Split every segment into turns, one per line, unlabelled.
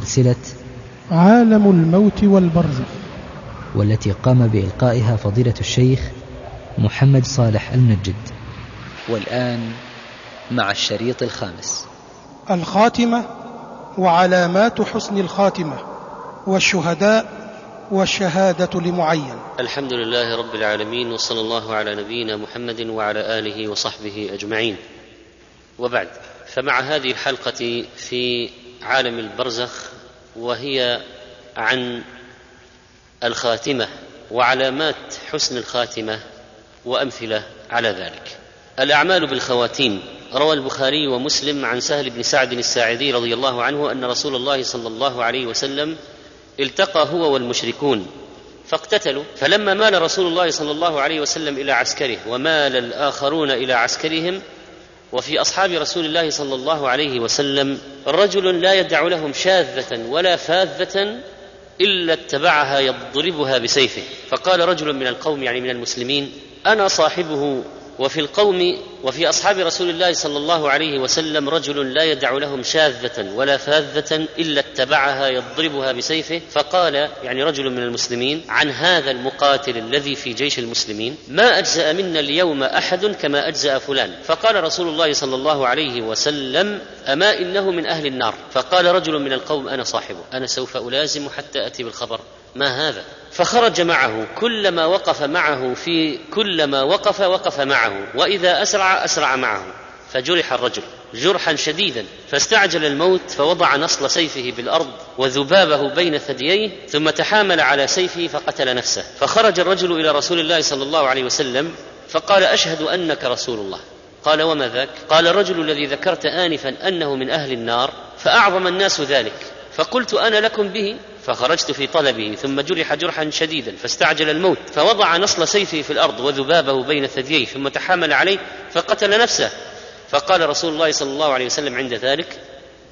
سلسلة
عالم الموت والبرزخ
والتي قام بإلقائها فضيلة الشيخ محمد صالح المنجد والآن مع الشريط الخامس.
الخاتمة وعلامات حسن الخاتمة والشهداء والشهادة لمعين.
الحمد لله رب العالمين وصلى الله على نبينا محمد وعلى آله وصحبه أجمعين. وبعد فمع هذه الحلقة في عالم البرزخ وهي عن الخاتمة وعلامات حسن الخاتمة وأمثلة على ذلك. الأعمال بالخواتيم. روى البخاري ومسلم عن سهل بن سعد الساعدي رضي الله عنه أن رسول الله صلى الله عليه وسلم التقى هو والمشركون فاقتتلوا. فلما مال رسول الله صلى الله عليه وسلم إلى عسكره ومال الآخرون إلى عسكرهم وفي أصحاب رسول الله صلى الله عليه وسلم رجل لا يدع لهم شاذة ولا فاذة إلا اتبعها يضربها بسيفه. فقال رجل من القوم يعني من المسلمين أنا صاحبه وفي القوم وفي أصحاب رسول الله صلى الله عليه وسلم رجل لا يدع لهم شاذة ولا فاذة إلا اتبعها يضربها بسيفه فقال يعني رجل من المسلمين عن هذا المقاتل الذي في جيش المسلمين ما أجزأ منا اليوم أحد كما أجزأ فلان؟ فقال رسول الله صلى الله عليه وسلم أما إنه من أهل النار؟ فقال رجل من القوم أنا صاحبه أنا سوف ألازم حتى أتي بالخبر ما هذا؟ فخرج معه كلما وقف معه في كلما وقف وقف معه وإذا أسرع أسرع معه. فجرح الرجل جرحا شديدا فاستعجل الموت فوضع نصل سيفه بالأرض وذبابه بين ثدييه ثم تحامل على سيفه فقتل نفسه. فخرج الرجل إلى رسول الله صلى الله عليه وسلم فقال أشهد أنك رسول الله. قال وما ذاك؟ قال الرجل الذي ذكرت انفا أنه من أهل النار فأعظم الناس ذلك. فقلت أنا لكم به؟ فخرجت في طلبه ثم جرح جرحا شديدا فاستعجل الموت فوضع نصل سيفه في الأرض وذبابه بين ثدييه ثم تحامل عليه فقتل نفسه. فقال رسول الله صلى الله عليه وسلم عند ذلك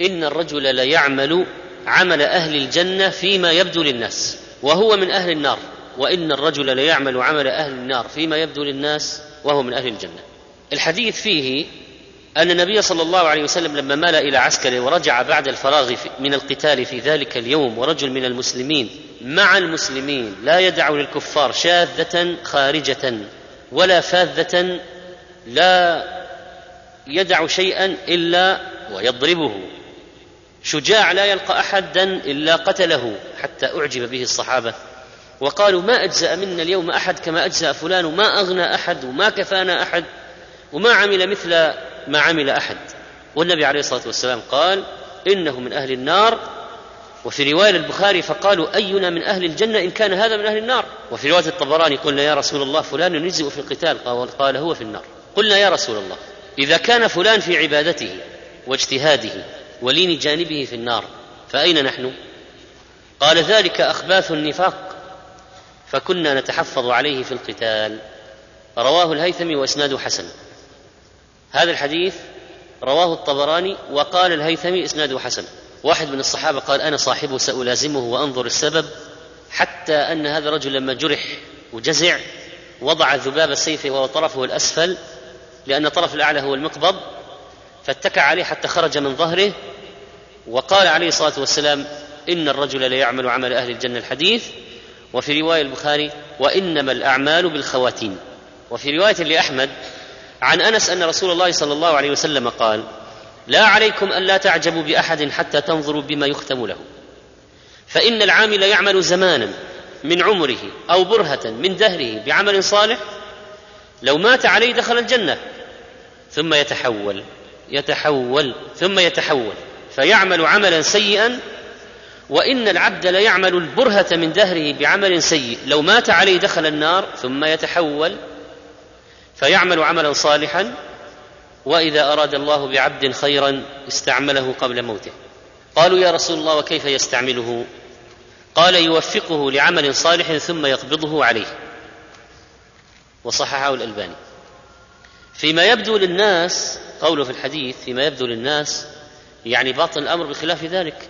إن الرجل ليعمل عمل أهل الجنة فيما يبدو للناس وهو من أهل النار. وإن الرجل ليعمل عمل أهل النار فيما يبدو للناس وهو من أهل الجنة. الحديث فيه أن النبي صلى الله عليه وسلم لما مال إلى عسكره ورجع بعد الفراغ من القتال في ذلك اليوم ورجل من المسلمين مع المسلمين لا يدع للكفار شاذة خارجة ولا فاذة لا يدع شيئا إلا ويضربه. شجاع لا يلقى أحدا إلا قتله حتى أعجب به الصحابة وقالوا ما أجزأ منا اليوم أحد كما أجزأ فلان وما أغنى أحد وما كفانا أحد وما عمل مثل ما عمل أحد. والنبي عليه الصلاة والسلام قال إنه من أهل النار. وفي رواية البخاري فقالوا أينا من أهل الجنة؟ إن كان هذا من أهل النار. وفي رواية الطبراني قلنا يا رسول الله فلان يجزئ في القتال. قال, هو في النار. قلنا يا رسول الله إذا كان فلان في عبادته واجتهاده ولين جانبه في النار فأين نحن؟ قال ذلك أخباث النفاق فكنا نتحفظ عليه في القتال. رواه الهيثمي وإسناده حسن. هذا الحديث رواه الطبراني وقال الهيثمي إسناده حسن. واحد من الصحابة قال أنا صاحبه سألازمه وأنظر السبب حتى أن هذا الرجل لما جرح وجزع وضع ذباب السيف وهو طرفه الأسفل لأن الطرف الأعلى هو المقبض فاتكى عليه حتى خرج من ظهره وقال عليه الصلاة والسلام إن الرجل ليعمل عمل أهل الجنة الحديث. وفي رواية البخاري وإنما الأعمال بالخواتيم. وفي رواية لأحمد عن أنس أن رسول الله صلى الله عليه وسلم قال لا عليكم الا تعجبوا بأحد حتى تنظروا بما يختم له. فإن العامل يعمل زمانا من عمره أو برهة من دهره بعمل صالح لو مات عليه دخل الجنة ثم يتحول يتحول ثم يتحول فيعمل عملا سيئا وإن العبد ليعمل البرهة من دهره بعمل سيء. لو مات عليه دخل النار ثم يتحول فيعمل عملا صالحا وإذا أراد الله بعبد خيرا استعمله قبل موته. قالوا يا رسول الله وكيف يستعمله؟ قال يوفقه لعمل صالح ثم يقبضه عليه. وصححه الألباني. فيما يبدو للناس قوله في الحديث فيما يبدو للناس يعني باطن الأمر بخلاف ذلك.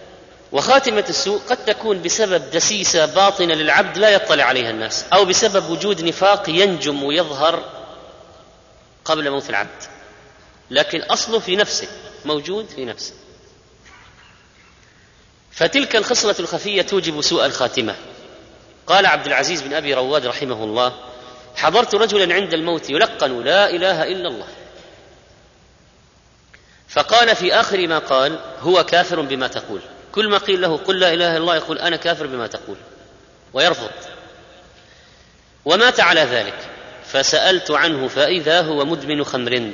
وخاتمة السوء قد تكون بسبب دسيسة باطنة للعبد لا يطلع عليها الناس أو بسبب وجود نفاق ينجم ويظهر قبل موت العبد. لكن أصله في نفسه موجود في نفسه. فتلك الخصلة الخفية توجب سوء الخاتمة. قال عبد العزيز بن أبي رواد رحمه الله حضرت رجلا عند الموت يلقن لا إله إلا الله. فقال في آخر ما قال هو كافر بما تقول. كل ما قيل له قل لا إله إلا الله يقول أنا كافر بما تقول. ويرفض. ومات على ذلك. فسألت عنه فإذا هو مدمن خمر.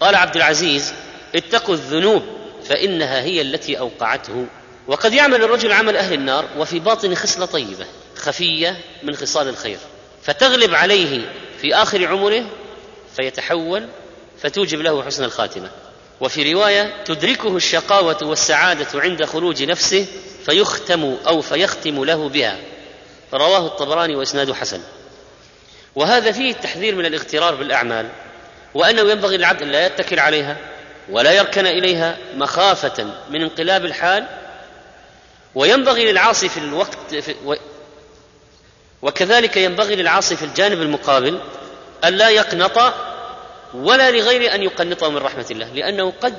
قال عبد العزيز اتقوا الذنوب فإنها هي التي أوقعته. وقد يعمل الرجل عمل أهل النار وفي باطن خصلة طيبة خفية من خصال الخير. فتغلب عليه في آخر عمره فيتحول فتوجب له حسن الخاتمة. وفي رواية تدركه الشقاوة والسعادة عند خروج نفسه فيختم أو فيختم له بها. رواه الطبراني وإسناد حسن. وهذا فيه التحذير من الاغترار بالأعمال وأنه ينبغي للعبد أن لا يتكل عليها ولا يركن إليها مخافة من انقلاب الحال وينبغي للعاصي في الوقت في و وكذلك ينبغي للعاصي في الجانب المقابل ألا يقنط ولا لغير أن يقنطه من رحمة الله لأنه قد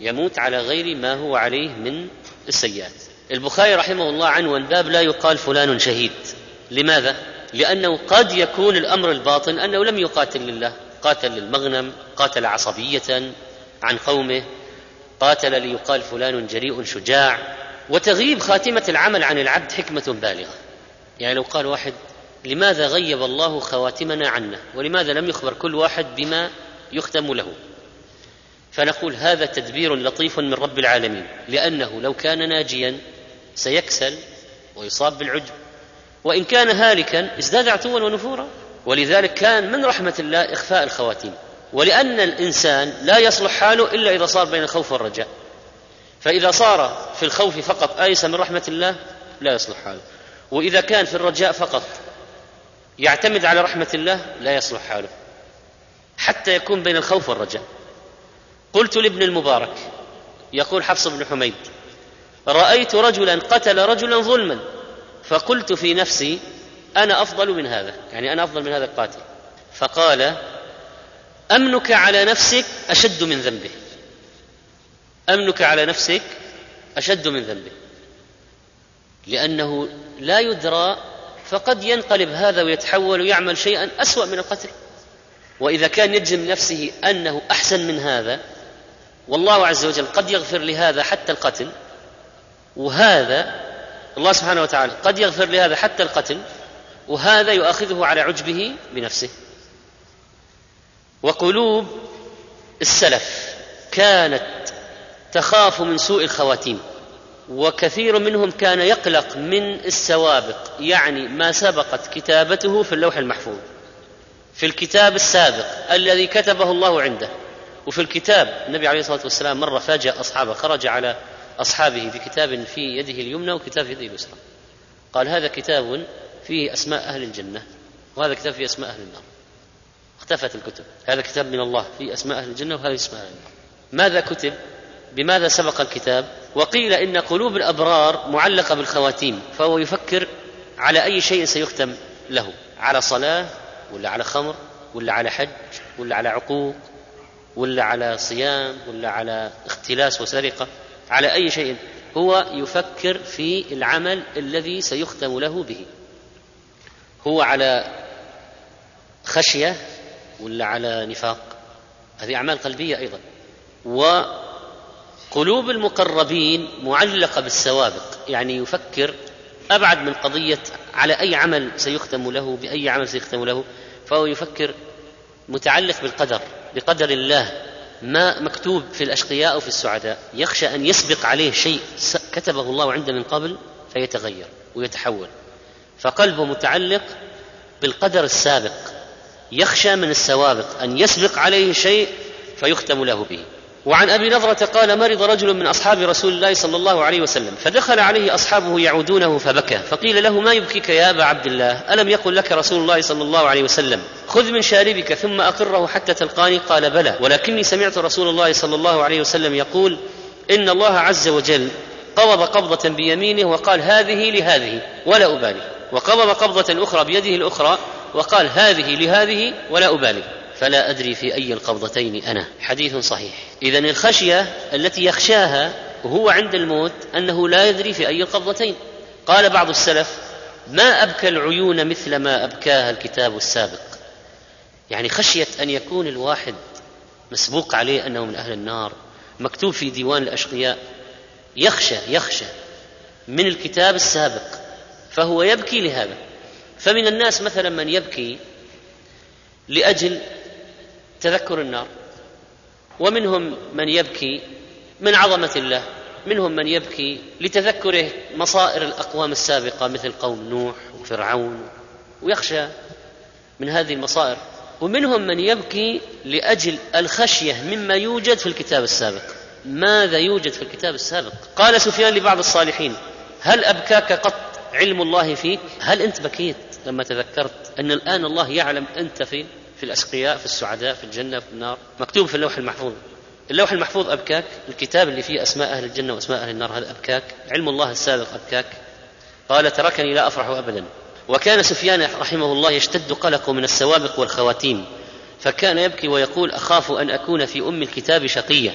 يموت على غير ما هو عليه من السيئات البخاري رحمه الله عنوان باب لا يقال فلان شهيد لماذا؟ لأنه قد يكون الأمر الباطن أنه لم يقاتل لله قاتل للمغنم قاتل عصبية عن قومه قاتل ليقال فلان جريء شجاع. وتغييب خاتمة العمل عن العبد حكمة بالغة. يعني لو قال واحد لماذا غيب الله خواتمنا عنا؟ ولماذا لم يخبر كل واحد بما يختم له؟ فنقول هذا تدبير لطيف من رب العالمين لأنه لو كان ناجيا سيكسل ويصاب بالعجب. وإن كان هالكا ازداد عتوا ونفورا. ولذلك كان من رحمة الله إخفاء الخواتيم. ولأن الإنسان لا يصلح حاله إلا إذا صار بين الخوف والرجاء. فإذا صار في الخوف فقط آيس من رحمة الله؟ لا يصلح حاله. وإذا كان في الرجاء فقط يعتمد على رحمة الله لا يصلح حاله. حتى يكون بين الخوف والرجاء. قلت لابن المبارك يقول حفص بن حميد رأيت رجلا قتل رجلا ظلما. فقلت في نفسي أنا أفضل من هذا يعني أنا أفضل من هذا القاتل. فقال أمنك على نفسك أشد من ذنبه. أمنك على نفسك أشد من ذنبه. لأنه لا يدرى فقد ينقلب هذا ويتحول ويعمل شيئا أسوأ من القتل. وإذا كان يجزم نفسه أنه أحسن من هذا والله عز وجل قد يغفر لهذا حتى القتل. وهذا الله سبحانه وتعالى قد يغفر لهذا حتى القتل وهذا يؤاخذه على عجبه بنفسه. وقلوب السلف كانت تخاف من سوء الخواتيم وكثير منهم كان يقلق من السوابق يعني ما سبقت كتابته في اللوح المحفوظ. في الكتاب السابق الذي كتبه الله عنده وفي الكتاب النبي عليه الصلاة والسلام مرة فاجأ أصحابه خرج على أصحابه بكتاب في يده اليمنى وكتاب في يده اليسرى. قال هذا كتاب فيه أسماء أهل الجنة وهذا كتاب فيه أسماء أهل النار. اختفت الكتب. هذا كتاب من الله فيه أسماء أهل الجنة وهذا أسماء أهل النار. ماذا كتب؟ بماذا سبق الكتاب؟ وقيل إن قلوب الأبرار معلقة بالخواتيم فهو يفكر على أي شيء سيختم له. على صلاة ولا على خمر ولا على حج ولا على عقوق ولا على صيام ولا على اختلاس وسرقة. على أي شيء؟ هو يفكر في العمل الذي سيختم له به. هو على خشية ولا على نفاق؟ هذه أعمال قلبية أيضا. وقلوب المقربين معلقة بالسوابق. يعني يفكر أبعد من قضية على أي عمل سيختم له بأي عمل سيختم له. فهو يفكر متعلق بالقدر بقدر الله. ما مكتوب في الأشقياء أو في السعداء. يخشى أن يسبق عليه شيء كتبه الله عنده من قبل فيتغير ويتحول. فقلبه متعلق بالقدر السابق. يخشى من السوابق أن يسبق عليه شيء فيختم له به. وعن أبي نضره قال مرض رجل من أصحاب رسول الله صلى الله عليه وسلم فدخل عليه أصحابه يعودونه فبكى فقيل له ما يبكيك يا أبا عبد الله؟ ألم يقل لك رسول الله صلى الله عليه وسلم؟ خذ من شاربك ثم أقره حتى تلقاني؟ قال بلى ولكني سمعت رسول الله صلى الله عليه وسلم يقول إن الله عز وجل قبض قبضة بيمينه وقال هذه لهذه ولا أبالي وقبض قبضة أخرى بيده الأخرى وقال هذه لهذه ولا أبالي فلا أدري في أي القبضتين أنا. حديث صحيح. إذا الخشية التي يخشاها وهو عند الموت أنه لا يدري في أي القبضتين قال بعض السلف ما أبكى العيون مثل ما أبكاها الكتاب السابق. يعني خشية أن يكون الواحد مسبوق عليه أنه من أهل النار مكتوب في ديوان الأشقياء يخشى يخشى من الكتاب السابق فهو يبكي لهذا. فمن الناس مثلا من يبكي لأجل تذكر النار. ومنهم من يبكي من عظمة الله منهم من يبكي لتذكره مصائر الأقوام السابقة مثل قوم نوح وفرعون ويخشى من هذه المصائر. ومنهم من يبكي لأجل الخشية مما يوجد في الكتاب السابق. ماذا يوجد في الكتاب السابق؟ قال سفيان لبعض الصالحين هل أبكاك قط علم الله فيك؟ هل أنت بكيت لما تذكرت أن الآن الله يعلم أنت فين؟ في الأشقياء في السعداء في الجنة في النار. مكتوب في اللوح المحفوظ. اللوح المحفوظ أبكاك. الكتاب اللي فيه أسماء أهل الجنة وأسماء أهل النار هذا أبكاك. علم الله السابق أبكاك. قال تركني لا أفرح ابدا. وكان سفيان رحمه الله يشتد قلقه من السوابق والخواتيم فكان يبكي ويقول أخاف أن أكون في أم الكتاب شقيا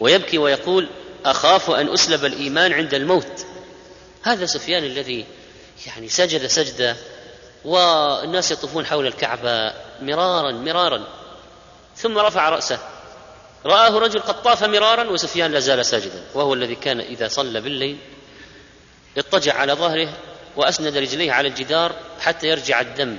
ويبكي ويقول أخاف أن أسلب الإيمان عند الموت. هذا سفيان الذي يعني سجد سجدة والناس يطوفون حول الكعبة مرارا مرارا. ثم رفع رأسه. رآه رجل قد طاف مرارا وسفيان لا زال ساجدا وهو الذي كان إذا صلى بالليل اضطجع على ظهره وأسند رجليه على الجدار حتى يرجع الدم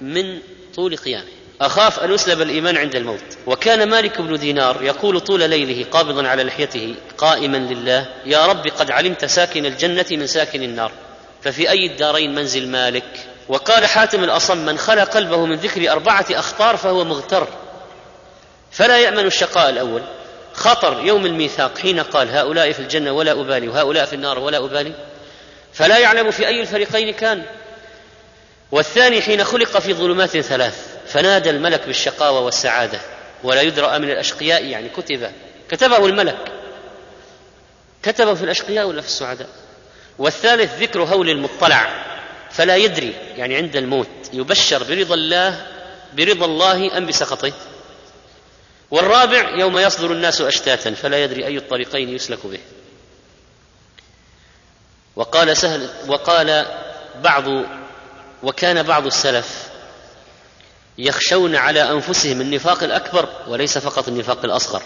من طول قيامه. أخاف أن يسلب الإيمان عند الموت. وكان مالك بن دينار يقول طول ليله قابضا على لحيته قائما لله يا رب قد علمت ساكن الجنة من ساكن النار ففي أي الدارين منزل مالك؟ وقال حاتم الأصم من خلى قلبه من ذكر أربعة أخطار فهو مغتر. فلا يأمن الشقاء الأول. خطر يوم الميثاق حين قال هؤلاء في الجنة ولا أبالي وهؤلاء في النار ولا أبالي. فلا يعلم في أي الفريقين كان. والثاني حين خلق في ظلمات ثلاث فنادى الملك بالشقاوة والسعادة ولا يدرى من الأشقياء. يعني كتب كتبه الملك. كتبه في الأشقياء ولا في السعداء. والثالث ذكر هول المطلع. فلا يدري يعني عند الموت يبشر برضا الله برضا الله أم بسخطه. والرابع يوم يصدر الناس أشتاتا فلا يدري أي الطريقين يسلك به. وقال سهل وقال بعض وكان بعض السلف يخشون على أنفسهم النفاق الأكبر وليس فقط النفاق الأصغر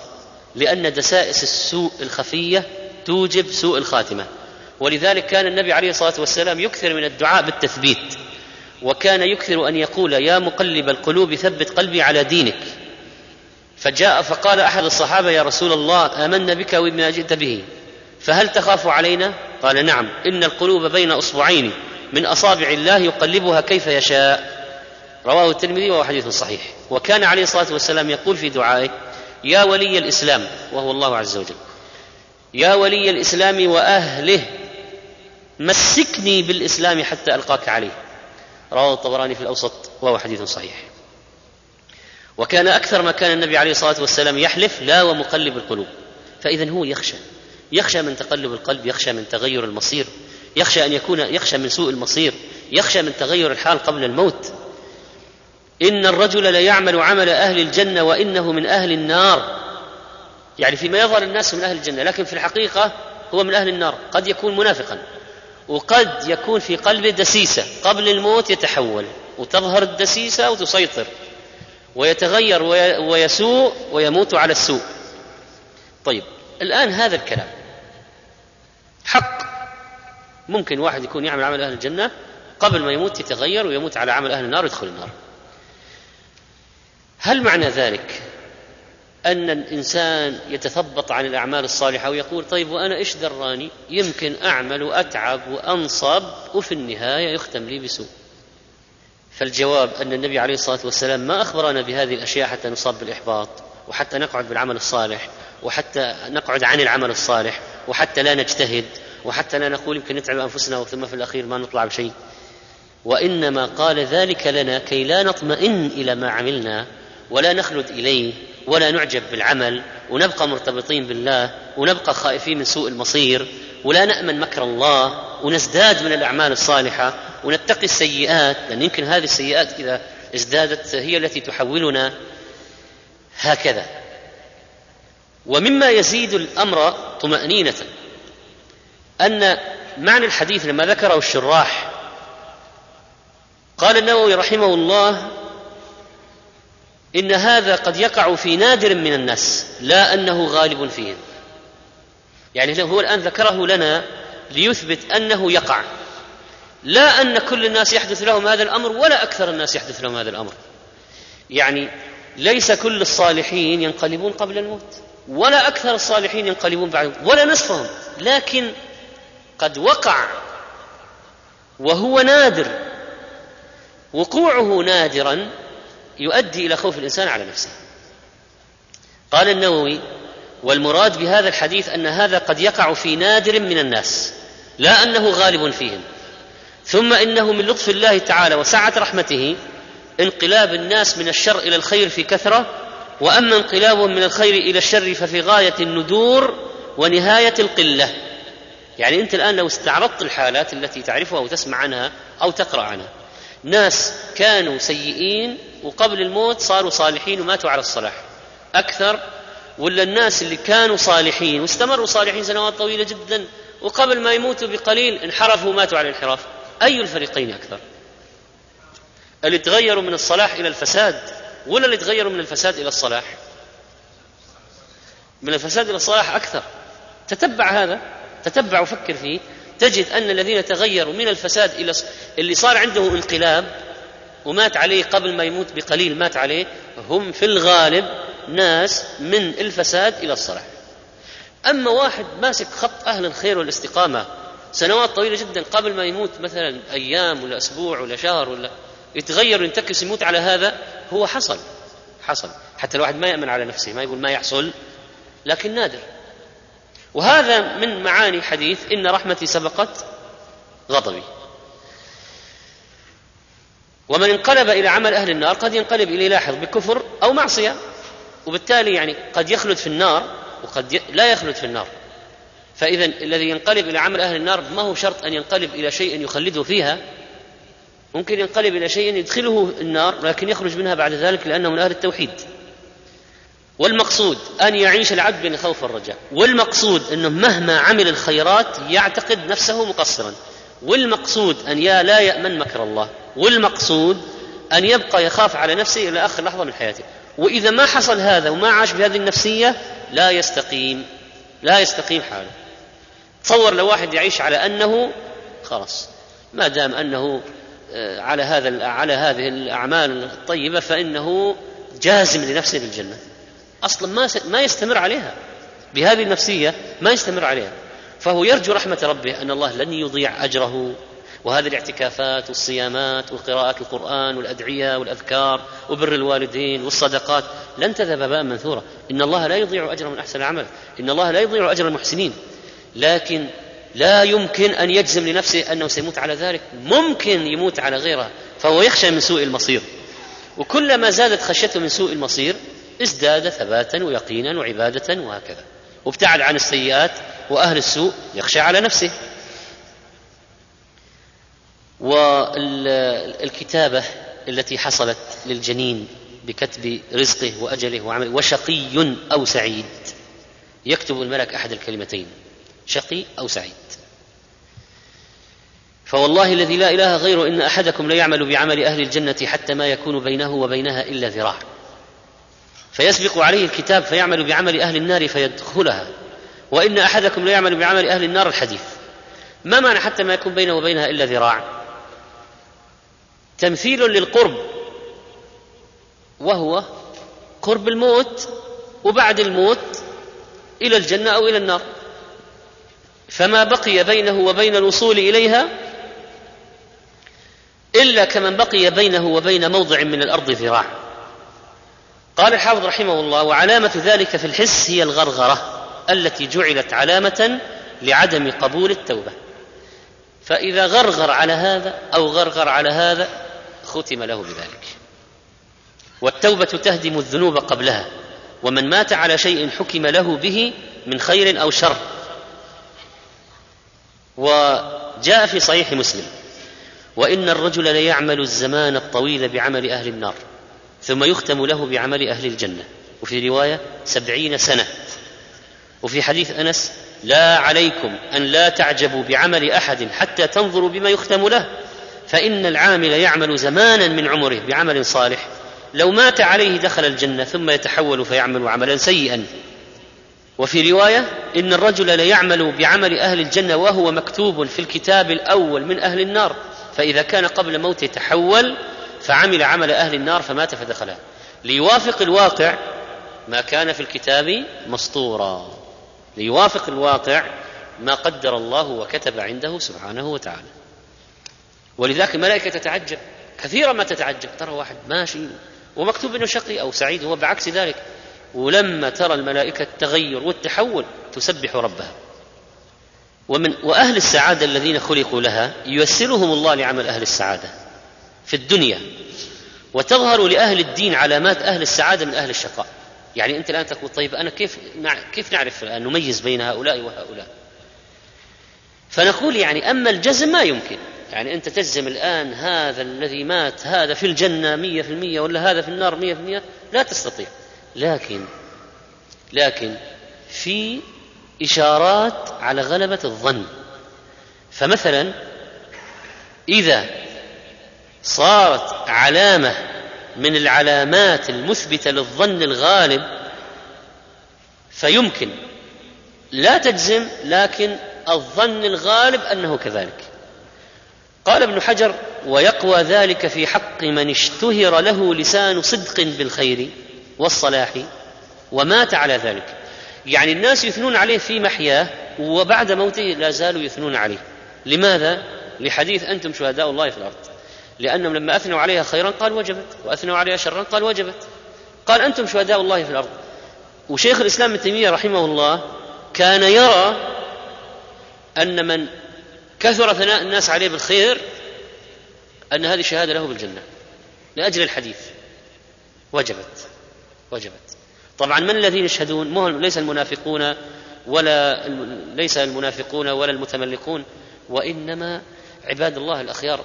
لأن دسائس السوء الخفية توجب سوء الخاتمة. ولذلك كان النبي عليه الصلاة والسلام يكثر من الدعاء بالتثبيت وكان يكثر أن يقول يا مقلب القلوب ثبت قلبي على دينك. فجاء فقال أحد الصحابة يا رسول الله آمنا بك وبما جئت به فهل تخاف علينا؟ قال نعم إن القلوب بين أصبعين من أصابع الله يقلبها كيف يشاء. رواه الترمذي وهو حديث صحيح. وكان عليه الصلاة والسلام يقول في دعائه يا ولي الإسلام وهو الله عز وجل يا ولي الإسلام وأهله مسكني بالإسلام حتى ألقاك عليه رواه الطبراني في الأوسط وهو حديث صحيح. وكان أكثر ما كان النبي عليه الصلاة والسلام يحلف لا ومقلب القلوب. فاذا هو يخشى. يخشى من تقلب القلب يخشى من تغير المصير يخشى أن يكون يخشى من سوء المصير يخشى من تغير الحال قبل الموت. إن الرجل ليعمل عمل أهل الجنة وإنه من أهل النار. يعني فيما يظهر الناس من أهل الجنة لكن في الحقيقة هو من أهل النار قد يكون منافقا. وقد يكون في قلبه دسيسه قبل الموت يتحول وتظهر الدسيسة وتسيطر ويتغير ويسوء ويموت على السوء. طيب الآن هذا الكلام. حق. ممكن واحد يكون يعمل عمل أهل الجنة قبل ما يموت يتغير ويموت على عمل أهل النار يدخل النار. هل معنى ذلك أن الإنسان يتثبط عن الأعمال الصالحة ويقول طيب وأنا إيش دراني؟ يمكن أعمل وأتعب وأنصب وفي النهاية يختم لي بسوء. فالجواب أن النبي عليه الصلاة والسلام ما أخبرنا بهذه الأشياء حتى نصاب بالإحباط وحتى نقعد بالعمل الصالح وحتى نقعد عن العمل الصالح وحتى لا نجتهد وحتى لا نقول يمكن نتعب أنفسنا ثم في الأخير ما نطلع بشيء. وإنما قال ذلك لنا كي لا نطمئن إلى ما عملنا ولا نخلد إليه ولا نعجب بالعمل ونبقى مرتبطين بالله ونبقى خائفين من سوء المصير ولا نأمن مكر الله ونزداد من الأعمال الصالحة ونتقي السيئات لأن يمكن هذه السيئات إذا ازدادت هي التي تحولنا. هكذا. ومما يزيد الأمر طمأنينة أن معنى الحديث لما ذكره الشراح قال النووي رحمه الله إن هذا قد يقع في نادر من الناس لا أنه غالب فيهم. يعني هو الآن ذكره لنا ليثبت أنه يقع. لا أن كل الناس يحدث لهم هذا الأمر ولا أكثر الناس يحدث لهم هذا الأمر. يعني ليس كل الصالحين ينقلبون قبل الموت ولا أكثر الصالحين ينقلبون بعد ولا نصفهم. لكن قد وقع وهو نادر وقوعه نادرا يؤدي إلى خوف الإنسان على نفسه. قال النووي والمراد بهذا الحديث أن هذا قد يقع في نادر من الناس لا أنه غالب فيهم. ثم إنه من لطف الله تعالى وسعة رحمته انقلاب الناس من الشر إلى الخير في كثرة وأما انقلابهم من الخير إلى الشر ففي غاية الندور ونهاية القلة. يعني أنت الآن لو استعرضت الحالات التي تعرفها وتسمع عنها أو تقرأ عنها. ناس كانوا سيئين وقبل الموت صاروا صالحين وماتوا على الصلاح. أكثر ولا الناس اللي كانوا صالحين واستمروا صالحين سنوات طويلة جدا وقبل ما يموتوا بقليل انحرفوا وماتوا على الانحراف. أي الفريقين أكثر؟ اللي تغيروا من الصلاح إلى الفساد ولا اللي تغيروا من الفساد إلى الصلاح؟ من الفساد إلى الصلاح أكثر. تتبع هذا تتبع وفكر فيه تجد أن الذين تغيروا من الفساد إلى اللي صار عنده انقلاب ومات عليه قبل ما يموت بقليل مات عليه هم في الغالب ناس من الفساد إلى الصلاح. أما واحد ماسك خط أهل الخير والاستقامة سنوات طويلة جدا قبل ما يموت مثلا أيام ولا أسبوع ولا شهر ولا يتغير وينتكس يموت على هذا هو حصل حصل. حتى الواحد ما يأمن على نفسه ما يقول ما يحصل لكن نادر. وهذا من معاني حديث إن رحمتي سبقت غضبي. ومن انقلب إلى عمل أهل النار قد ينقلب إلى لاحظ بكفر أو معصية وبالتالي يعني قد يخلد في النار وقد لا يخلد في النار. فإذا الذي ينقلب إلى عمل أهل النار ما هو شرط أن ينقلب إلى شيء يخلده فيها؟ ممكن ينقلب إلى شيء يدخله النار لكن يخرج منها بعد ذلك لأنه من أهل التوحيد. والمقصود أن يعيش العبد بين الخوف والرجاء والمقصود أنه مهما عمل الخيرات يعتقد نفسه مقصرا. والمقصود أن يا لا يأمن مكر الله والمقصود أن يبقى يخاف على نفسه إلى آخر لحظة من حياته. وإذا ما حصل هذا وما عاش بهذه النفسية لا يستقيم لا يستقيم حاله. تصور لو واحد يعيش على أنه خلاص ما دام أنه آه، على هذا على هذه الأعمال الطيبة فإنه جازم لنفسه بالجنة. أصلا ما ما يستمر عليها. بهذه النفسية ما يستمر عليها. فهو يرجو رحمة ربه أن الله لن يضيع أجره. وهذه الاعتكافات والصيامات وقراءة القرآن والأدعية والأذكار وبر الوالدين والصدقات لن تذهب هباء منثورا. إن الله لا يضيع أجر من أحسن عمل إن الله لا يضيع أجر المحسنين. لكن لا يمكن أن يجزم لنفسه أنه سيموت على ذلك. ممكن يموت على غيره. فهو يخشى من سوء المصير. وكلما زادت خشيته من سوء المصير ازداد ثباتا ويقينا وعبادة وهكذا. وابتعد عن السيئات وأهل السوء يخشى على نفسه. والكتابة التي حصلت للجنين بكتب رزقه وأجله وعمله وشقي أو سعيد. يكتب الملك أحد الكلمتين شقي أو سعيد. فوالله الذي لا إله غيره إن أحدكم ليعمل بعمل أهل الجنة حتى ما يكون بينه وبينها إلا ذراع. فيسبق عليه الكتاب فيعمل بعمل أهل النار فيدخلها. وإن أحدكم ليعمل بعمل أهل النار الحديث. ما معنى حتى ما يكون بينه وبينها إلا ذراع؟ تمثيل للقرب. وهو قرب الموت وبعد الموت إلى الجنة أو إلى النار. فما بقي بينه وبين الوصول إليها إلا كمن بقي بينه وبين موضع من الأرض ذراع. قال الحافظ رحمه الله وعلامة ذلك في الحس هي الغرغرة التي جعلت علامة لعدم قبول التوبة. فإذا غرغر على هذا أو غرغر على هذا ختم له بذلك. والتوبة تهدم الذنوب قبلها ومن مات على شيء حكم له به من خير أو شر. وجاء في صحيح مسلم وإن الرجل ليعمل الزمان الطويل بعمل أهل النار. ثم يختم له بعمل أهل الجنة. وفي رواية سبعين سنة. وفي حديث أنس لا عليكم أن لا تعجبوا بعمل أحد حتى تنظروا بما يختم له. فإن العامل يعمل زمانا من عمره بعمل صالح. لو مات عليه دخل الجنة ثم يتحول فيعمل عملا سيئا. وفي رواية إن الرجل ليعمل بعمل أهل الجنة وهو مكتوب في الكتاب الأول من أهل النار. فإذا كان قبل موته تحول فعمل عمل أهل النار فمات فدخلها ليوافق الواقع ما كان في الكتاب مسطورا. ليوافق الواقع ما قدر الله وكتب عنده سبحانه وتعالى. ولذلك الملائكة تتعجب. كثيرا ما تتعجب. ترى واحد ماشي ومكتوب إنه شقي أو سعيد هو بعكس ذلك. ولما ترى الملائكة التغير والتحول تسبح ربها. ومن وأهل السعادة الذين خلقوا لها ييسرهم الله لعمل أهل السعادة. في الدنيا وتظهر لأهل الدين علامات أهل السعادة من أهل الشقاء. يعني أنت الآن تقول طيب أنا كيف كيف نعرف نميز بين هؤلاء وهؤلاء؟ فنقول يعني أما الجزم ما يمكن. يعني أنت تجزم الآن هذا الذي مات هذا في الجنة مية في المية ولا هذا في النار مية في المية؟ لا تستطيع. لكن لكن في إشارات على غلبة الظن. فمثلا إذا صارت علامة من العلامات المثبتة للظن الغالب فيمكن لا تجزم لكن الظن الغالب أنه كذلك. قال ابن حجر ويقوى ذلك في حق من اشتهر له لسان صدق بالخير والصلاح ومات على ذلك. يعني الناس يثنون عليه في محياه وبعد موته لا زالوا يثنون عليه. لماذا؟ لحديث أنتم شهداء الله في الأرض. لأنهم لما أثنوا عليها خيرا قال وجبت وأثنوا عليها شرا قال وجبت. قال أنتم شهداء الله في الأرض. وشيخ الإسلام ابن تيمية رحمه الله كان يرى أن من كثر ثناء الناس عليه بالخير أن هذه شهاده له بالجنة لأجل الحديث. وجبت وجبت. طبعا من الذين يشهدون؟ ليس المنافقون ولا ليس المنافقون ولا المتملقون وإنما عباد الله الأخيار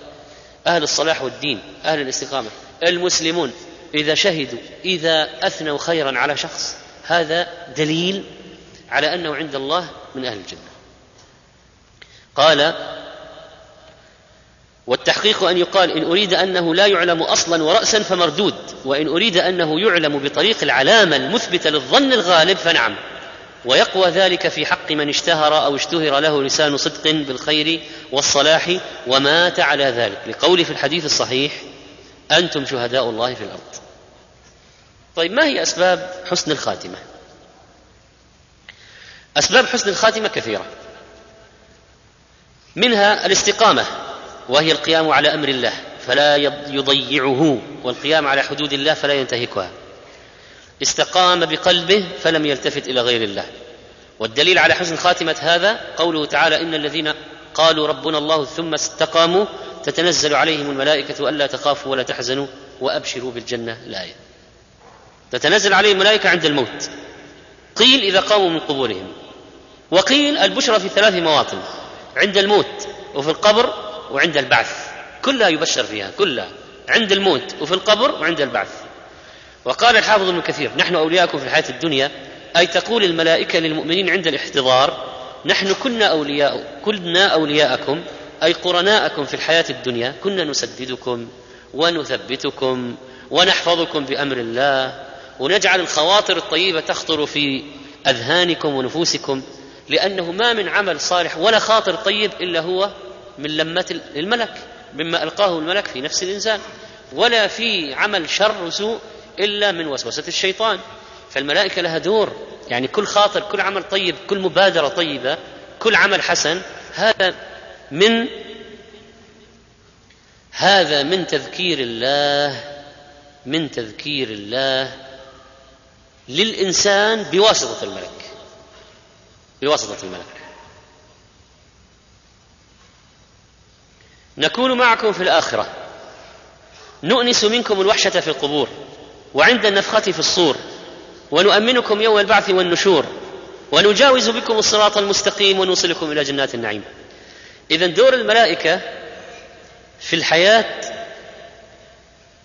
أهل الصلاح والدين أهل الاستقامة. المسلمون إذا شهدوا إذا أثنوا خيرا على شخص هذا دليل على أنه عند الله من أهل الجنة. قال والتحقيق أن يقال إن أريد أنه لا يعلم أصلا وراسا فمردود وإن أريد أنه يعلم بطريق العلامة المثبتة للظن الغالب فنعم. ويقوى ذلك في حق من اشتهر أو اشتهر له لسان صدق بالخير والصلاح ومات على ذلك. لقول في الحديث الصحيح أنتم شهداء الله في الأرض. طيب ما هي أسباب حسن الخاتمة؟ أسباب حسن الخاتمة كثيرة. منها الاستقامة وهي القيام على أمر الله فلا يضيعه والقيام على حدود الله فلا ينتهكها. استقام بقلبه فلم يلتفت إلى غير الله. والدليل على حسن خاتمة هذا قوله تعالى إن الذين قالوا ربنا الله ثم استقاموا تتنزل عليهم الملائكة ألا تخافوا ولا تحزنوا وأبشروا بالجنة الآية. تتنزل عليهم الملائكة عند الموت. قيل إذا قاموا من قبورهم. وقيل البشرى في ثلاث مواطن. عند الموت وفي القبر وعند البعث. كلها يبشر فيها كلها. عند الموت وفي القبر وعند البعث. وقال الحافظ ابن كثير نحن أولياءكم في الحياة الدنيا. أي تقول الملائكة للمؤمنين عند الاحتضار نحن كنا اولياء كنا أولياءكم أي قرناءكم في الحياة الدنيا كنا نسددكم ونثبتكم ونحفظكم بأمر الله ونجعل الخواطر الطيبة تخطر في أذهانكم ونفوسكم لأنه ما من عمل صالح ولا خاطر طيب إلا هو من لمة الملك مما ألقاه الملك في نفس الإنسان ولا في عمل شر وسوء إلا من وسوسة الشيطان. فالملائكة لها دور. يعني كل خاطر كل عمل طيب كل مبادرة طيبة كل عمل حسن هذا من هذا من تذكير الله من تذكير الله للإنسان بواسطة الملك. بواسطة الملك. نكون معكم في الآخرة. نؤنس منكم الوحشة في القبور. وعند النفخة في الصور ونؤمنكم يوم البعث والنشور ونجاوز بكم الصراط المستقيم ونوصلكم إلى جنات النعيم. اذا دور الملائكة في الحياة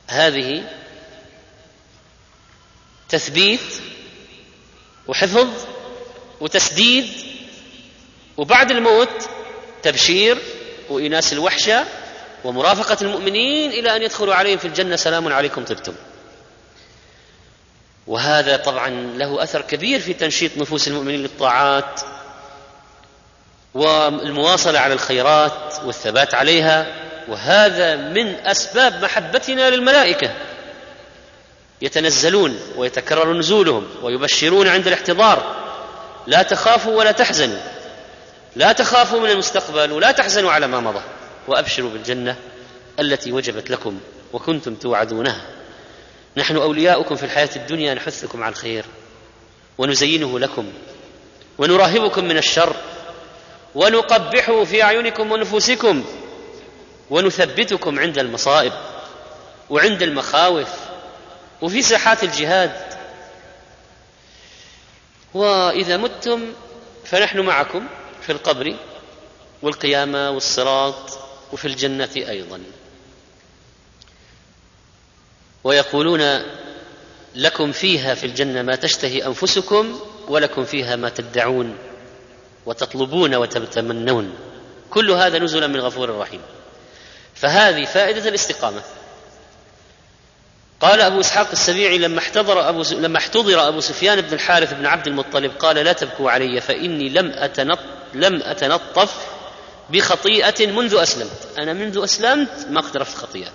هذه تثبيت وحفظ وتسديد وبعد الموت تبشير وإناس الوحشة ومرافقة المؤمنين إلى أن يدخلوا عليهم في الجنة. سلام عليكم طبتم. وهذا طبعا له أثر كبير في تنشيط نفوس المؤمنين للطاعات والمواصلة على الخيرات والثبات عليها وهذا من أسباب محبتنا للملائكة. يتنزلون ويتكرر نزولهم ويبشرون عند الاحتضار. لا تخافوا ولا تحزنوا. لا تخافوا من المستقبل ولا تحزنوا على ما مضى. وأبشروا بالجنة التي وجبت لكم وكنتم توعدونها. نحن أولياؤكم في الحياة الدنيا نحثكم على الخير ونزينه لكم ونراهبكم من الشر ونقبحه في أعينكم ونفوسكم ونثبتكم عند المصائب وعند المخاوف وفي ساحات الجهاد. وإذا متم فنحن معكم في القبر والقيامة والصراط وفي الجنة أيضا. ويقولون لكم فيها في الجنة ما تشتهي أنفسكم ولكم فيها ما تدعون وتطلبون وتتمنون. كل هذا نزلا من غفور رحيم. فهذه فائدة الاستقامة. قال أبو إسحاق السبيعي لما احتضر أبو س... لما احتضر أبو سفيان بن الحارث بن عبد المطلب قال لا تبكوا علي فإني لم أتنط... لم أتنطف بخطيئة منذ أسلمت. أنا منذ أسلمت ما اقترفت خطيئة.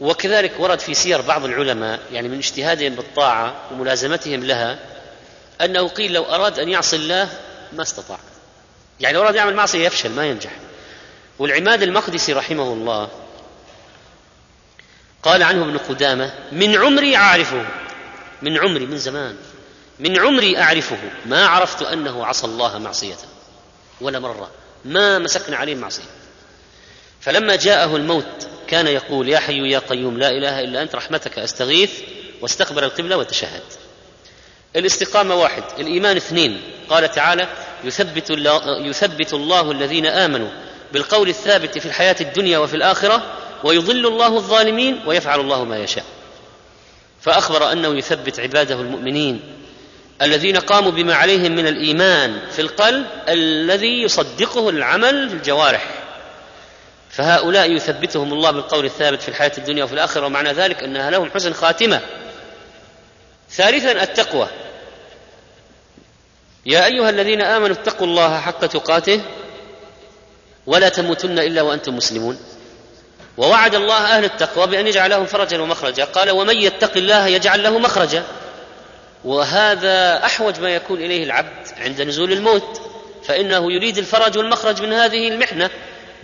وكذلك ورد في سير بعض العلماء يعني من اجتهادهم بالطاعة وملازمتهم لها أنه قيل لو أراد أن يعصي الله ما استطاع. يعني لو أراد يعمل معصية يفشل ما ينجح. والعماد المقدسي رحمه الله قال عنه ابن قدامة من عمري أعرفه من عمري من زمان من عمري أعرفه ما عرفت أنه عصى الله معصية ولا مرة ما مسكنا عليه معصية. فلما جاءه الموت كان يقول يا حي يا قيوم لا إله إلا أنت رحمتك أستغيث واستقبل القبلة وتشهد. الاستقامة واحد. الإيمان اثنين. قال تعالى يثبت يثبت الله الذين آمنوا بالقول الثابت في الحياة الدنيا وفي الآخرة ويضل الله الظالمين ويفعل الله ما يشاء. فأخبر أنه يثبت عباده المؤمنين الذين قاموا بما عليهم من الإيمان في القلب الذي يصدقه العمل في الجوارح. فهؤلاء يثبتهم الله بالقول الثابت في الحياة الدنيا وفي الآخرة ومعنى ذلك أنها لهم حسن خاتمة. ثالثا التقوى. يا أيها الذين آمنوا اتقوا الله حق تقاته ولا تموتن إلا وأنتم مسلمون. ووعد الله أهل التقوى بأن يجعل لهم فرجا ومخرجا. قال ومن يتق الله يجعل له مخرجا. وهذا أحوج ما يكون إليه العبد عند نزول الموت فإنه يريد الفرج والمخرج من هذه المحنة.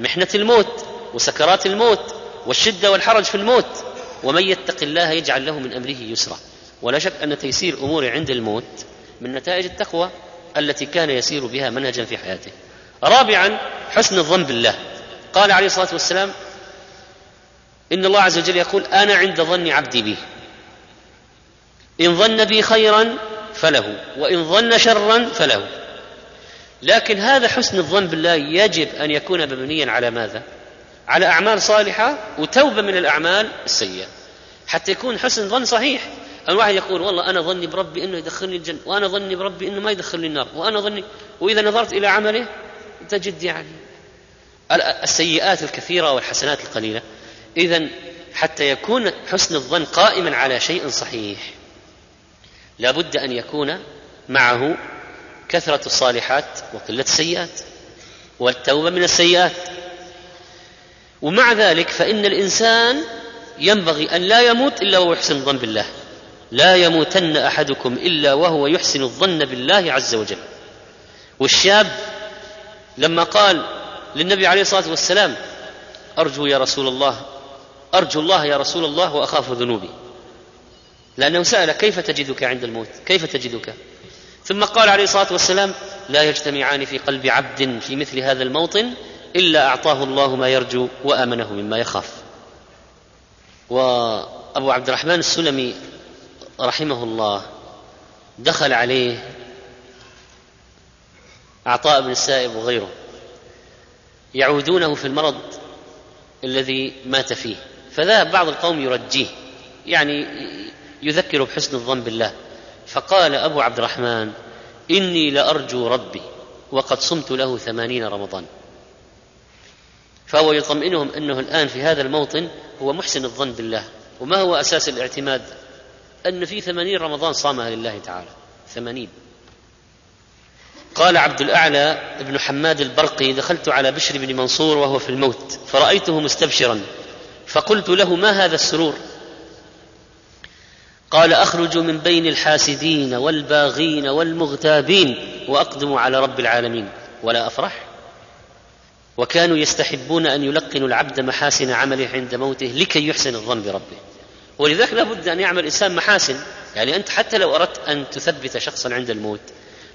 محنة الموت وسكرات الموت والشدة والحرج في الموت. ومن يتق الله يجعل له من أمره يسرا. ولا شك أن تيسير اموره عند الموت من نتائج التقوى التي كان يسير بها منهجا في حياته. رابعا حسن الظن بالله. قال عليه الصلاة والسلام إن الله عز وجل يقول أنا عند ظن عبدي بي. إن ظن بي خيرا فله وإن ظن شرا فله. لكن هذا حسن الظن بالله يجب أن يكون مبنيا على ماذا؟ على أعمال صالحة وتوبة من الأعمال السيئة. حتى يكون حسن ظن صحيح. الواحد يقول والله أنا ظني بربي إنه يدخلني الجنة وأنا ظني بربي إنه ما يدخلني النار وأنا ظني وإذا نظرت إلى عمله تجد يعني السيئات الكثيرة والحسنات القليلة. إذا حتى يكون حسن الظن قائما على شيء صحيح لابد أن يكون معه كثرة الصالحات وقلة السيئات والتوبة من السيئات. ومع ذلك فإن الإنسان ينبغي أن لا يموت إلا وهو يحسن الظن بالله. لا يموتن أحدكم إلا وهو يحسن الظن بالله عز وجل. والشاب لما قال للنبي عليه الصلاة والسلام أرجو يا رسول الله أرجو الله يا رسول الله وأخاف ذنوبي. لأنه سأل كيف تجدك عند الموت؟ كيف تجدك؟ ثم قال عليه الصلاة والسلام لا يجتمعان في قلب عبد في مثل هذا الموطن إلا أعطاه الله ما يرجو وأمنه مما يخاف. وأبو عبد الرحمن السلمي رحمه الله دخل عليه عطاء بن السائب وغيره يعودونه في المرض الذي مات فيه. فذهب بعض القوم يرجيه يعني يذكر بحسن الظن بالله. فقال أبو عبد الرحمن إني لأرجو ربي وقد صمت له ثمانين رمضان. فهو يطمئنهم أنه الآن في هذا الموطن هو محسن الظن بالله. وما هو أساس الاعتماد؟ أن في ثمانين رمضان صامها لله تعالى. ثمانين. قال عبد الأعلى بن حماد البرقي دخلت على بشر بن منصور وهو في الموت فرأيته مستبشرا فقلت له ما هذا السرور؟ قال أخرج من بين الحاسدين والباغين والمغتابين واقدم على رب العالمين. ولا أفرح. وكانوا يستحبون أن يلقنوا العبد محاسن عمله عند موته لكي يحسن الظن بربه. ولذلك لابد أن يعمل الإنسان محاسن. يعني أنت حتى لو أردت أن تثبت شخصا عند الموت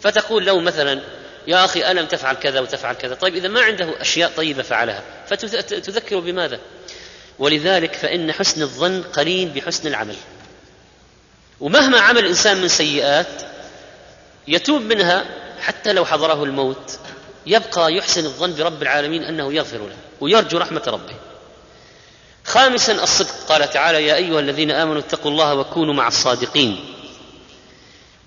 فتقول له مثلا يا أخي ألم تفعل كذا وتفعل كذا؟ طيب إذا ما عنده أشياء طيبة فعلها فتذكره بماذا؟ ولذلك فإن حسن الظن قرين بحسن العمل. ومهما عمل الانسان من سيئات يتوب منها حتى لو حضره الموت. يبقى يحسن الظن برب العالمين أنه يغفر له ويرجو رحمة ربه. خامسا الصدق. قال تعالى يا أيها الذين آمنوا اتقوا الله وكونوا مع الصادقين.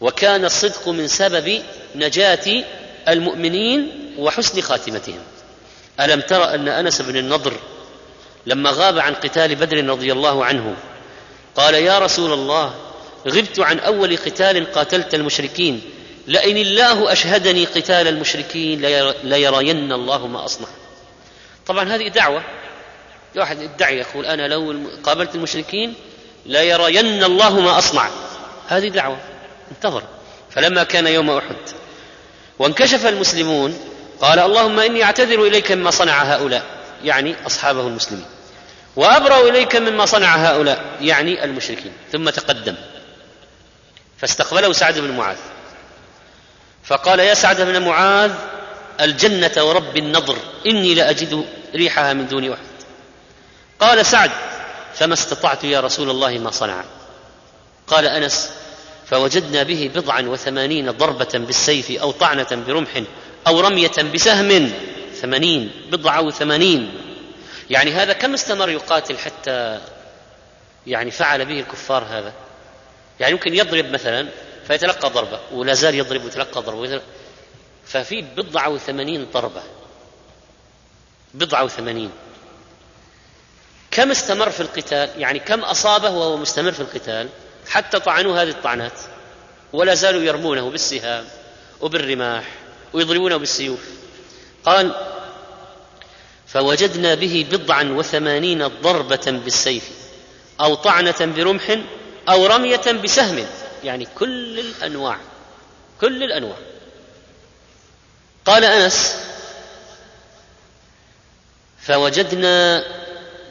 وكان الصدق من سبب نجاة المؤمنين وحسن خاتمتهم. ألم تر أن أنس بن النضر لما غاب عن قتال بدر رضي الله عنه قال يا رسول الله غبت عن أول قتال قاتلت المشركين. لئن الله أشهدني قتال المشركين ليرين الله ما أصنع. طبعا هذه دعوة. واحد يدعي يقول أنا لو قابلت المشركين ليرين الله ما أصنع. هذه دعوة. انتظر. فلما كان يوم أحد وانكشف المسلمون قال اللهم إني أعتذر إليك مما صنع هؤلاء يعني أصحابه المسلمين. وأبرأ إليك مما صنع هؤلاء يعني المشركين. ثم تقدم. فاستقبله سعد بن معاذ. فقال يا سعد بن معاذ الجنة ورب النضر إني لأجد ريحها من دون أحد. قال سعد فما استطعت يا رسول الله ما صنع. قال أنس فوجدنا به بضعا وثمانين ضربة بالسيف أو طعنة برمح أو رمية بسهم. ثمانين بضعة وثمانين. يعني هذا كم استمر يقاتل حتى يعني فعل به الكفار هذا؟ يعني يمكن يضرب مثلا فيتلقى ضربة ولا زال يضرب ويتلقى ضربة ففي بضعة وثمانين ضربة. بضعة وثمانين. كم استمر في القتال؟ يعني كم أصابه وهو مستمر في القتال؟ حتى طعنوه هذه الطعنات. ولا زالوا يرمونه بالسهام وبالرماح ويضربونه بالسيوف. قال فوجدنا به بضعا وثمانين ضربة بالسيف أو طعنة برمح أو رمية بسهم يعني كل الأنواع كل الأنواع. قال أنس فوجدنا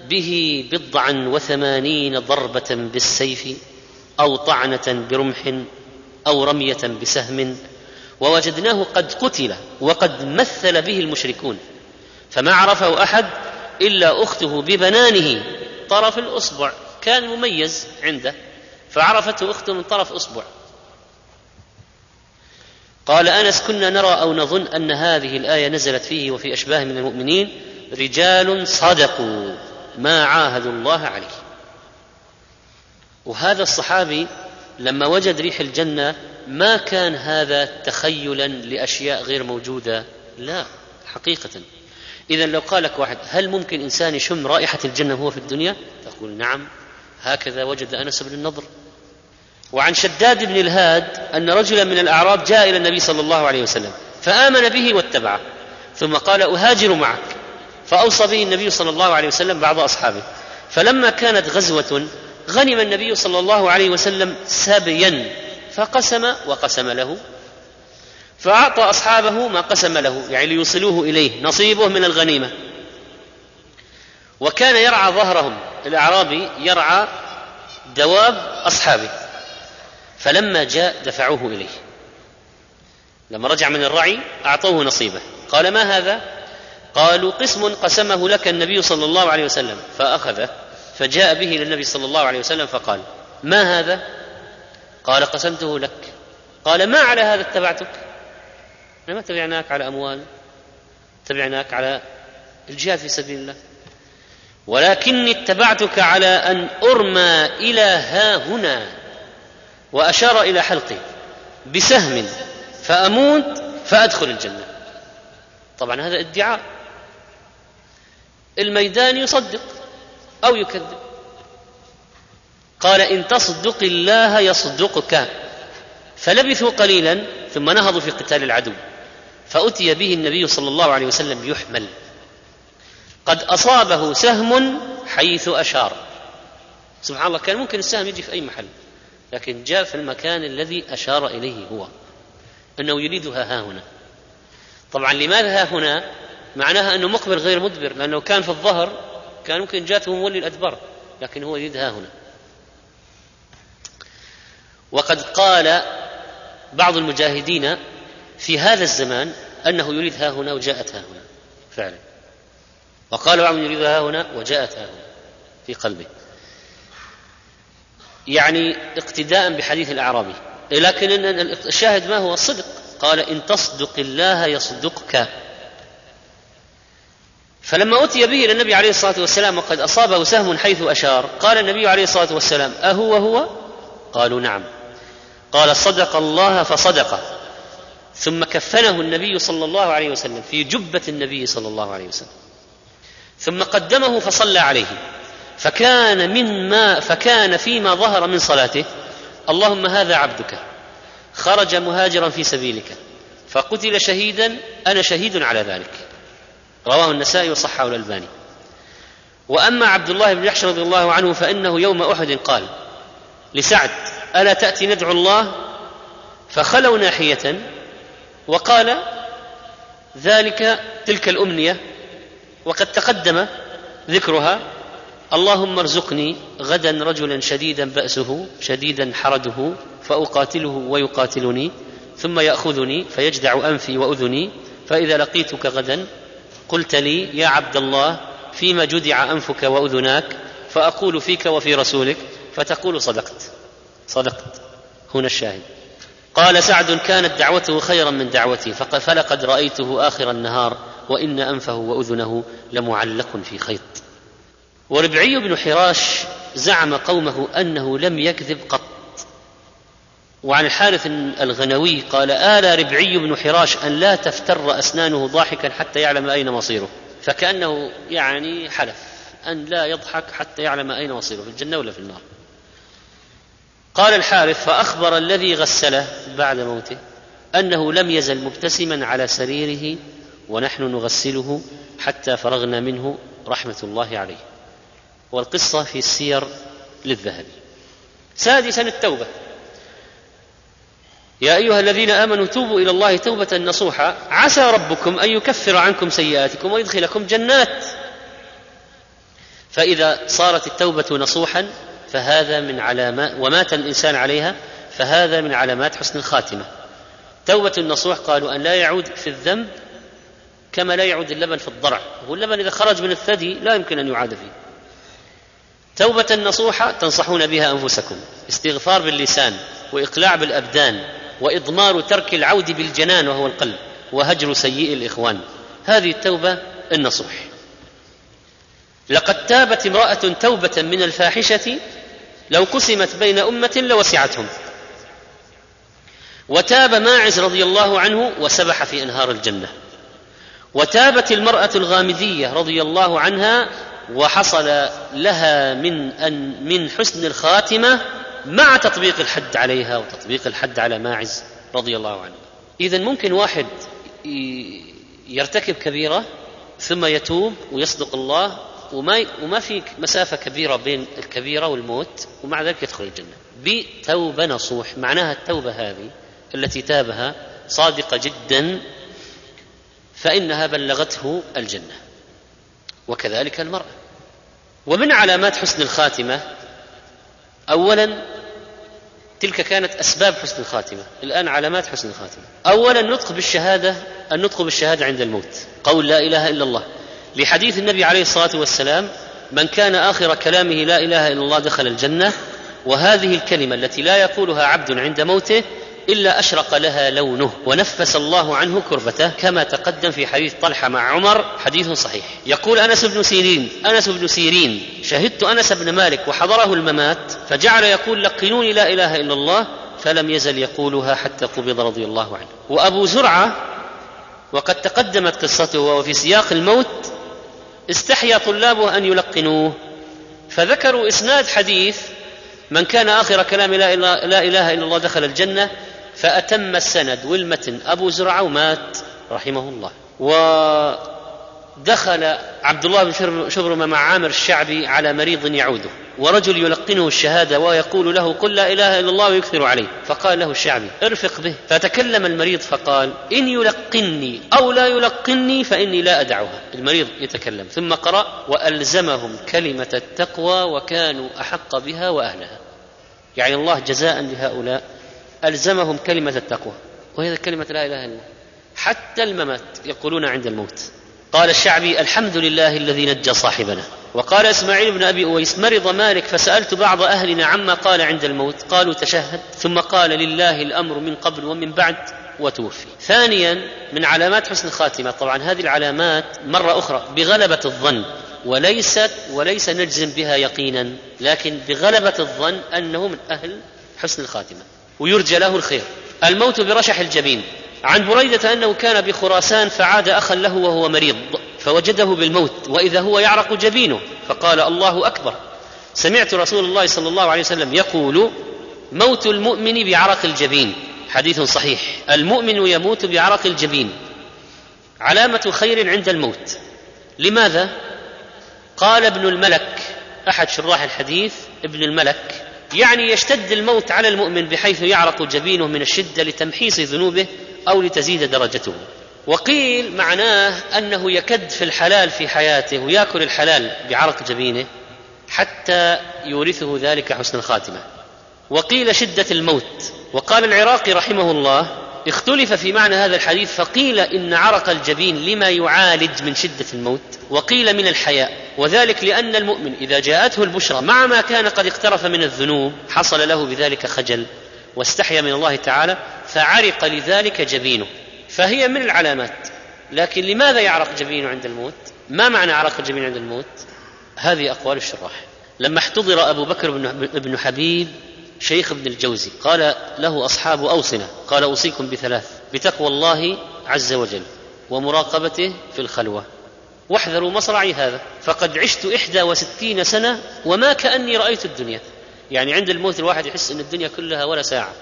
به بضعا وثمانين ضربة بالسيف أو طعنة برمح أو رمية بسهم ووجدناه قد قتل وقد مثل به المشركون. فما عرفه أحد إلا أخته ببنانه طرف الأصبع كان مميز عنده. فعرفته أخته من طرف أصبع. قال أنس كنا نرى أو نظن أن هذه الآية نزلت فيه وفي أشباه من المؤمنين رجال صدقوا ما عاهدوا الله عليه. وهذا الصحابي لما وجد ريح الجنة ما كان هذا تخيلا لأشياء غير موجودة؟ لا حقيقة. اذا لو قال لك واحد هل ممكن إنسان يشم رائحة الجنة وهو في الدنيا؟ تقول نعم. هكذا وجد أنس بن النضر. وعن شداد بن الهاد أن رجلا من الأعراب جاء إلى النبي صلى الله عليه وسلم فآمن به واتبعه ثم قال أهاجر معك. فأوصى به النبي صلى الله عليه وسلم بعض أصحابه. فلما كانت غزوة غنم النبي صلى الله عليه وسلم سبيا فقسم وقسم له. فأعطى أصحابه ما قسم له يعني ليوصلوه إليه نصيبه من الغنيمة. وكان يرعى ظهرهم الأعرابي يرعى دواب أصحابه. فلما جاء دفعوه إليه. لما رجع من الرعي أعطوه نصيبه. قال ما هذا؟ قالوا قسم قسمه لك النبي صلى الله عليه وسلم. فأخذه فجاء به إلى النبي صلى الله عليه وسلم فقال ما هذا؟ قال قسمته لك. قال ما على هذا اتبعتك؟ ما تبعناك على أموال تبعناك على الجهاد في سبيل الله. ولكني اتبعتك على أن أرمى إلى ها هنا وأشار إلى حلقي بسهم فأموت فأدخل الجنة. طبعا هذا ادعاء. الميدان يصدق أو يكذب. قال إن تصدق الله يصدقك. فلبثوا قليلا ثم نهضوا في قتال العدو فأتي به النبي صلى الله عليه وسلم يحمل. قد أصابه سهم حيث أشار. سبحان الله كان ممكن السهم يجي في أي محل لكن جاء في المكان الذي أشار إليه هو أنه يريدها ها هنا. طبعا لماذا ها هنا؟ معناها أنه مقبل غير مدبر لأنه كان في الظهر كان ممكن جاته مولي الأدبار لكن هو يريد ها هنا. وقد قال بعض المجاهدين في هذا الزمان أنه يريد ها هنا وجاءت ها هنا فعلا. وقال بعضهم يريد ها هنا وجاءت ها هنا في قلبه. يعني اقتداء بحديث الأعرابي. لكن الشاهد ما هو؟ الصدق قال إن تصدق الله يصدقك. فلما أتي به إلى النبي عليه الصلاة والسلام وقد أصابه سهم حيث أشار قال النبي عليه الصلاة والسلام أهو هو قالوا نعم. قال صدق الله فصدق ثم كفنه النبي صلى الله عليه وسلم في جبة النبي صلى الله عليه وسلم. ثم قدمه فصلى عليه. فكان من ما فكان فيما ظهر من صلاته اللهم هذا عبدك. خرج مهاجرا في سبيلك. فقتل شهيدا أنا شهيد على ذلك. رواه النسائي وصححه الألباني. وأما عبد الله بن يحشى رضي الله عنه فإنه يوم أحد قال لسعد ألا تأتي ندعو الله؟ فخلوا ناحية وقال ذلك تلك الأمنية وقد تقدم ذكرها اللهم ارزقني غدا رجلا شديدا بأسه شديدا حرده فأقاتله ويقاتلني ثم يأخذني فيجدع أنفي وأذني فإذا لقيتك غدا قلت لي يا عبد الله فيما جدع أنفك وأذناك؟ فأقول فيك وفي رسولك فتقول صدقت. صدقت. هنا الشاهد. قال سعد كانت دعوته خيرا من دعوتي فلقد رأيته آخر النهار. وإن أنفه وأذنه لمعلق في خيط. وربعي بن حراش زعم قومه أنه لم يكذب قط. وعن الحارث الغنوي قال آلى ربعي بن حراش أن لا تفتر أسنانه ضاحكا حتى يعلم أين مصيره. فكأنه يعني حلف أن لا يضحك حتى يعلم أين مصيره في الجنة ولا في النار. قال الحارث فأخبر الذي غسله بعد موته أنه لم يزل مبتسما على سريره ونحن نغسله حتى فرغنا منه رحمة الله عليه. والقصة في السير للذهبي. سادسا التوبة. يا أيها الذين آمنوا توبوا إلى الله توبة نصوحا عسى ربكم أن يكفر عنكم سيئاتكم ويدخلكم جنات. فإذا صارت التوبة نصوحا فهذا من علامات ومات الإنسان عليها فهذا من علامات حسن الخاتمة. توبة النصوح قالوا أن لا يعود في الذنب كما لا يعود اللبن في الضرع. هو اللبن إذا خرج من الثدي لا يمكن أن يعاد فيه. توبة نصوحة تنصحون بها أنفسكم. استغفار باللسان وإقلاع بالأبدان وإضمار ترك العود بالجنان وهو القلب وهجر سيء الإخوان. هذه التوبة النصوح. لقد تابت امرأة توبة من الفاحشة لو قسمت بين أمة لوسعتهم. وتاب ماعز رضي الله عنه وسبح في أنهار الجنة. وتابت المرأة الغامدية رضي الله عنها وحصل لها من أن من حسن الخاتمة مع تطبيق الحد عليها وتطبيق الحد على ماعز رضي الله عنه. اذا ممكن واحد يرتكب كبيرة ثم يتوب ويصدق الله وما وما في مسافة كبيرة بين الكبيرة والموت ومع ذلك يدخل الجنة. بتوبة نصوح معناها التوبة هذه التي تابها صادقة جدا فإنها بلغته الجنة وكذلك المرأة. ومن علامات حسن الخاتمة اولا تلك كانت أسباب حسن الخاتمة. الآن علامات حسن الخاتمة. اولا النطق بالشهادة النطق بالشهادة عند الموت. قول لا إله إلا الله. لحديث النبي عليه الصلاة والسلام من كان آخر كلامه لا إله إلا الله دخل الجنة وهذه الكلمة التي لا يقولها عبد عند موته إلا أشرق لها لونه ونفس الله عنه كربته كما تقدم في حديث طلحة مع عمر حديث صحيح. يقول أنس بن سيرين أنس بن سيرين شهدت أنس بن مالك وحضره الممات فجعل يقول لقنوني لا إله إلا الله فلم يزل يقولها حتى قبض رضي الله عنه. وأبو زرعة وقد تقدمت قصته وهو في سياق الموت استحيا طلابه أن يلقنوه. فذكروا إسناد حديث من كان آخر كلام لا إله إلا الله دخل الجنة فأتم السند والمتن. أبو زرعة ومات رحمه الله. ودخل عبد الله بن شبرمه مع عامر الشعبي على مريض يعوده. ورجل يلقنه الشهادة ويقول له قل لا إله إلا الله ويكثر عليه. فقال له الشعبي ارفق به. فتكلم المريض فقال إن يلقني أو لا يلقني فإني لا أدعها. المريض يتكلم. ثم قرأ وألزمهم كلمة التقوى وكانوا أحق بها وأهلها. يعني الله جزاء لهؤلاء ألزمهم كلمة التقوى وهي كلمة لا إله إلا الله. حتى الممات يقولون عند الموت. قال الشعبي الحمد لله الذي نجى صاحبنا. وقال إسماعيل بن أبي أويس مرض مالك فسألت بعض أهلنا عما قال عند الموت. قالوا تشهد ثم قال لله الأمر من قبل ومن بعد وتوفي. ثانيا من علامات حسن الخاتمه طبعا هذه العلامات مرة أخرى بغلبة الظن. وليست وليس نجزم بها يقينا لكن بغلبة الظن أنه من أهل حسن الخاتمة. ويرجى له الخير. الموت برشح الجبين. عن بريدة أنه كان بخراسان فعاد أخا له وهو مريض فوجده بالموت وإذا هو يعرق جبينه فقال الله أكبر. سمعت رسول الله صلى الله عليه وسلم يقول موت المؤمن بعرق الجبين. حديث صحيح. المؤمن يموت بعرق الجبين. علامة خير عند الموت. لماذا؟ قال ابن الملك أحد شراح الحديث ابن الملك يعني يشتد الموت على المؤمن بحيث يعرق جبينه من الشدة لتمحيص ذنوبه أو لتزيد درجته. وقيل معناه أنه يكد في الحلال في حياته ويأكل الحلال بعرق جبينه حتى يورثه ذلك حسن الخاتمة. وقيل شدة الموت. وقال العراقي رحمه الله اختلف في معنى هذا الحديث فقيل إن عرق الجبين لما يعالج من شدة الموت وقيل من الحياء وذلك لأن المؤمن إذا جاءته البشرى مع ما كان قد اقترف من الذنوب حصل له بذلك خجل واستحيا من الله تعالى فعرق لذلك جبينه. فهي من العلامات. لكن لماذا يعرق جبينه عند الموت؟ ما معنى عرق الجبين عند الموت؟ هذه أقوال الشراح. لما احتضر أبو بكر بن حبيب شيخ ابن الجوزي قال له أصحاب أوصنا قال أوصيكم بثلاث بتقوى الله عز وجل ومراقبته في الخلوة. واحذروا مصرعي هذا فقد عشت إحدى وستين سنة وما كأني رأيت الدنيا. يعني عند الموت الواحد يحس أن الدنيا كلها ولا ساعة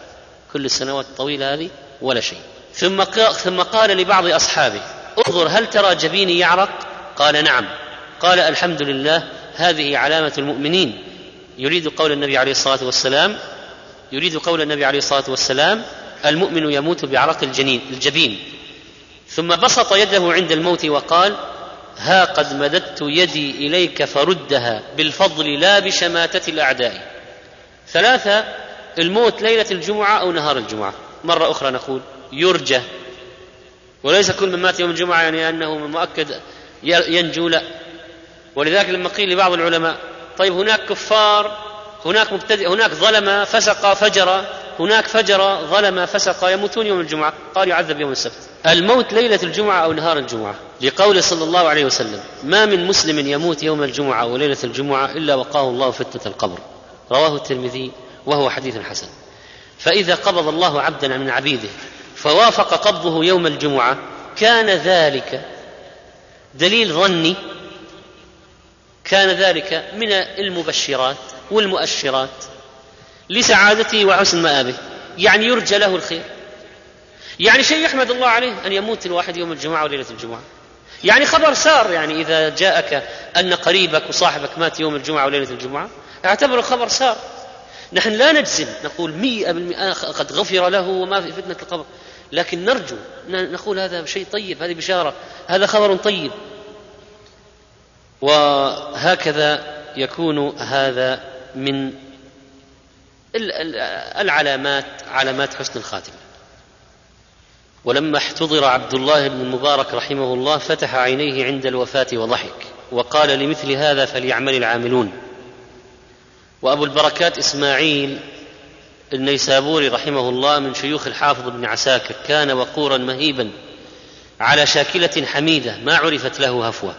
كل السنوات الطويلة هذه ولا شيء. ثم ثم قال لبعض أصحابه انظر هل ترى جبيني يعرق؟ قال نعم. قال الحمد لله هذه علامة المؤمنين. يريد قول النبي عليه الصلاة والسلام يريد قول النبي عليه الصلاة والسلام المؤمن يموت بعرق الجنين الجبين. ثم بسط يده عند الموت وقال ها قد مددت يدي إليك فردها بالفضل لا بشماتة الأعداء. ثلاثة الموت ليلة الجمعة أو نهار الجمعة. مرة أخرى نقول يرجى. وليس كل من مات يوم الجمعة يعني أنه مؤكد ينجو لا. ولذلك لما قيل لبعض العلماء طيب هناك كفار هناك مبتدئ هناك ظلم فسق فجر هناك فجر ظلم فسق يموتون يوم الجمعة قال يعذب يوم السبت. الموت ليلة الجمعة أو نهار الجمعة لقول صلى الله عليه وسلم ما من مسلم يموت يوم الجمعة أو ليلة الجمعة إلا وقاه الله فتنة القبر رواه الترمذي وهو حديث حسن. فإذا قبض الله عبدا من عبيده فوافق قبضه يوم الجمعة كان ذلك. دليل ظني كان ذلك من المبشرات والمؤشرات لسعادته وحسن مآبه. يعني يرجى له الخير. يعني شيء يحمد الله عليه أن يموت الواحد يوم الجمعة وليلة الجمعة. يعني خبر سار يعني إذا جاءك أن قريبك وصاحبك مات يوم الجمعة وليلة الجمعة اعتبر الخبر سار. نحن لا نجزم نقول مئة بالمئة قد غفر له وما في فتنة القبر. لكن نرجو نقول هذا شيء طيب هذه بشارة هذا خبر طيب. وهكذا يكون هذا من العلامات علامات حسن الخاتمة. ولما احتضر عبد الله بن المبارك رحمه الله فتح عينيه عند الوفاة وضحك وقال لمثل هذا فليعمل العاملون. وأبو البركات إسماعيل النيسابوري رحمه الله من شيوخ الحافظ بن عساكر كان وقورا مهيبا على شاكلة حميدة ما عرفت له هفوة.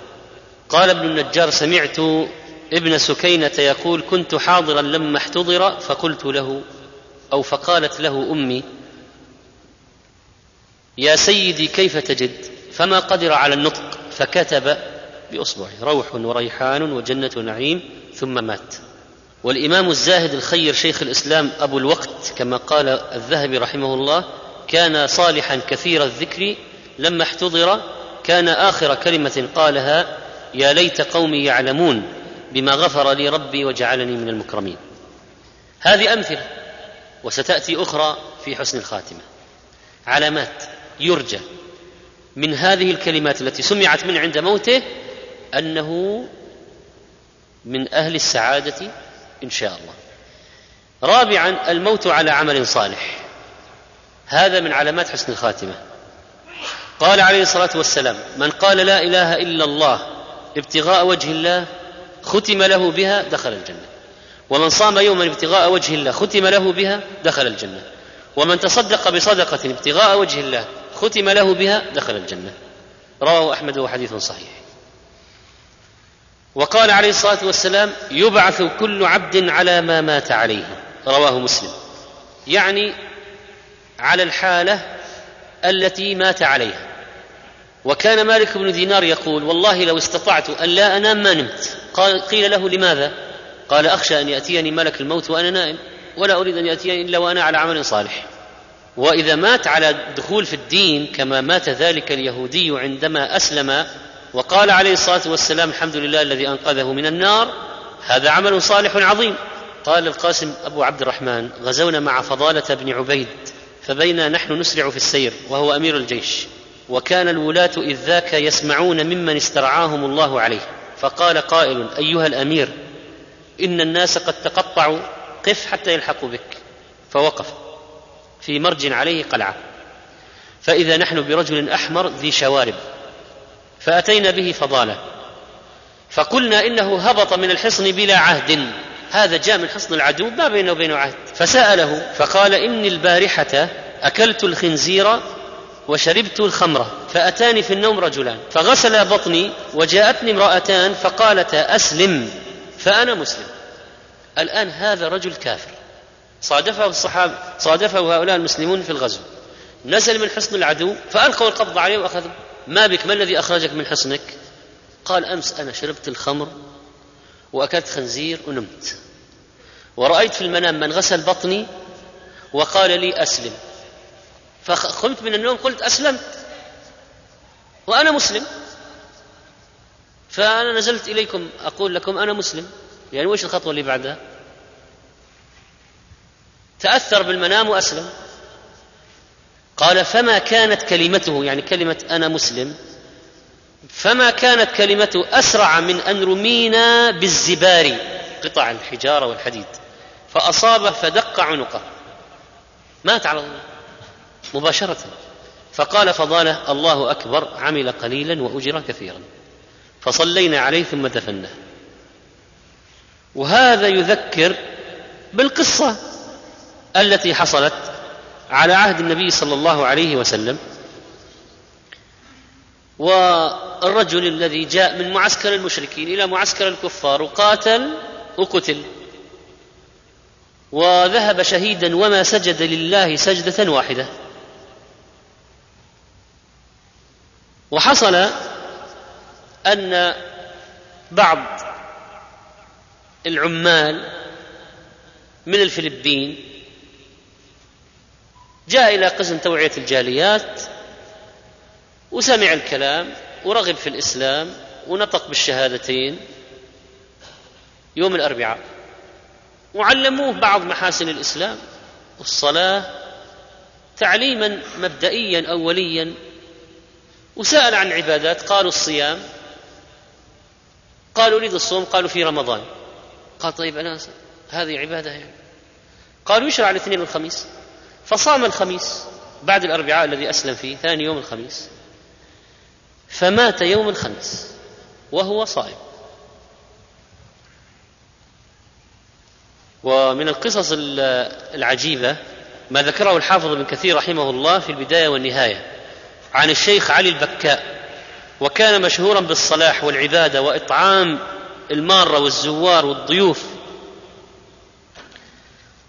قال ابن النجار سمعت ابن سكينة يقول كنت حاضرا لما احتضر فقلت له أو فقالت له أمي يا سيدي كيف تجد؟ فما قدر على النطق فكتب بأصبعه روح وريحان وجنة نعيم ثم مات. والإمام الزاهد الخير شيخ الإسلام أبو الوقت كما قال الذهبي رحمه الله كان صالحا كثير الذكر لما احتضر كان آخر كلمة قالها يا ليت قومي يعلمون بما غفر لي ربي وجعلني من المكرمين. هذه أمثلة وستأتي أخرى في حسن الخاتمة. علامات يرجى من هذه الكلمات التي سمعت منه عند موته أنه من أهل السعادة إن شاء الله. رابعا الموت على عمل صالح. هذا من علامات حسن الخاتمة. قال عليه الصلاة والسلام من قال لا إله إلا الله ابتغاء وجه الله ختم له بها دخل الجنة. ومن صام يوما ابتغاء وجه الله ختم له بها دخل الجنة. ومن تصدق بصدقة ابتغاء وجه الله ختم له بها دخل الجنة. رواه أحمد وحديث صحيح. وقال عليه الصلاة والسلام يبعث كل عبد على ما مات عليه. رواه مسلم. يعني على الحالة التي مات عليها. وكان مالك بن دينار يقول والله لو استطعت أن لا أنام ما نمت. قال قيل له لماذا؟ قال أخشى أن يأتيني ملك الموت وأنا نائم ولا أريد أن يأتيني إلا وأنا على عمل صالح. وإذا مات على الدخول في الدين كما مات ذلك اليهودي عندما أسلم وقال عليه الصلاة والسلام الحمد لله الذي أنقذه من النار هذا عمل صالح عظيم. قال القاسم أبو عبد الرحمن غزونا مع فضالة بن عبيد فبينا نحن نسرع في السير وهو أمير الجيش. وكان الولاة إذ ذاك يسمعون ممن استرعاهم الله عليه. فقال قائل أيها الأمير إن الناس قد تقطعوا قف حتى يلحقوا بك. فوقف في مرج عليه قلعة. فإذا نحن برجل أحمر ذي شوارب. فأتينا به فضاله. فقلنا إنه هبط من الحصن بلا عهد. هذا جاء من حصن العدو ما بينه وبينه عهد. فسأله فقال إني البارحة أكلت الخنزير وشربت الخمر فأتاني في النوم رجلان فغسل بطني وجاءتني امرأتان فقالتا أسلم فأنا مسلم. الآن هذا رجل كافر. صادفه الصحابه صادفه هؤلاء المسلمون في الغزو. نزل من حصن العدو فالقوا القبض عليه واخذوا ما بك ما الذي أخرجك من حصنك؟ قال أمس أنا شربت الخمر وأكلت خنزير ونمت. ورأيت في المنام من غسل بطني وقال لي أسلم. فقمت من النوم قلت أسلمت. وأنا مسلم. فأنا نزلت إليكم أقول لكم أنا مسلم. يعني وش الخطوة اللي بعدها؟ تأثر بالمنام وأسلم. قال فما كانت كلمته يعني كلمة أنا مسلم. فما كانت كلمته أسرع من أن رمينا بالزبار قطع الحجارة والحديد. فأصابه فدق عنقه. مات على الله. مباشرة. فقال فضاله الله أكبر عمل قليلا واجر كثيرا. فصلينا عليه ثم دفناه. وهذا يذكر بالقصة التي حصلت على عهد النبي صلى الله عليه وسلم. والرجل الذي جاء من معسكر المشركين إلى معسكر الكفار وقاتل وقتل. وذهب شهيدا وما سجد لله سجدة واحدة. وحصل أن بعض العمال من الفلبين جاء إلى قسم توعية الجاليات وسمع الكلام ورغب في الإسلام ونطق بالشهادتين يوم الأربعاء وعلموه بعض محاسن الإسلام والصلاة تعليما مبدئيا أوليا وسأل عن عبادات قالوا الصيام قالوا أريد الصوم قالوا في رمضان. قال طيب أنا هذه عبادة يعني. قالوا يشرع الاثنين والخميس فصام الخميس بعد الأربعاء الذي أسلم فيه ثاني يوم الخميس. فمات يوم الخميس وهو صائم. ومن القصص العجيبة ما ذكره الحافظ ابن كثير رحمه الله في البداية والنهاية. عن الشيخ علي البكاء وكان مشهورا بالصلاح والعبادة وإطعام المارة والزوار والضيوف.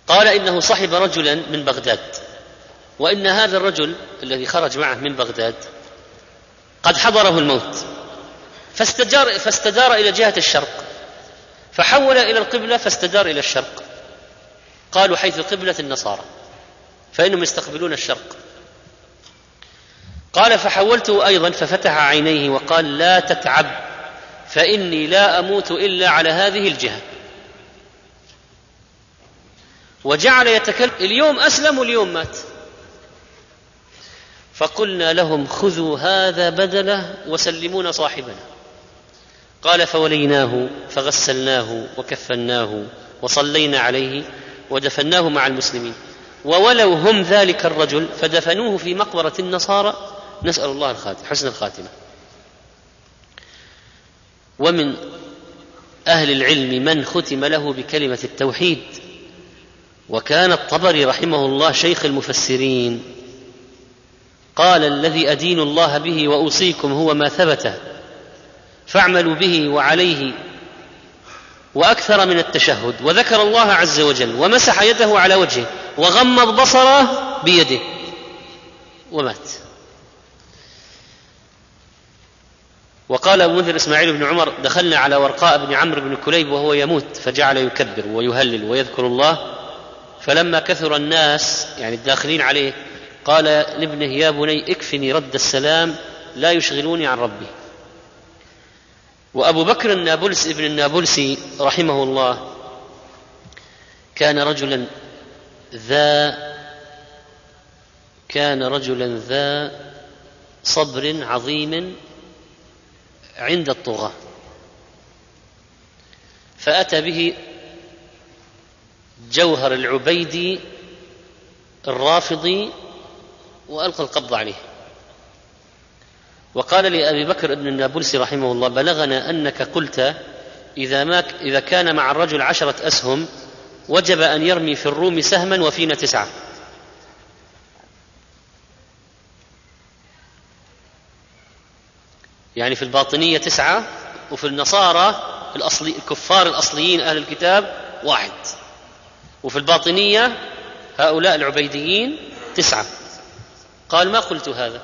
قال إنه صحب رجلا من بغداد وإن هذا الرجل الذي خرج معه من بغداد قد حضره الموت. فاستجار فاستدار إلى جهة الشرق فحول إلى القبلة فاستدار إلى الشرق. قالوا حيث قبلة النصارى فإنهم يستقبلون الشرق. قال فحولته أيضا ففتح عينيه وقال لا تتعب فإني لا أموت إلا على هذه الجهة. وجعل يتكلم اليوم أسلم واليوم مات. فقلنا لهم خذوا هذا بدله وسلمون صاحبنا. قال فوليناه فغسلناه وكفناه وصلينا عليه ودفناه مع المسلمين. وولوا هم ذلك الرجل فدفنوه في مقبرة النصارى نسأل الله الخاتم حسن الخاتمة. ومن أهل العلم من ختم له بكلمة التوحيد وكان الطبري رحمه الله شيخ المفسرين. قال الذي أدين الله به وأوصيكم هو ما ثبت فاعملوا به وعليه وأكثر من التشهد. وذكر الله عز وجل ومسح يده على وجهه وغمض بصره بيده ومات. وقال أبو منذر إسماعيل بن عمر دخلنا على ورقاء بن عمرو بن كليب وهو يموت فجعل يكبر ويهلل ويذكر الله. فلما كثر الناس يعني الداخلين عليه قال لابنه يا بني اكفني رد السلام لا يشغلوني عن ربي. وأبو بكر النابلس ابن النابلسي رحمه الله كان رجلا ذا كان رجلا ذا صبر عظيم عند الطغاة. فأتى به جوهر العبيدي الرافضي وألقى القبض عليه. وقال لأبي بكر بن النابلسي رحمه الله بلغنا أنك قلت إذا, ما إذا كان مع الرجل عشرة أسهم وجب أن يرمي في الروم سهما وفينا تسعة. يعني في الباطنية تسعة وفي النصارى الأصلي الكفار الأصليين أهل الكتاب واحد. وفي الباطنية هؤلاء العبيديين تسعة. قال ما قلت هذا؟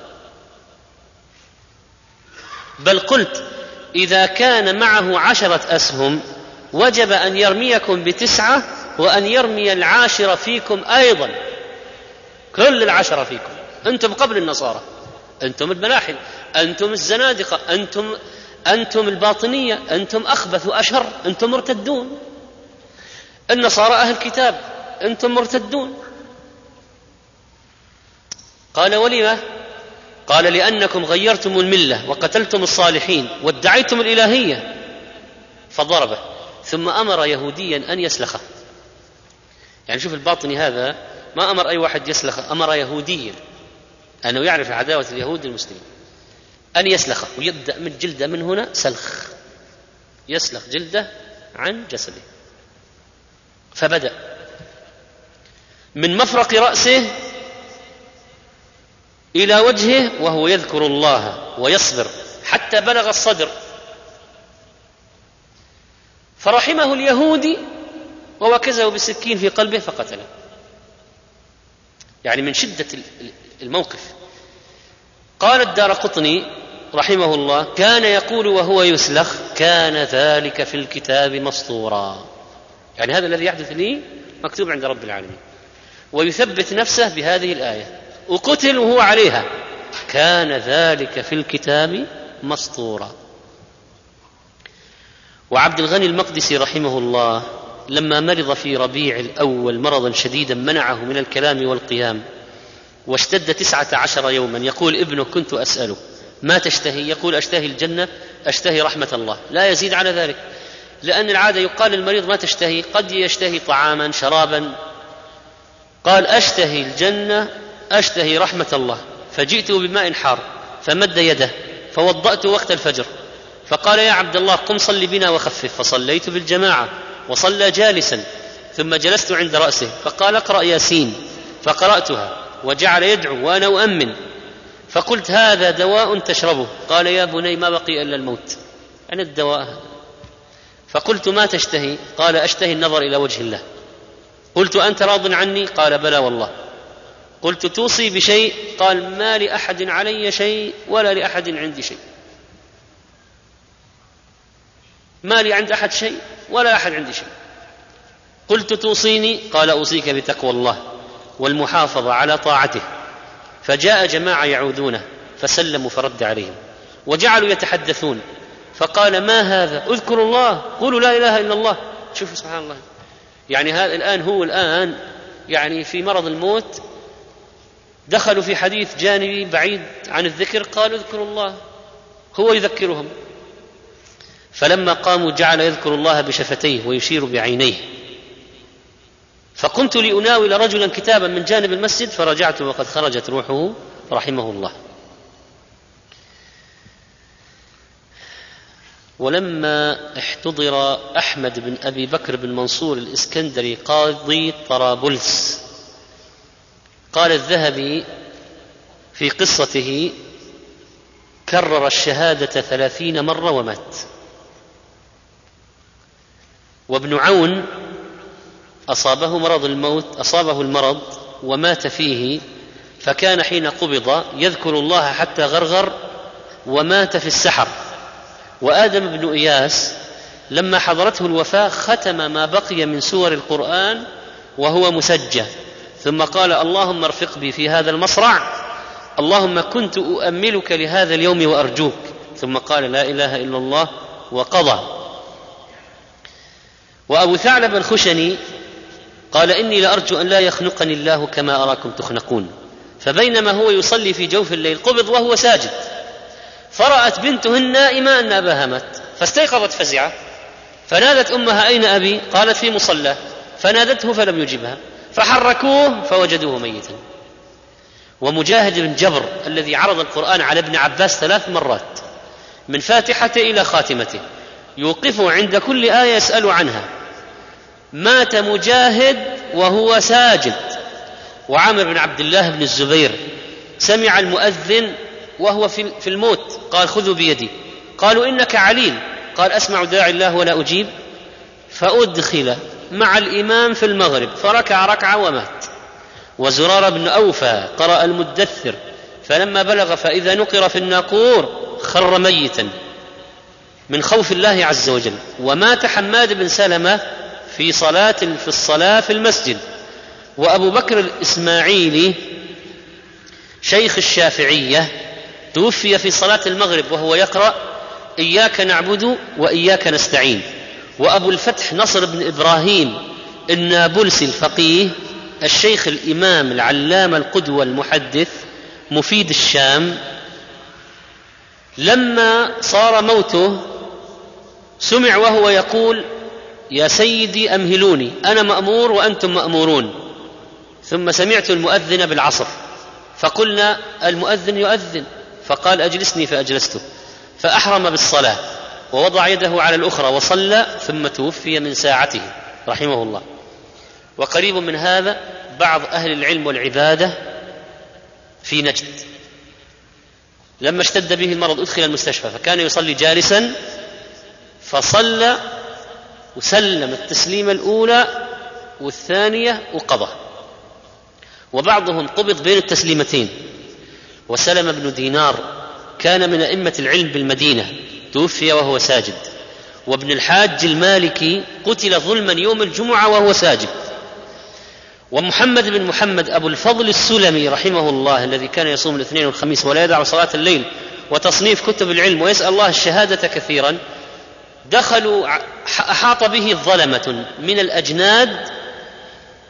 بل قلت إذا كان معه عشرة أسهم وجب أن يرميكم بتسعة وأن يرمي العاشر فيكم أيضا. كل العشرة فيكم. أنتم قبل النصارى. أنتم الملاحم أنتم الزنادقة أنتم أنتم الباطنية أنتم أخبث وأشر أنتم مرتدون. النصارى أهل كتاب أنتم مرتدون. قال ولم قال لأنكم غيرتم الملة وقتلتم الصالحين وادعيتم الإلهية. فضربه. ثم أمر يهوديا أن يسلخه. يعني شوف الباطني هذا ما أمر أي واحد يسلخه أمر يهوديا. أنه يعرف عداوة اليهود للمسلمين. أن يسلخه ويبدأ من جلدة من هنا سلخ. يسلخ جلدة عن جسده. فبدأ. من مفرق رأسه إلى وجهه وهو يذكر الله ويصبر حتى بلغ الصدر. فرحمه اليهودي ووكزه بسكين في قلبه فقتله. يعني من شدة الموقف. قال الدار قطني رحمه الله كان يقول وهو يسلخ كان ذلك في الكتاب مسطورا. يعني هذا الذي يحدث لي مكتوب عند رب العالمين. ويثبت نفسه بهذه الآية. وقتل وهو عليها. كان ذلك في الكتاب مسطورا. وعبد الغني المقدسي رحمه الله لما مرض في ربيع الأول مرضا شديدا منعه من الكلام والقيام واشتد تسعة عشر يوما. يقول ابنه كنت أسأله ما تشتهي؟ يقول أشتهي الجنة أشتهي رحمة الله. لا يزيد على ذلك. لأن العادة يقال للمريض ما تشتهي؟ قد يشتهي طعاما شرابا. قال أشتهي الجنة أشتهي رحمة الله. فجئته بماء حار فمد يده فوضأت وقت الفجر. فقال يا عبد الله قم صل بنا وخفف. فصليت بالجماعة وصلى جالسا ثم جلست عند رأسه. فقال اقرأ ياسين. فقرأتها. وجعل يدعو وأنا أؤمن. فقلت هذا دواء تشربه. قال يا بني ما بقي إلا الموت. يعني الدواء هذا. فقلت ما تشتهي؟ قال أشتهي النظر إلى وجه الله. قلت أنت راض عني؟ قال بلى والله. قلت توصي بشيء؟ قال ما لأحد علي شيء ولا لأحد عندي شيء. ما لي عند أحد شيء ولا أحد عندي شيء. قلت توصيني؟ قال أوصيك بتقوى الله. والمحافظة على طاعته. فجاء جماعة يعودونه فسلموا فرد عليهم وجعلوا يتحدثون فقال ما هذا؟ اذكروا الله قولوا لا إله إلا الله. شوفوا سبحان الله. يعني هذا الآن هو الآن يعني في مرض الموت دخلوا في حديث جانبي بعيد عن الذكر قالوا اذكروا الله. هو يذكرهم. فلما قاموا جعل يذكر الله بشفتيه ويشير بعينيه. فقمت لأناول رجلا كتابا من جانب المسجد فرجعت وقد خرجت روحه رحمه الله. ولما احتضر أحمد بن أبي بكر بن منصور الإسكندري قاضي طرابلس قال الذهبي في قصته كرر الشهادة ثلاثين مرة ومات. وابن عون أصابه مرض الموت أصابه المرض ومات فيه فكان حين قبض يذكر الله حتى غرغر ومات في السحر. وآدم بن إياس لما حضرته الوفاة ختم ما بقي من سور القرآن وهو مسجى. ثم قال اللهم ارفق بي في هذا المصرع اللهم كنت أؤملك لهذا اليوم وأرجوك. ثم قال لا إله إلا الله وقضى. وأبو ثعلب الخشني قال إني لأرجو أن لا يخنقني الله كما أراكم تخنقون. فبينما هو يصلي في جوف الليل قبض وهو ساجد. فرأت بنته النائمة أن أباها مات. فاستيقظت فزعة. فنادت أمها أين أبي؟ قالت في مصلى. فنادته فلم يجبها. فحركوه فوجدوه ميتا. ومجاهد بن جبر الذي عرض القرآن على ابن عباس ثلاث مرات من فاتحته إلى خاتمته يوقفه عند كل آية يسأل عنها. مات مجاهد وهو ساجد. وعامر بن عبد الله بن الزبير سمع المؤذن وهو في الموت. قال خذوا بيدي. قالوا إنك عليل. قال أسمع داعي الله ولا أجيب. فأدخل مع الإمام في المغرب فركع ركعة ومات. وزرار بن أوفى قرأ المدثر فلما بلغ فإذا نقر في الناقور خر ميتا من خوف الله عز وجل. ومات حماد بن سلمة في صلاة في الصلاة في المسجد. وأبو بكر الإسماعيلي شيخ الشافعية توفي في صلاة المغرب وهو يقرأ إياك نعبد وإياك نستعين. وأبو الفتح نصر بن إبراهيم النابلسي الفقيه الشيخ الإمام العلامة القدوة المحدث مفيد الشام. لما صار موته سمع وهو يقول يا سيدي أمهلوني أنا مأمور وأنتم مأمورون. ثم سمعت المؤذن بالعصر فقلنا المؤذن يؤذن فقال أجلسني فأجلسته. فأحرم بالصلاة ووضع يده على الأخرى وصلى ثم توفي من ساعته رحمه الله. وقريب من هذا بعض أهل العلم والعبادة في نجد. لما اشتد به المرض أدخل المستشفى فكان يصلي جالسا فصلى وسلم التسليمة الأولى والثانية وقضى. وبعضهم قبض بين التسليمتين. وسلم بن دينار كان من أئمة العلم بالمدينة توفي وهو ساجد. وابن الحاج المالكي قتل ظلما يوم الجمعة وهو ساجد. ومحمد بن محمد أبو الفضل السلمي رحمه الله الذي كان يصوم الاثنين والخميس ولا يدع صلاة الليل وتصنيف كتب العلم ويسأل الله الشهادة كثيرا دخلوا أحاط به ظلمة من الأجناد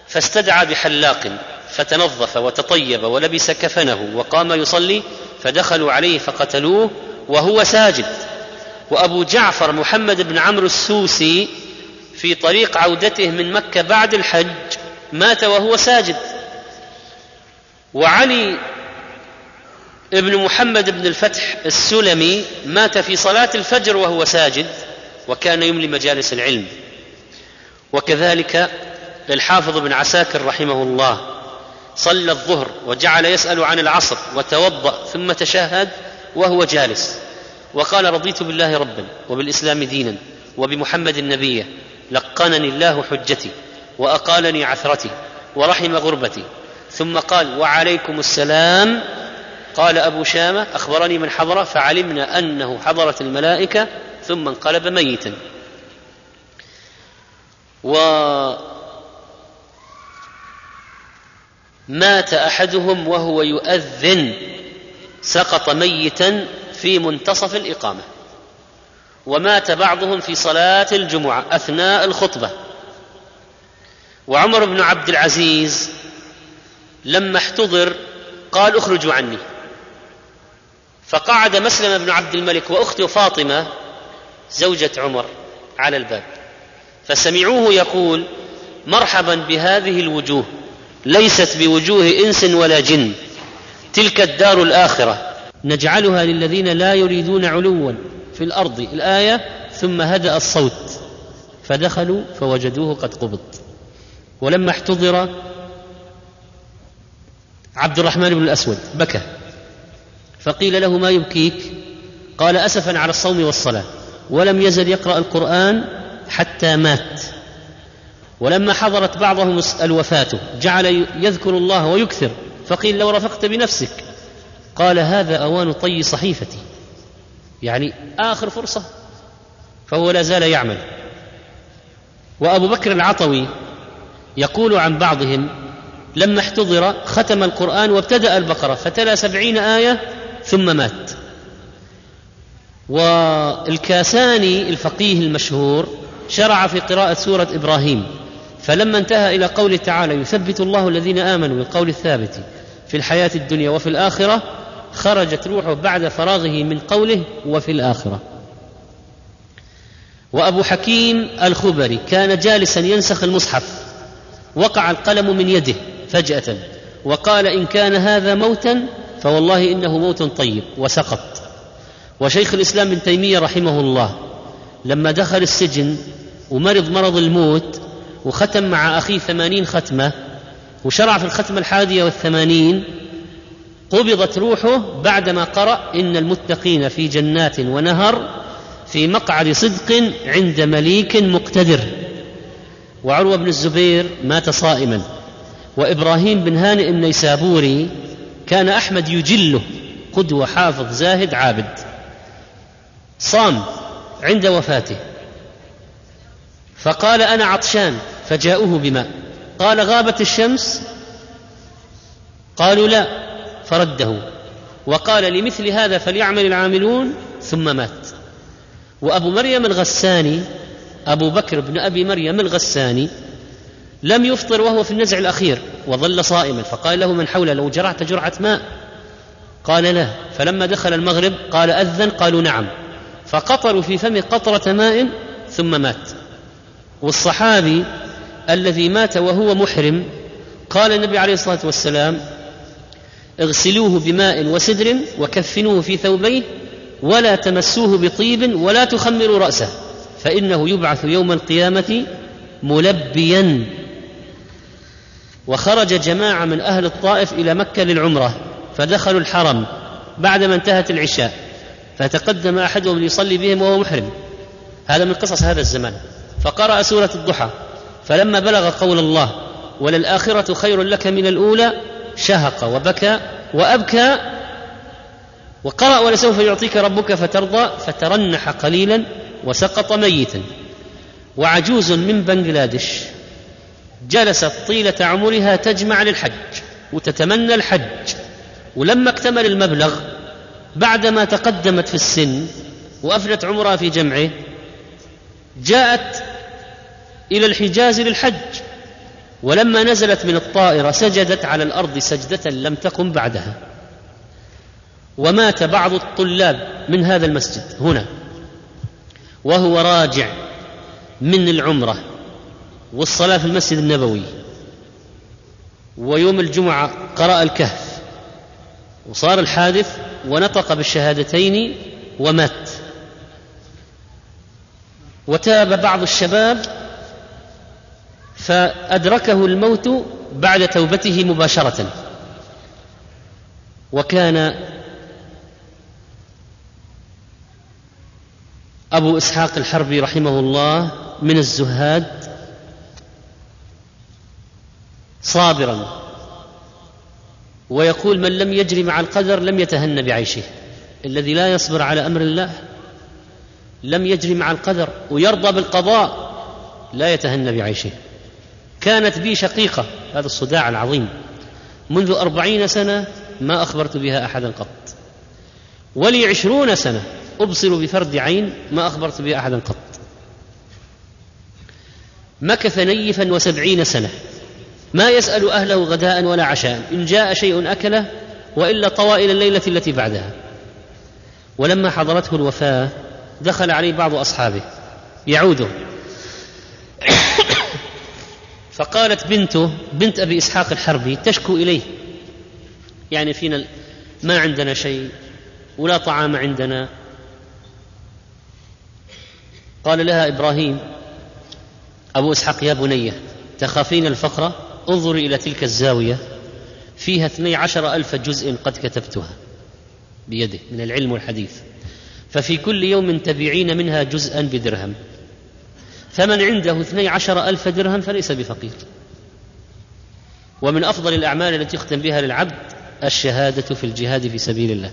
فاستدعى بحلاق فتنظف وتطيب ولبس كفنه وقام يصلي فدخلوا عليه فقتلوه وهو ساجد. وأبو جعفر محمد بن عمرو السوسي في طريق عودته من مكة بعد الحج مات وهو ساجد. وعلي ابن محمد بن الفتح السلمي مات في صلاة الفجر وهو ساجد. وكان يملي مجالس العلم. وكذلك الحافظ بن عساكر رحمه الله صلى الظهر وجعل يسأل عن العصر وتوضأ ثم تشهد وهو جالس. وقال رضيت بالله ربا وبالإسلام دينا وبمحمد نبيا لقنني الله حجتي وأقالني عثرتي ورحم غربتي. ثم قال وعليكم السلام. قال أبو شامة أخبرني من حضر فعلمنا أنه حضرت الملائكة ثم انقلب ميتا. ومات أحدهم وهو يؤذن سقط ميتا في منتصف الإقامة. ومات بعضهم في صلاة الجمعة أثناء الخطبة. وعمر بن عبد العزيز لما احتضر قال اخرجوا عني. فقعد مسلم بن عبد الملك واخته فاطمة زوجة عمر على الباب. فسمعوه يقول مرحبا بهذه الوجوه ليست بوجوه إنس ولا جن تلك الدار الآخرة. نجعلها للذين لا يريدون علوا في الأرض. الآية ثم هدأ الصوت فدخلوا فوجدوه قد قبض. ولما احتضر عبد الرحمن بن الأسود بكى. فقيل له ما يبكيك؟ قال اسفا على الصوم والصلاة. ولم يزل يقرأ القرآن حتى مات. ولما حضرت بعضهم الوفاه جعل يذكر الله ويكثر فقيل لو رفقت بنفسك. قال هذا أوان طي صحيفتي. يعني آخر فرصة فهو لا زال يعمل. وأبو بكر العطوي يقول عن بعضهم لما احتضر ختم القرآن وابتدأ البقرة فتلا سبعين آية ثم مات. والكاساني الفقيه المشهور شرع في قراءة سورة إبراهيم فلما انتهى إلى قوله تعالى يثبت الله الذين آمنوا بالقول الثابت في الحياة الدنيا وفي الآخرة خرجت روحه بعد فراغه من قوله وفي الآخرة. وأبو حكيم الخبري كان جالسا ينسخ المصحف وقع القلم من يده فجأة وقال إن كان هذا موتا فوالله إنه موت طيب وسقط. وشيخ الإسلام ابن تيمية رحمه الله لما دخل السجن ومرض مرض الموت وختم مع أخيه ثمانين ختمة وشرع في الختمة الحادية والثمانين قبضت روحه بعدما قرأ إن المتقين في جنات ونهر في مقعد صدق عند مليك مقتدر. وعروة بن الزبير مات صائما وإبراهيم بن هانئ النيسابوري كان أحمد يجله قدوة حافظ زاهد عابد. صام عند وفاته. فقال أنا عطشان فجاءوه بماء قال غابت الشمس؟ قالوا لا فرده. وقال لمثل هذا فليعمل العاملون ثم مات. وأبو مريم الغساني أبو بكر بن أبي مريم الغساني لم يفطر وهو في النزع الأخير وظل صائما. فقال له من حوله لو جرعت جرعة ماء؟ قال لا. فلما دخل المغرب قال أذن قالوا نعم. فقطروا في فمه قطرة ماء ثم مات. والصحابي الذي مات وهو محرم قال النبي عليه الصلاة والسلام اغسلوه بماء وسدر وكفنوه في ثوبيه ولا تمسوه بطيب ولا تخمروا رأسه فإنه يبعث يوم القيامة ملبيا. وخرج جماعة من أهل الطائف إلى مكة للعمرة فدخلوا الحرم بعدما انتهت العشاء. فتقدم أحدهم ليصلي بهم وهو محرم. هذا من قصص هذا الزمان. فقرأ سورة الضحى. فلما بلغ قول الله وللآخرة خير لك من الأولى شهق وبكى وأبكى وقرأ ولسوف يعطيك ربك فترضى فترنح قليلا وسقط ميتا. وعجوز من بنغلاديش. جلست طيلة عمرها تجمع للحج وتتمنى الحج. ولما اكتمل المبلغ بعدما تقدمت في السن وافنت عمرها في جمعه جاءت إلى الحجاز للحج. ولما نزلت من الطائرة سجدت على الأرض سجدة لم تقم بعدها. ومات بعض الطلاب من هذا المسجد هنا وهو راجع من العمرة والصلاة في المسجد النبوي. ويوم الجمعة قرأ الكهف وصار الحادث ونطق بالشهادتين ومات. وتاب بعض الشباب فأدركه الموت بعد توبته مباشرة. وكان أبو إسحاق الحربي رحمه الله من الزهاد صابرا. ويقول من لم يجري مع القدر لم يتهن بعيشه. الذي لا يصبر على أمر الله لم يجري مع القدر ويرضى بالقضاء لا يتهن بعيشه. كانت بي شقيقة هذا الصداع العظيم. منذ أربعين سنة ما أخبرت بها أحدا قط. ولي عشرون سنة أبصر بفرد عين ما أخبرت بها أحدا قط. مكث نيفا وسبعين سنة. ما يسأل أهله غداء ولا عشاء إن جاء شيء أكله وإلا طوى إلى الليلة التي بعدها. ولما حضرته الوفاة دخل عليه بعض أصحابه يعوده. فقالت بنته بنت أبي إسحاق الحربي تشكو إليه. يعني فينا ما عندنا شيء ولا طعام عندنا. قال لها إبراهيم أبو إسحاق يا بنيه تخافين الفقر؟ انظري إلى تلك الزاوية فيها اثني عشر ألف جزء قد كتبتها بيده من العلم والحديث. ففي كل يوم تبيعين منها جزءا بدرهم. فمن عنده اثني عشر ألف درهم فليس بفقير. ومن أفضل الأعمال التي يختم بها للعبد الشهادة في الجهاد في سبيل الله.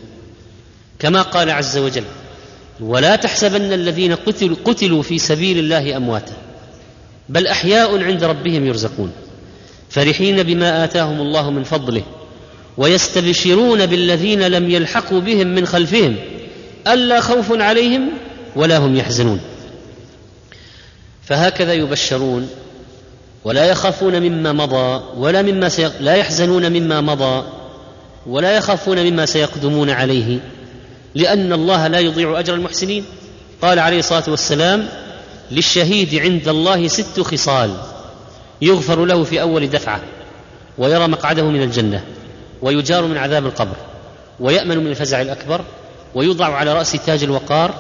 كما قال عز وجل ولا تحسبن الذين قتلوا, قتلوا في سبيل الله أمواتا بل أحياء عند ربهم يرزقون. فرحين بما آتاهم الله من فضله ويستبشرون بالذين لم يلحقوا بهم من خلفهم ألا خوف عليهم ولا هم يحزنون. فهكذا يبشرون ولا يخافون مما مضى ولا مما سيق... لا يحزنون مما مضى ولا يخافون مما سيقدمون عليه لأن الله لا يضيع أجر المحسنين. قال عليه الصلاة والسلام للشهيد عند الله ست خصال. يغفر له في أول دفعة ويرى مقعده من الجنة ويجار من عذاب القبر ويأمن من الفزع الأكبر ويوضع على رأس تاج الوقار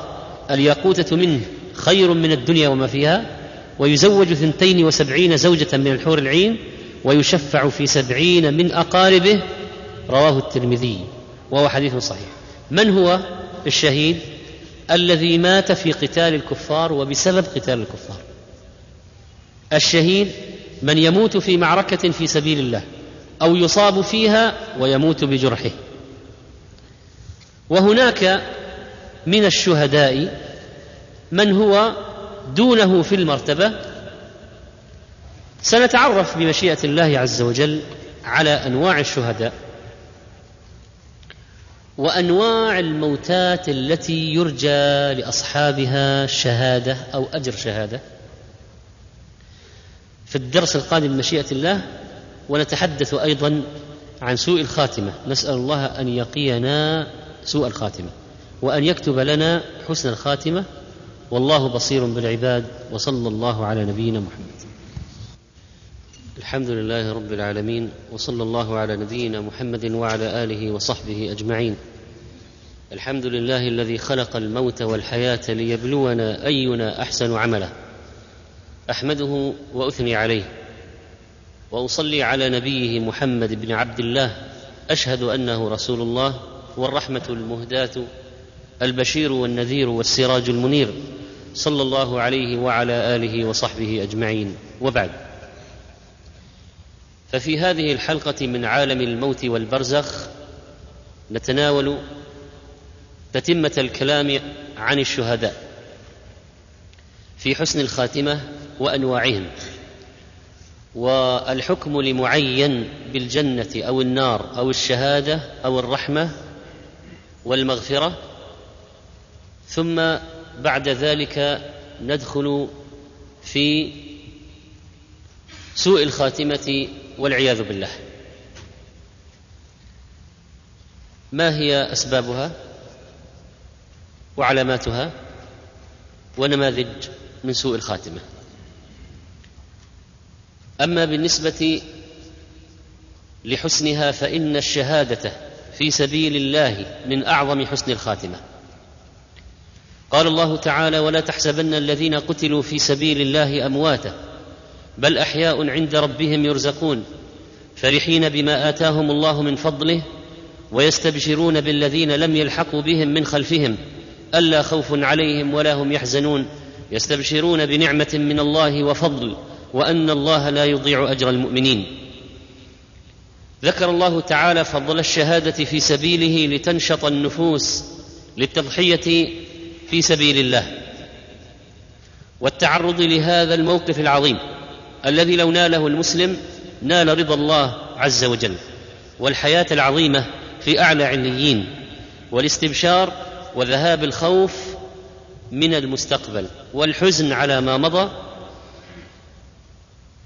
الياقوتة منه خير من الدنيا وما فيها ويزوج ثنتين وسبعين زوجة من الحور العين ويشفع في سبعين من أقاربه رواه الترمذي وهو حديث صحيح. من هو الشهيد الذي مات في قتال الكفار وبسبب قتال الكفار؟ الشهيد من يموت في معركة في سبيل الله أو يصاب فيها ويموت بجرحه. وهناك من الشهداء من هو دونه في المرتبة. سنتعرف بمشيئة الله عز وجل على أنواع الشهداء وأنواع الموتات التي يرجى لأصحابها شهادة أو أجر شهادة. في الدرس القادم بمشيئه الله ونتحدث أيضا عن سوء الخاتمة. نسأل الله أن يقينا سوء الخاتمة وأن يكتب لنا حسن الخاتمة. والله بصير بالعباد وصلى الله على نبينا محمد. الحمد لله رب العالمين وصلى الله على نبينا محمد وعلى آله وصحبه أجمعين. الحمد لله الذي خلق الموت والحياة ليبلونا أينا أحسن عملا أحمده وأثني عليه وأصلي على نبيه محمد بن عبد الله أشهد أنه رسول الله والرحمة المهداة البشير والنذير والسراج المنير صلى الله عليه وعلى آله وصحبه أجمعين وبعد. ففي هذه الحلقة من عالم الموت والبرزخ نتناول تتمة الكلام عن الشهداء. في حسن الخاتمة وأنواعهم. والحكم لمعين بالجنة أو النار أو الشهادة أو الرحمة والمغفرة. ثم بعد ذلك ندخل في سوء الخاتمة والعياذ بالله. ما هي أسبابها وعلاماتها ونماذج من سوء الخاتمة؟ أما بالنسبة لحسنها فإن الشهادة في سبيل الله من أعظم حسن الخاتمة. قال الله تعالى ولا تحسبن الذين قتلوا في سبيل الله أمواتا بل أحياء عند ربهم يرزقون فرحين بما آتاهم الله من فضله ويستبشرون بالذين لم يلحقوا بهم من خلفهم ألا خوف عليهم ولا هم يحزنون يستبشرون بنعمة من الله وفضل وأن الله لا يضيع أجر المؤمنين. ذكر الله تعالى فضل الشهادة في سبيله لتنشط النفوس للتضحية في سبيل الله والتعرض لهذا الموقف العظيم الذي لو ناله المسلم نال رضا الله عز وجل والحياة العظيمة في أعلى عليين والاستبشار وذهاب الخوف من المستقبل والحزن على ما مضى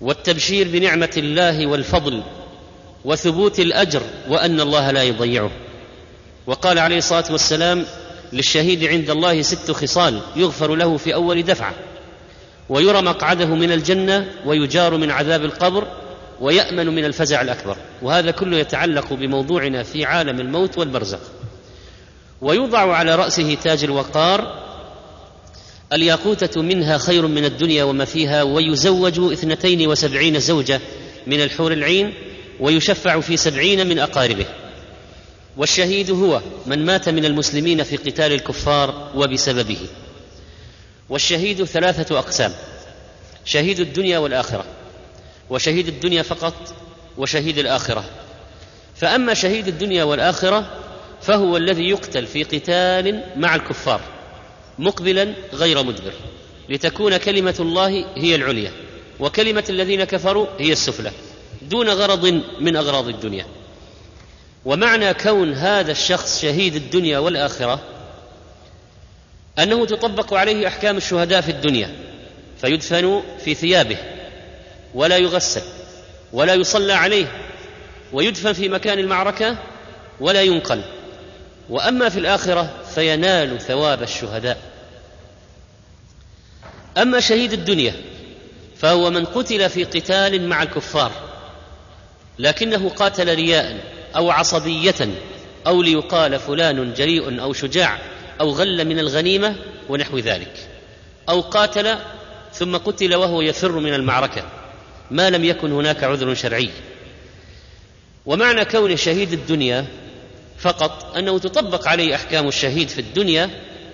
والتبشير بنعمة الله والفضل وثبوت الأجر وأن الله لا يضيعه. وقال عليه الصلاة والسلام للشهيد عند الله ست خصال يغفر له في أول دفعة ويرى مقعده من الجنة ويجار من عذاب القبر ويأمن من الفزع الأكبر. وهذا كله يتعلق بموضوعنا في عالم الموت والبرزخ. ويوضع على رأسه تاج الوقار الياقوتة منها خير من الدنيا وما فيها ويزوج اثنتين وسبعين زوجة من الحور العين ويشفع في سبعين من أقاربه. والشهيد هو من مات من المسلمين في قتال الكفار وبسببه. والشهيد ثلاثة أقسام شهيد الدنيا والآخرة وشهيد الدنيا فقط وشهيد الآخرة. فأما شهيد الدنيا والآخرة فهو الذي يقتل في قتال مع الكفار. مقبلا غير مدبر لتكون كلمة الله هي العليا وكلمة الذين كفروا هي السفلى دون غرض من أغراض الدنيا. ومعنى كون هذا الشخص شهيد الدنيا والآخرة أنه تطبق عليه أحكام الشهداء في الدنيا فيدفن في ثيابه ولا يغسل ولا يصلى عليه ويدفن في مكان المعركة ولا ينقل. وأما في الآخرة فينال ثواب الشهداء. أما شهيد الدنيا فهو من قتل في قتال مع الكفار لكنه قاتل رياء أو عصبية أو ليقال فلان جريء أو شجاع أو غل من الغنيمة ونحو ذلك. أو قاتل ثم قتل وهو يفر من المعركة ما لم يكن هناك عذر شرعي. ومعنى كون شهيد الدنيا فقط أنه تطبق عليه أحكام الشهيد في الدنيا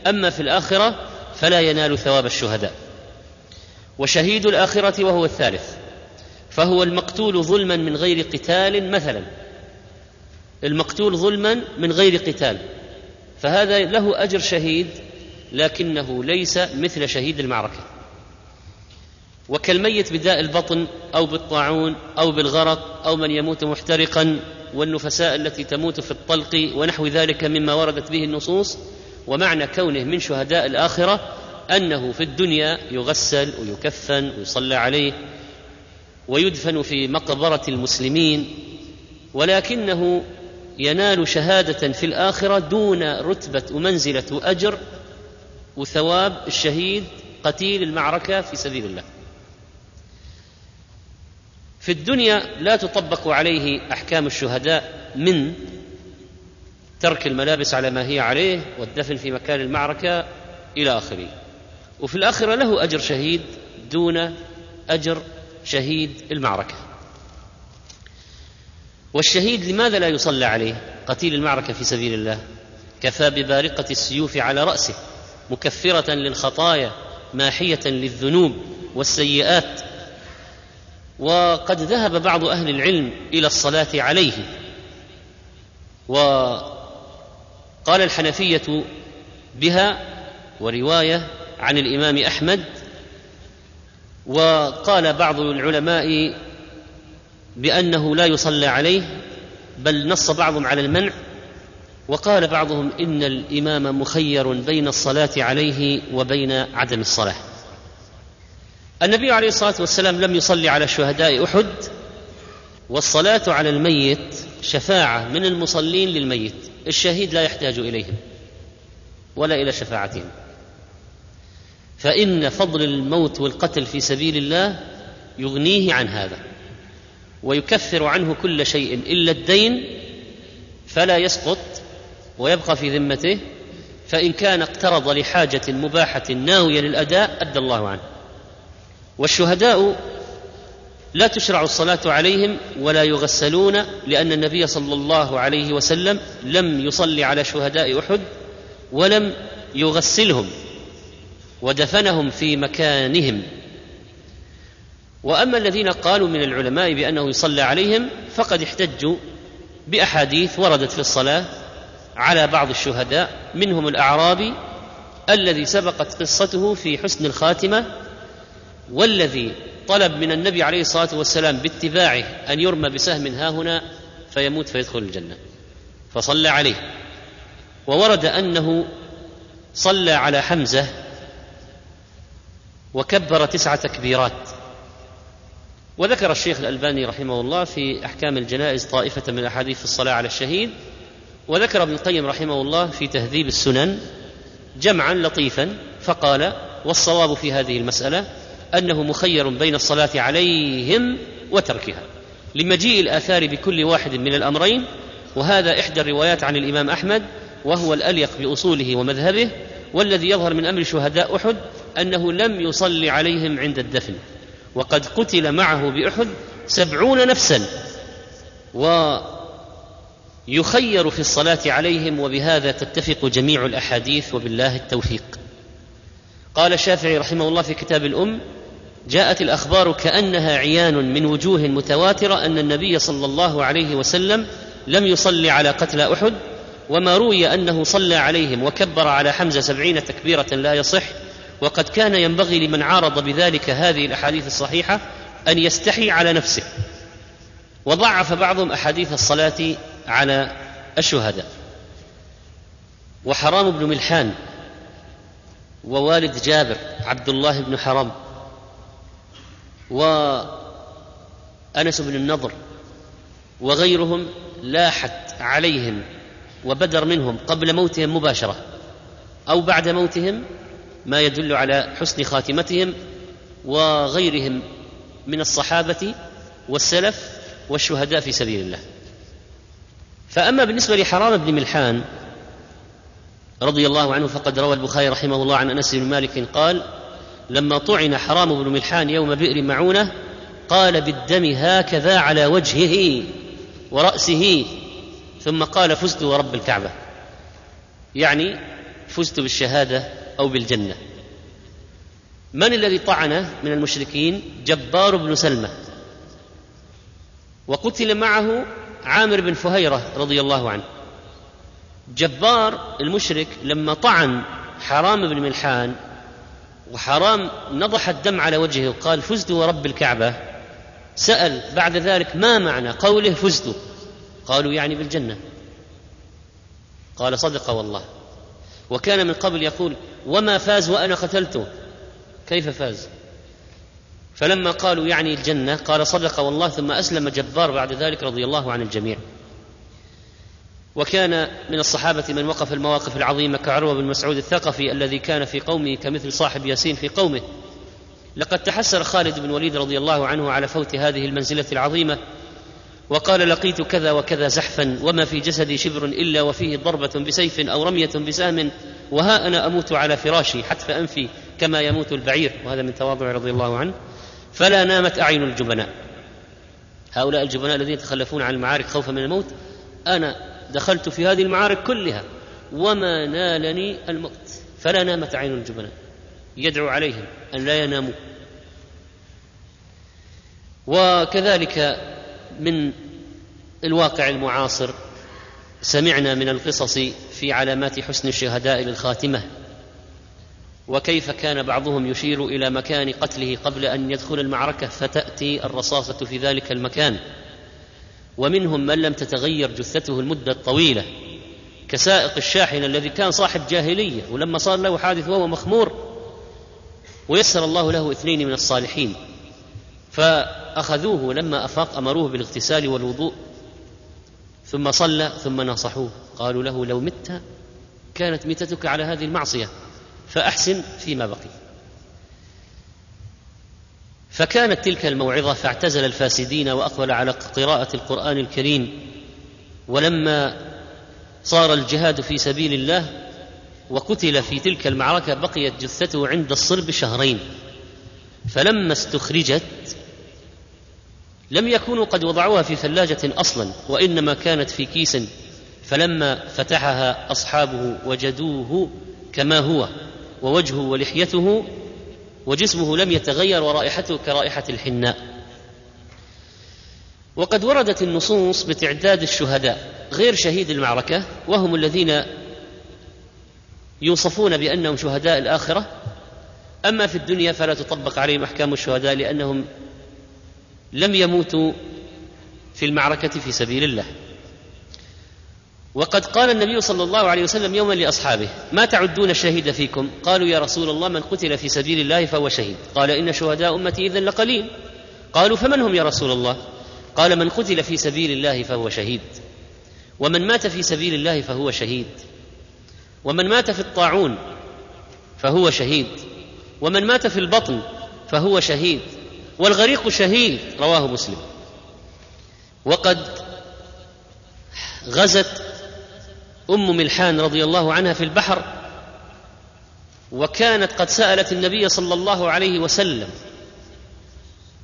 أما في الآخرة فلا ينال ثواب الشهداء. وشهيد الآخرة وهو الثالث فهو المقتول ظلما من غير قتال مثلا. المقتول ظلما من غير قتال فهذا له أجر شهيد لكنه ليس مثل شهيد المعركة. وكالميت بداء البطن أو بالطاعون أو بالغرق أو من يموت محترقا والنفساء التي تموت في الطلق ونحو ذلك مما وردت به النصوص ومعنى كونه من شهداء الآخرة أنه في الدنيا يغسل ويكفن ويصلى عليه ويدفن في مقبرة المسلمين ولكنه ينال شهادة في الآخرة دون رتبة ومنزلة واجر وثواب الشهيد قتيل المعركة في سبيل الله. في الدنيا لا تطبق عليه أحكام الشهداء من ترك الملابس على ما هي عليه والدفن في مكان المعركة إلى آخره. وفي الآخرة له أجر شهيد دون أجر شهيد المعركة. والشهيد لماذا لا يصلى عليه؟ قتيل المعركة في سبيل الله. كفى ببارقة السيوف على رأسه مكفرة للخطايا ماحية للذنوب والسيئات وقد ذهب بعض أهل العلم إلى الصلاة عليه. وقال الحنفية بها ورواية عن الإمام أحمد. وقال بعض العلماء بأنه لا يصلى عليه بل نص بعضهم على المنع. وقال بعضهم إن الإمام مخير بين الصلاة عليه وبين عدم الصلاة. النبي عليه الصلاة والسلام لم يصلي على شهداء أحد والصلاة على الميت شفاعة من المصلين للميت الشهيد لا يحتاج إليهم ولا إلى شفاعتهم. فإن فضل الموت والقتل في سبيل الله يغنيه عن هذا ويكفر عنه كل شيء إلا الدين فلا يسقط ويبقى في ذمته فإن كان اقترض لحاجة مباحة ناوية للأداء أدى الله عنه. والشهداء لا تشرع الصلاة عليهم ولا يغسلون لأن النبي صلى الله عليه وسلم لم يصلي على شهداء أحد ولم يغسلهم ودفنهم في مكانهم. وأما الذين قالوا من العلماء بأنه يصلى عليهم فقد احتجوا بأحاديث وردت في الصلاة على بعض الشهداء منهم الأعرابي الذي سبقت قصته في حسن الخاتمة والذي طلب من النبي عليه الصلاة والسلام باتباعه أن يرمى بسهم ها هنا فيموت فيدخل الجنة. فصلى عليه. وورد أنه صلى على حمزة وكبر تسع تكبيرات. وذكر الشيخ الألباني رحمه الله في أحكام الجنائز طائفة من أحاديث الصلاة على الشهيد. وذكر ابن القيم رحمه الله في تهذيب السنن جمعا لطيفا فقال والصواب في هذه المسألة أنه مخير بين الصلاة عليهم وتركها. لمجيء الآثار بكل واحد من الأمرين وهذا إحدى الروايات عن الإمام أحمد وهو الأليق بأصوله ومذهبه والذي يظهر من أمر شهداء أحد أنه لم يصلي عليهم عند الدفن وقد قتل معه بأحد سبعون نفسا. ويخير في الصلاة عليهم وبهذا تتفق جميع الأحاديث وبالله التوفيق. قال الشافعي رحمه الله في كتاب الأم جاءت الأخبار كأنها عيان من وجوه متواترة أن النبي صلى الله عليه وسلم لم يصلي على قتلى أحد وما روي أنه صلى عليهم وكبر على حمزة سبعين تكبيرة لا يصح وقد كان ينبغي لمن عارض بذلك هذه الأحاديث الصحيحة أن يستحي على نفسه. وضعف بعضهم أحاديث الصلاة على الشهداء. وحرام بن ملحان ووالد جابر عبد الله بن حرام وأنس بن النضر وغيرهم لاحت عليهم وبدر منهم قبل موتهم مباشرة أو بعد موتهم ما يدل على حسن خاتمتهم وغيرهم من الصحابة والسلف والشهداء في سبيل الله. فأما بالنسبة لحرام بن ملحان رضي الله عنه فقد روى البخاري رحمه الله عن أنس بن مالك قال لما طعن حرام بن ملحان يوم بئر معونة قال بالدم هكذا على وجهه ورأسه ثم قال فزت ورب الكعبة. يعني فزت بالشهادة أو بالجنة. من الذي طعنه من المشركين؟ جبار بن سلمة. وقتل معه عامر بن فهيرة رضي الله عنه. جبار المشرك لما طعن حرام بن ملحان وحرام نضح الدم على وجهه وقال فزت ورب الكعبة. سأل بعد ذلك ما معنى قوله فزت؟ قالوا يعني بالجنة. قال صدق والله. وكان من قبل يقول وما فاز وأنا قتلته. كيف فاز؟ فلما قالوا يعني الجنة قال صدق والله ثم أسلم جبار بعد ذلك رضي الله عن الجميع. وكان من الصحابة من وقف المواقف العظيمة كعروة بن مسعود الثقفي الذي كان في قومه كمثل صاحب ياسين في قومه. لقد تحسر خالد بن وليد رضي الله عنه على فوت هذه المنزلة العظيمة وقال لقيت كذا وكذا زحفا وما في جسدي شبر إلا وفيه ضربة بسيف أو رمية بسهم وها أنا أموت على فراشي حتف أنفي كما يموت البعير. وهذا من تواضع رضي الله عنه. فلا نامت أعين الجبناء. هؤلاء الجبناء الذين يتخلفون عن المعارك خوفا من الموت أنا دخلت في هذه المعارك كلها وما نالني الموت فلا نامت عين الجبناء يدعو عليهم أن لا يناموا. وكذلك من الواقع المعاصر سمعنا من القصص في علامات حسن الشهداء للخاتمة وكيف كان بعضهم يشير إلى مكان قتله قبل أن يدخل المعركة فتأتي الرصاصة في ذلك المكان. ومنهم من لم تتغير جثته المدة الطويلة كسائق الشاحنة الذي كان صاحب جاهلية ولما صار له حادث وهو مخمور ويسر الله له اثنين من الصالحين. فأخذوه لما أفاق أمروه بالاغتسال والوضوء ثم صلى ثم نصحوه قالوا له لو مت كانت ميتتك على هذه المعصية فأحسن فيما بقي. فكانت تلك الموعظة فاعتزل الفاسدين وأقبل على قراءة القرآن الكريم. ولما صار الجهاد في سبيل الله وقتل في تلك المعركة بقيت جثته عند الصلب شهرين. فلما استخرجت لم يكونوا قد وضعوها في ثلاجة أصلا وإنما كانت في كيس فلما فتحها أصحابه وجدوه كما هو ووجهه ولحيته وجسمه لم يتغير ورائحته كرائحة الحناء. وقد وردت النصوص بتعداد الشهداء غير شهيد المعركة وهم الذين يوصفون بأنهم شهداء الآخرة. أما في الدنيا فلا تطبق عليهم أحكام الشهداء لأنهم لم يموتوا في المعركة في سبيل الله. وقد قال النبي صلى الله عليه وسلم يوما لأصحابه ما تعدون الشهيد فيكم؟ قالوا يا رسول الله من قتل في سبيل الله فهو شهيد. قال إن شهداء أمتي اذا لقليل. قالوا فمن هم يا رسول الله؟ قال من قتل في سبيل الله فهو شهيد. ومن مات في سبيل الله فهو شهيد. ومن مات في الطاعون فهو شهيد. ومن مات في البطن فهو شهيد. والغريق شهيد. رواه مسلم. وقد غزت أم ملحان رضي الله عنها في البحر وكانت قد سألت النبي صلى الله عليه وسلم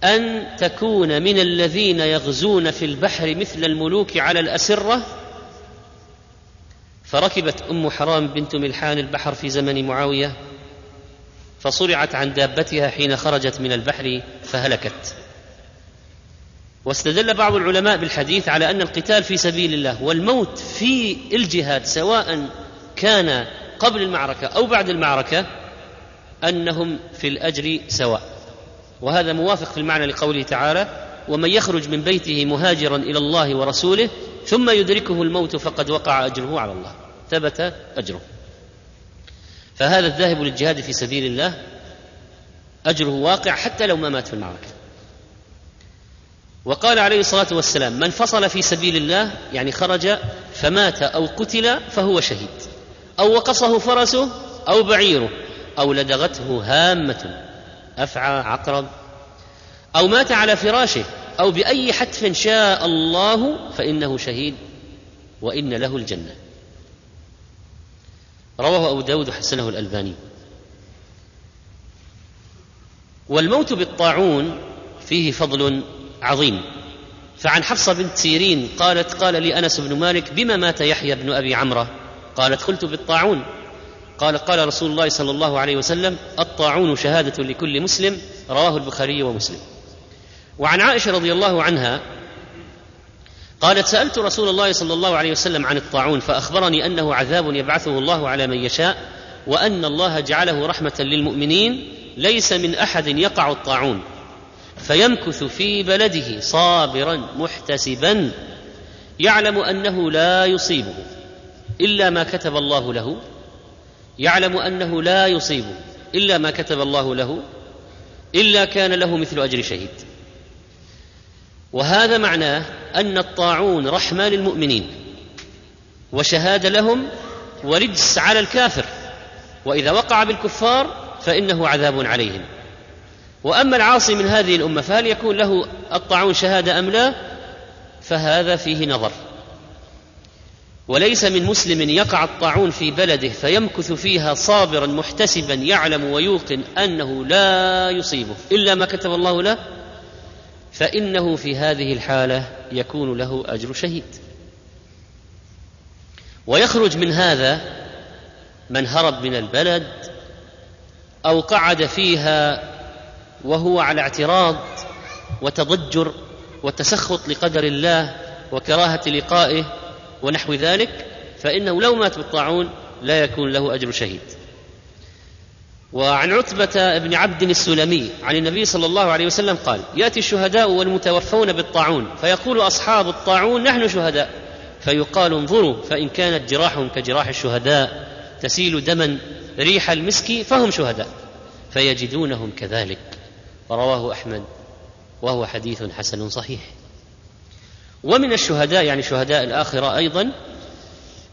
أن تكون من الذين يغزون في البحر مثل الملوك على الأسرة؟ فركبت أم حرام بنت ملحان البحر في زمن معاوية فصرعت عن دابتها حين خرجت من البحر فهلكت. واستدل بعض العلماء بالحديث على أن القتال في سبيل الله والموت في الجهاد سواء كان قبل المعركة أو بعد المعركة أنهم في الأجر سواء. وهذا موافق في المعنى لقوله تعالى ومن يخرج من بيته مهاجرا إلى الله ورسوله ثم يدركه الموت فقد وقع أجره على الله. ثبت أجره. فهذا الذاهب للجهاد في سبيل الله أجره واقع حتى لو ما مات في المعركة. وقال عليه الصلاة والسلام من فصل في سبيل الله يعني خرج فمات أو قتل فهو شهيد. أو وقصه فرسه أو بعيره أو لدغته هامة أفعى عقرب. أو مات على فراشه أو بأي حتف شاء الله فإنه شهيد وإن له الجنة. رواه أبو داود وحسنه الألباني. والموت بالطاعون فيه فضل عظيم. فعن حفصة بنت سيرين قالت قال لي أنس بن مالك بما مات يحيى بن أبي عمرة؟ قالت قلت بالطاعون. قال قال رسول الله صلى الله عليه وسلم الطاعون شهادة لكل مسلم رواه البخاري ومسلم. وعن عائشة رضي الله عنها قالت سألت رسول الله صلى الله عليه وسلم عن الطاعون فأخبرني أنه عذاب يبعثه الله على من يشاء وأن الله جعله رحمة للمؤمنين ليس من أحد يقع الطاعون. فيمكث في بلده صابرا محتسبا يعلم أنه لا يصيبه إلا ما كتب الله له يعلم أنه لا يصيبه إلا ما كتب الله له إلا كان له مثل أجر شهيد. وهذا معناه أن الطاعون رحمة للمؤمنين وشهادة لهم ورجس على الكافر وإذا وقع بالكفار فإنه عذاب عليهم. وأما العاصي من هذه الأمة فهل يكون له الطاعون شهادة أم لا؟ فهذا فيه نظر. وليس من مسلم يقع الطاعون في بلده فيمكث فيها صابرا محتسبا يعلم ويوقن أنه لا يصيبه. إلا ما كتب الله له؟ فإنه في هذه الحالة يكون له أجر شهيد. ويخرج من هذا من هرب من البلد أو قعد فيها وهو على اعتراض وتضجر وتسخط لقدر الله وكراهة لقائه ونحو ذلك فإنه لو مات بالطاعون لا يكون له أجر شهيد. وعن عتبة بن عبد السلمي عن النبي صلى الله عليه وسلم قال: يأتي الشهداء والمتوفون بالطاعون فيقول أصحاب الطاعون نحن شهداء فيقال انظروا فإن كانت جراحهم كجراح الشهداء تسيل دما ريح المسك فهم شهداء فيجدونهم كذلك. رواه أحمد وهو حديث حسن صحيح. ومن الشهداء يعني شهداء الآخرة أيضا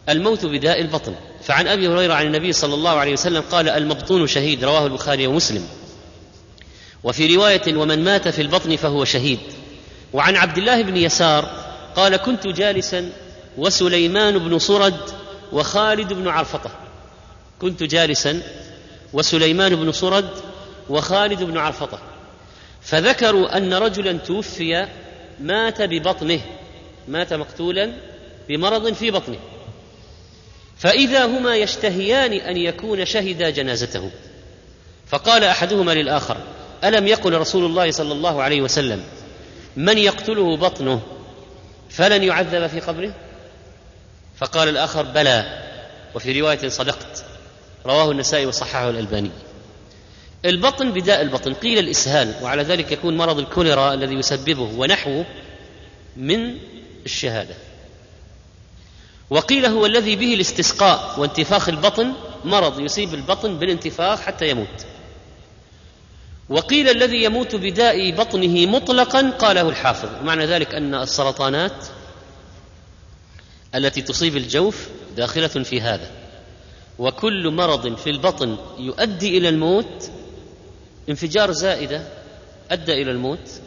الموت بداء البطن. فعن أبي هريرة عن النبي صلى الله عليه وسلم قال المبطون شهيد رواه البخاري ومسلم. وفي رواية ومن مات في البطن فهو شهيد وعن عبد الله بن يسار قال كنت جالسا وسليمان بن صرد وخالد بن عرفطة كنت جالسا وسليمان بن صرد وخالد بن عرفطة. فذكروا أن رجلا توفي مات ببطنه مات مقتولا بمرض في بطنه. فإذا هما يشتهيان أن يكون شهدا جنازته. فقال أحدهما للآخر ألم يقل رسول الله صلى الله عليه وسلم من يقتله بطنه؟ فلن يعذب في قبره؟ فقال الآخر بلى وفي رواية صدقت رواه النسائي وصححه الألباني. البطن بداء البطن. قيل الإسهال وعلى ذلك يكون مرض الكوليرا الذي يسببه ونحوه من الشهادة. وقيل هو الذي به الاستسقاء وانتفاخ البطن مرض يصيب البطن بالانتفاخ حتى يموت. وقيل الذي يموت بداء بطنه مطلقا قاله الحافظ. معنى ذلك أن السرطانات التي تصيب الجوف داخلة في هذا. وكل مرض في البطن يؤدي إلى الموت انفجار زائدة أدى إلى الموت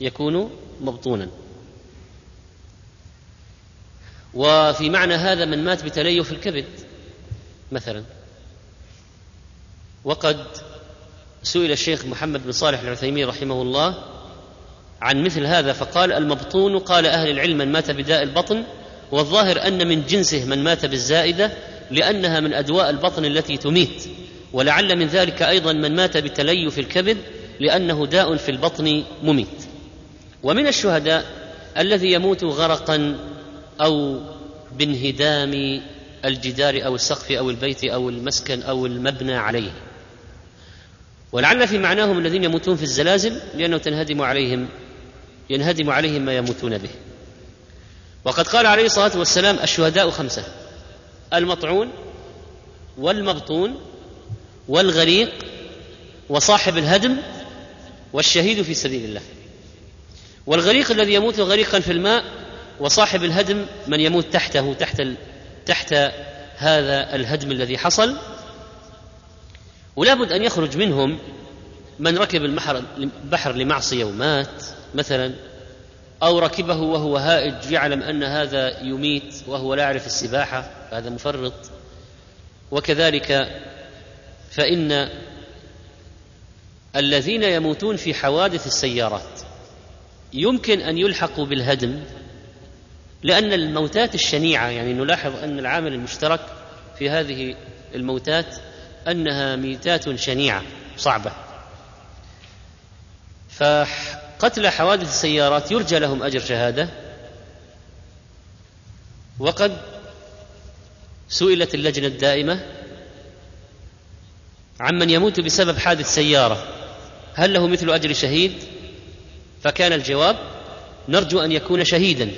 يكون مبطونا. وفي معنى هذا من مات بتليف الكبد مثلا. وقد سئل الشيخ محمد بن صالح العثيمين رحمه الله عن مثل هذا فقال المبطون قال أهل العلم من مات بداء البطن والظاهر أن من جنسه من مات بالزائدة لأنها من أدواء البطن التي تميت. ولعل من ذلك أيضا من مات بتليف الكبد لأنه داء في البطن مميت. ومن الشهداء الذي يموت غرقا أو بانهدام الجدار أو السقف أو البيت أو المسكن أو المبنى عليه. ولعل في معناهم الذين يموتون في الزلازل لأنه تنهدم عليهم ينهدم عليهم ما يموتون به. وقد قال عليه الصلاة والسلام الشهداء خمسة المطعون والمبطون والغريق وصاحب الهدم والشهيد في سبيل الله. والغريق الذي يموت غريقا في الماء وصاحب الهدم من يموت تحته تحت ال... تحت هذا الهدم الذي حصل. ولا بد أن يخرج منهم من ركب البحر البحر لمعصيه ومات مثلا أو ركبه وهو هائج يعلم أن هذا يميت وهو لا يعرف السباحة هذا مفرط. وكذلك فإن الذين يموتون في حوادث السيارات يمكن أن يلحقوا بالهدم لأن الموتات الشنيعة يعني نلاحظ أن العامل المشترك في هذه الموتات أنها ميتات شنيعة صعبة. فقتل حوادث السيارات يرجى لهم أجر شهادة. وقد سئلت اللجنة الدائمة عمن يموت بسبب حادث سيارة. هل له مثل أجر شهيد؟ فكان الجواب نرجو أن يكون شهيدا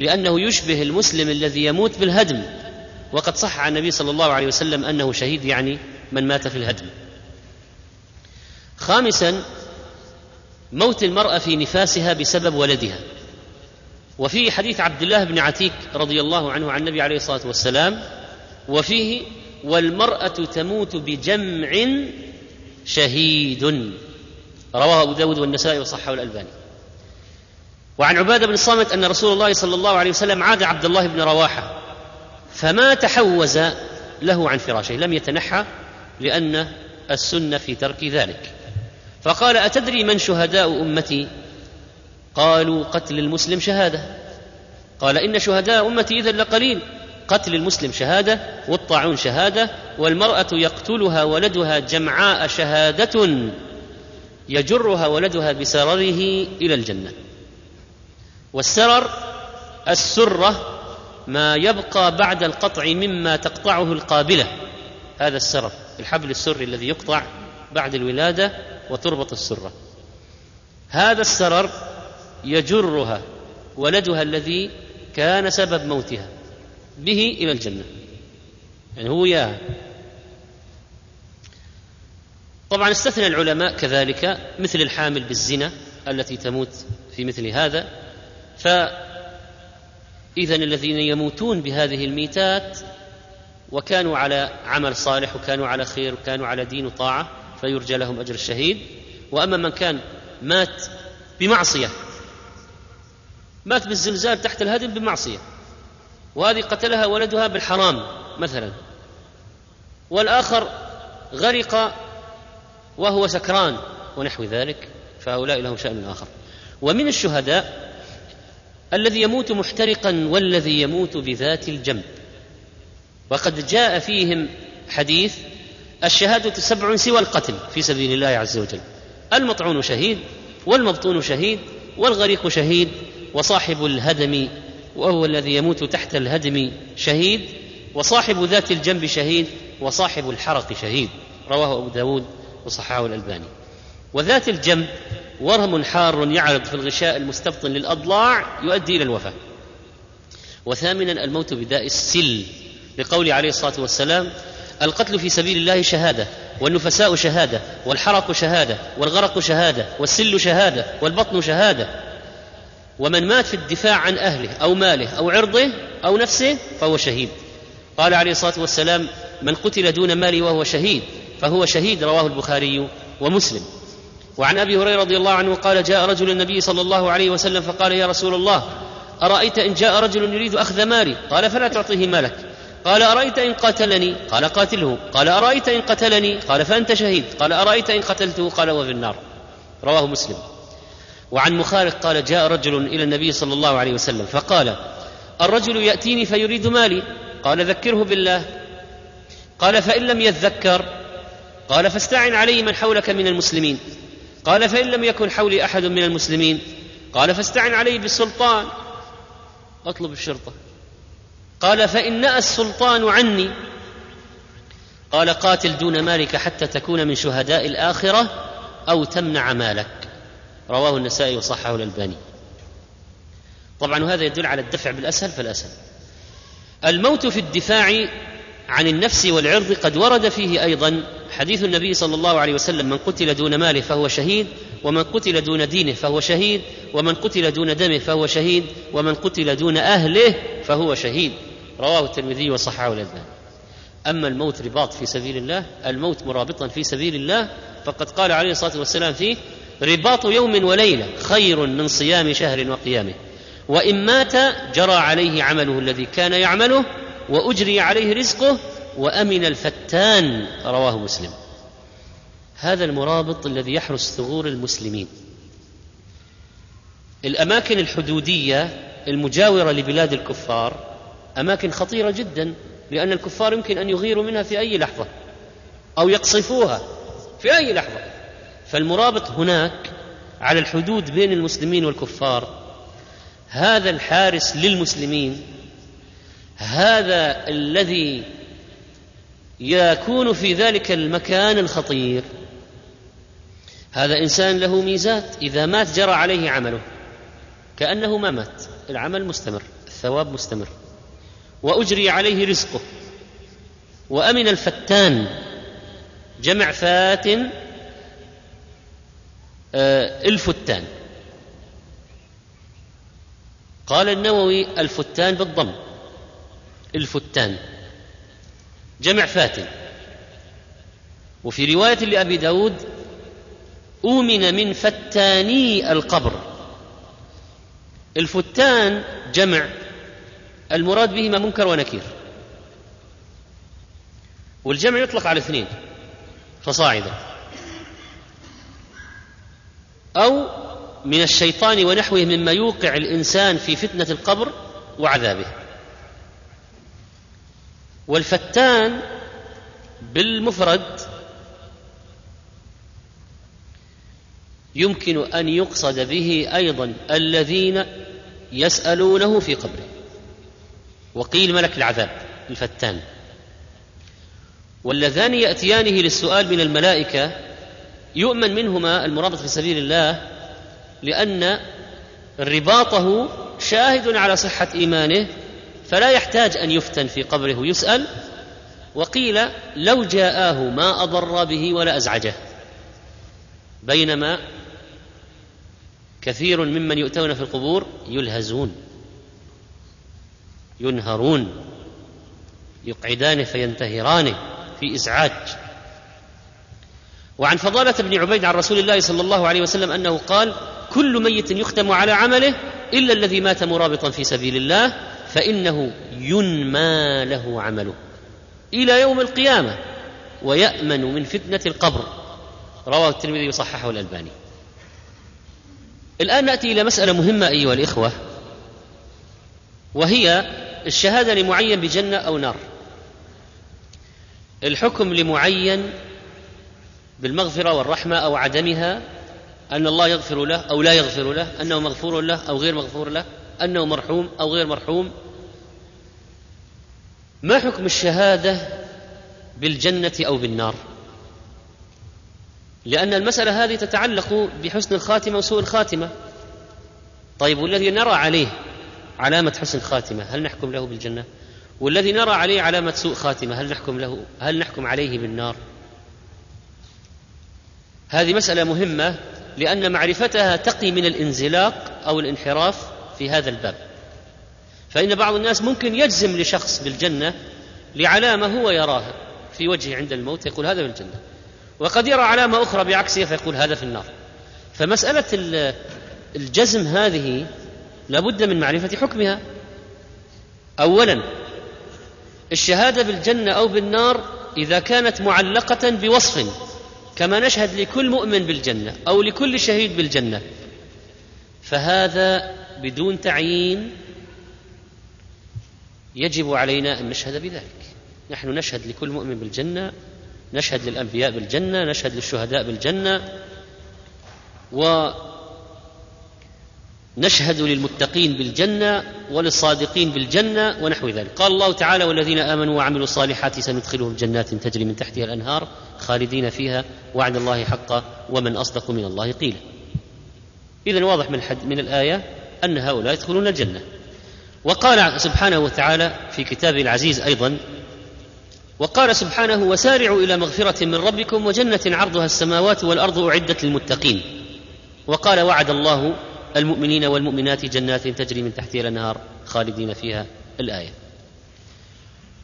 لأنه يشبه المسلم الذي يموت بالهدم. وقد صح عن النبي صلى الله عليه وسلم أنه شهيد يعني من مات في الهدم. خامسا موت المرأة في نفاسها بسبب ولدها. وفي حديث عبد الله بن عتيك رضي الله عنه عن النبي عليه الصلاة والسلام وفيه والمرأة تموت بجمع شهيد. رواه أبو داود والنسائي وصححه الألباني. وعن عبادة بن الصامت أن رسول الله صلى الله عليه وسلم عاد عبد الله بن رواحة فما تحوز له عن فراشه لم يتنحى لأن السنة في ترك ذلك. فقال أتدري من شهداء أمتي؟ قالوا قتل المسلم شهادة. قال إن شهداء أمتي اذا لقليل. قتل المسلم شهادة والطاعون شهادة والمرأة يقتلها ولدها جمعاء شهادة يجرها ولدها بسرره إلى الجنة. والسرر السرة ما يبقى بعد القطع مما تقطعه القابلة. هذا السرر الحبل السري الذي يقطع بعد الولادة وتربط السرة. هذا السرر يجرها ولدها الذي كان سبب موتها. به إلى الجنة. يعني هو ياها طبعا استثنى العلماء كذلك مثل الحامل بالزنا التي تموت في مثل هذا. فإذا الذين يموتون بهذه الميتات وكانوا على عمل صالح وكانوا على خير وكانوا على دين وطاعة فيرجى لهم أجر الشهيد. وأما من كان مات بمعصية مات بالزلزال تحت الهدم بمعصية وهذه قتلها ولدها بالحرام مثلا. والآخر غرق وهو سكران ونحو ذلك فهؤلاء لهم شأن آخر. ومن الشهداء الذي يموت محترقا والذي يموت بذات الجنب. وقد جاء فيهم حديث الشهادة سبع سوى القتل في سبيل الله عز وجل. المطعون شهيد والمبطون شهيد والغريق شهيد وصاحب الهدم وهو الذي يموت تحت الهدم شهيد وصاحب ذات الجنب شهيد وصاحب الحرق شهيد. رواه أبو داود وصححه الألباني. وذات الجنب ورم حار يعرض في الغشاء المستبطن للأضلاع يؤدي إلى الوفاة. وثامنا الموت بداء السل. لقول عليه الصلاة والسلام القتل في سبيل الله شهادة والنفساء شهادة والحرق شهادة والغرق شهادة والسل شهادة والبطن شهادة. ومن مات في الدفاع عن أهله أو ماله أو عرضه أو نفسه فهو شهيد. قال عليه الصلاة والسلام من قتل دون مالي وهو شهيد فهو شهيد رواه البخاري ومسلم. وعن أبي هريرة رضي الله عنه قال جاء رجل النبي صلى الله عليه وسلم فقال يا رسول الله أرأيت إن جاء رجل يريد أخذ مالي؟ قال فلا تعطيه مالك قال أرأيت إن قاتلني؟ قال قاتله قال أرأيت إن قتلني؟ قال فأنت شهيد قال أرأيت إن قتلته؟ قال وفي النار رواه مسلم. وعن مخارق قال جاء رجل إلى النبي صلى الله عليه وسلم فقال الرجل يأتيني فيريد مالي قال ذكره بالله قال فإن لم يذكر قال فاستعن علي من حولك من المسلمين قال فإن لم يكن حولي أحد من المسلمين قال فاستعن علي بالسلطان أطلب الشرطة قال فإن نأى السلطان عني قال قاتل دون مالك حتى تكون من شهداء الآخرة أو تمنع مالك رواه النسائي وصححه الألباني. طبعا هذا يدل على الدفع بالأسهل فالأسهل. الموت في الدفاع عن النفس والعرض قد ورد فيه أيضا حديث النبي صلى الله عليه وسلم من قتل دون ماله فهو شهيد ومن قتل دون دينه فهو شهيد ومن قتل دون دمه فهو شهيد ومن قتل دون أهله فهو شهيد. رواه الترمذي وصححه الألباني. أما الموت رباط في سبيل الله الموت مرابطا في سبيل الله فقد قال عليه الصلاة والسلام فيه رباط يوم وليلة خير من صيام شهر وقيامه. وإن مات جرى عليه عمله الذي كان يعمله وأجري عليه رزقه وأمن الفتان رواه مسلم. هذا المرابط الذي يحرس ثغور المسلمين. الأماكن الحدودية المجاورة لبلاد الكفار أماكن خطيرة جدا لأن الكفار يمكن أن يغيروا منها في أي لحظة أو يقصفوها في أي لحظة. فالمرابط هناك على الحدود بين المسلمين والكفار. هذا الحارس للمسلمين هذا الذي يكون في ذلك المكان الخطير. هذا إنسان له ميزات إذا مات جرى عليه عمله. كأنه ما مات العمل مستمر الثواب مستمر. وأجري عليه رزقه. وأمن الفتان جمع فات الفتان. قال النووي الفتان بالضم. الفتان. جمع فاتن وفي رواية لأبي داود أومن من فتاني القبر. الفتان جمع. المراد بهما منكر ونكير. والجمع يطلق على اثنين. فصاعدا. أو من الشيطان ونحوه مما يوقع الإنسان في فتنة القبر وعذابه. والفتان بالمفرد يمكن أن يقصد به أيضا الذين يسألونه في قبره. وقيل ملك العذاب الفتان. واللذان يأتيانه للسؤال من الملائكة يؤمن منهما المرابط في سبيل الله لأن رباطه شاهد على صحة إيمانه فلا يحتاج أن يفتن في قبره ويسأل. وقيل لو جاءاه ما أضر به ولا أزعجه. بينما كثير ممن يؤتون في القبور يلهزون ينهرون يقعدانه فينتهرانه في إزعاج. وعن فضالة بن عبيد عن رسول الله صلى الله عليه وسلم أنه قال كل ميت يختم على عمله إلا الذي مات مرابطا في سبيل الله فإنه ينمى له عمله إلى يوم القيامة ويأمن من فتنة القبر. رواه الترمذي وصححه الألباني. الآن نأتي إلى مسألة مهمة أيها الإخوة وهي الشهادة لمعين بجنة أو نار. الحكم لمعين بالمغفرة والرحمة أو عدمها أن الله يغفر له أو لا يغفر له أنه مغفور له أو غير مغفور له أنه مرحوم أو غير مرحوم. ما حكم الشهادة بالجنة أو بالنار؟ لأن المسألة هذه تتعلق بحسن الخاتمة وسوء الخاتمة. طيب والذي نرى عليه علامة حسن خاتمة هل نحكم له بالجنة؟ والذي نرى عليه علامة سوء خاتمة هل نحكم له هل نحكم عليه بالنار؟ هذه مسألة مهمة لأن معرفتها تقي من الانزلاق أو الانحراف في هذا الباب. فإن بعض الناس ممكن يجزم لشخص بالجنة لعلامة هو يراها في وجهه عند الموت يقول هذا في الجنة. وقد يرى علامة أخرى بعكسها فيقول هذا في النار. فمسألة الجزم هذه لابد من معرفة حكمها. أولا الشهادة بالجنة أو بالنار إذا كانت معلقة بوصف كما نشهد لكل مؤمن بالجنة أو لكل شهيد بالجنة. فهذا بدون تعيين يجب علينا أن نشهد بذلك. نحن نشهد لكل مؤمن بالجنة نشهد للأنبياء بالجنة نشهد للشهداء بالجنة ونشهد للمتقين بالجنة وللصادقين بالجنة ونحو ذلك. قال الله تعالى والذين آمنوا وعملوا الصالحات سندخلهم جنات تجري من تحتها الأنهار خالدين فيها وعد الله حقا ومن أصدق من الله قيلا. إذا واضح من, من الآية أن هؤلاء يدخلون الجنة. وقال سبحانه وتعالى في كتابه العزيز أيضا وقال سبحانه وسارعوا إلى مغفرة من ربكم وجنة عرضها السماوات والأرض أعدت للمتقين. وقال وعد الله المؤمنين والمؤمنات جنات تجري من تحتها الانهار خالدين فيها الآية.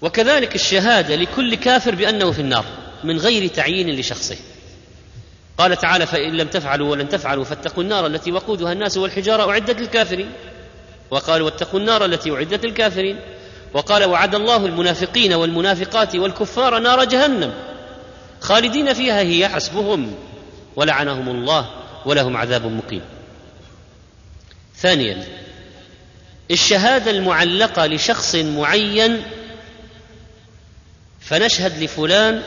وكذلك الشهادة لكل كافر بأنه في النار. من غير تعيين لشخصه. قال تعالى فإن لم تفعلوا ولن تفعلوا فاتقوا النار التي وقودها الناس والحجارة أعدت للكافرين. وقال واتقوا النار التي أعدت للكافرين. وقال وعد الله المنافقين والمنافقات والكفار نار جهنم. خالدين فيها هي حسبهم ولعنهم الله ولهم عذاب مقيم. ثانيا الشهادة المعلقة لشخص معين فنشهد لفلان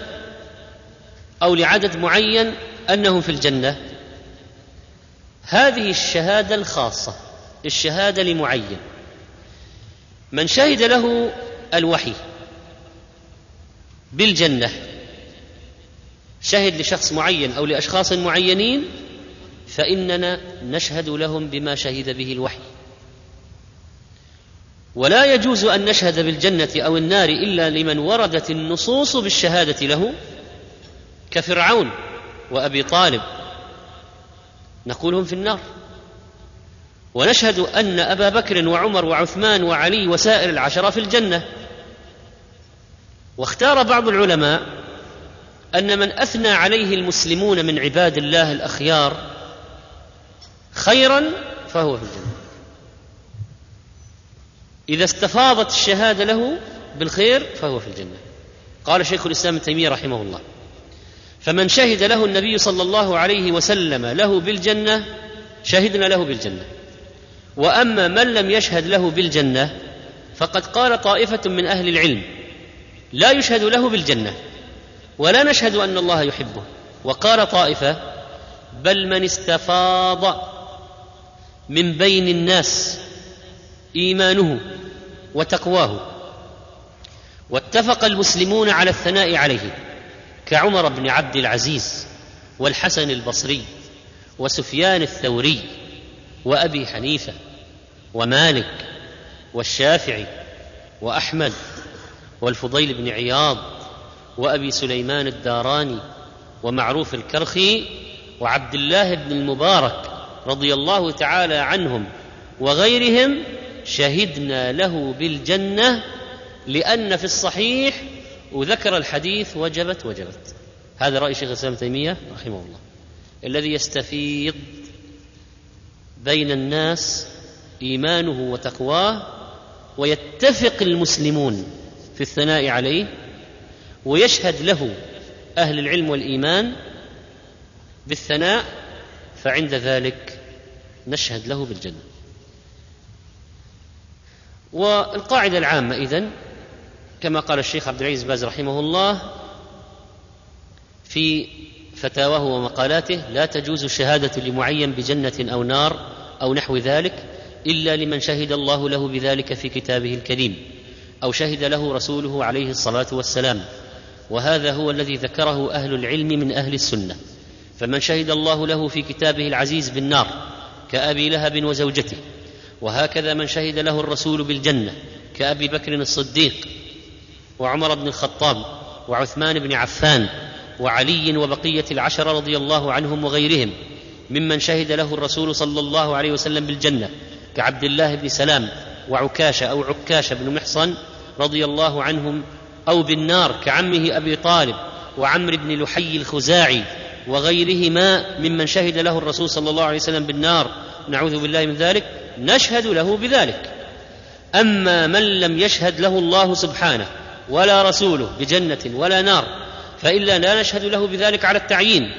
أو لعدد معين أنهم في الجنة. هذه الشهادة الخاصة الشهادة لمعين. من شهد له الوحي بالجنة شهد لشخص معين أو لأشخاص معينين فإننا نشهد لهم بما شهد به الوحي. ولا يجوز أن نشهد بالجنة أو النار إلا لمن وردت النصوص بالشهادة له. كفرعون وأبي طالب نقولهم في النار. ونشهد أن أبا بكر وعمر وعثمان وعلي وسائر العشرة في الجنة. واختار بعض العلماء أن من أثنى عليه المسلمون من عباد الله الأخيار خيرا فهو في الجنة. إذا استفاضت الشهادة له بالخير فهو في الجنة. قال شيخ الإسلام ابن تيمية رحمه الله. فمن شهد له النبي صلى الله عليه وسلم له بالجنة شهدنا له بالجنة. وأما من لم يشهد له بالجنة فقد قال طائفة من أهل العلم لا يشهد له بالجنة ولا نشهد أن الله يحبه. وقال طائفة بل من استفاض من بين الناس إيمانه وتقواه. واتفق المسلمون على الثناء عليه. كعمر بن عبد العزيز والحسن البصري وسفيان الثوري وأبي حنيفة ومالك والشافعي وأحمد والفضيل بن عياض وأبي سليمان الداراني ومعروف الكرخي وعبد الله بن المبارك رضي الله تعالى عنهم وغيرهم شهدنا له بالجنة لأن في الصحيح وذكر الحديث وجبت وجبت. هذا رأي شيخ الإسلام تيمية رحمه الله. الذي يستفيض بين الناس إيمانه وتقواه ويتفق المسلمون في الثناء عليه ويشهد له أهل العلم والإيمان بالثناء فعند ذلك نشهد له بالجنة. والقاعدة العامة إذن كما قال الشيخ عبد العزيز باز رحمه الله في فتاواه ومقالاته لا تجوز الشهاده لمعين بجنة أو نار أو نحو ذلك إلا لمن شهد الله له بذلك في كتابه الكريم أو شهد له رسوله عليه الصلاة والسلام. وهذا هو الذي ذكره أهل العلم من أهل السنة. فمن شهد الله له في كتابه العزيز بالنار كأبي لهب وزوجته وهكذا من شهد له الرسول بالجنة كأبي بكر الصديق وعمر بن الخطاب وعثمان بن عفان وعلي وبقية العشرة رضي الله عنهم وغيرهم ممن شهد له الرسول صلى الله عليه وسلم بالجنة كعبد الله بن سلام وعكاشه أو عكاشه بن محصن رضي الله عنهم أو بالنار كعمه أبي طالب وعمرو بن لحي الخزاعي وغيرهما ممن شهد له الرسول صلى الله عليه وسلم بالنار نعوذ بالله من ذلك نشهد له بذلك. أما من لم يشهد له الله سبحانه ولا رسوله بجنة ولا نار فإلا لا نشهد له بذلك على التعيين.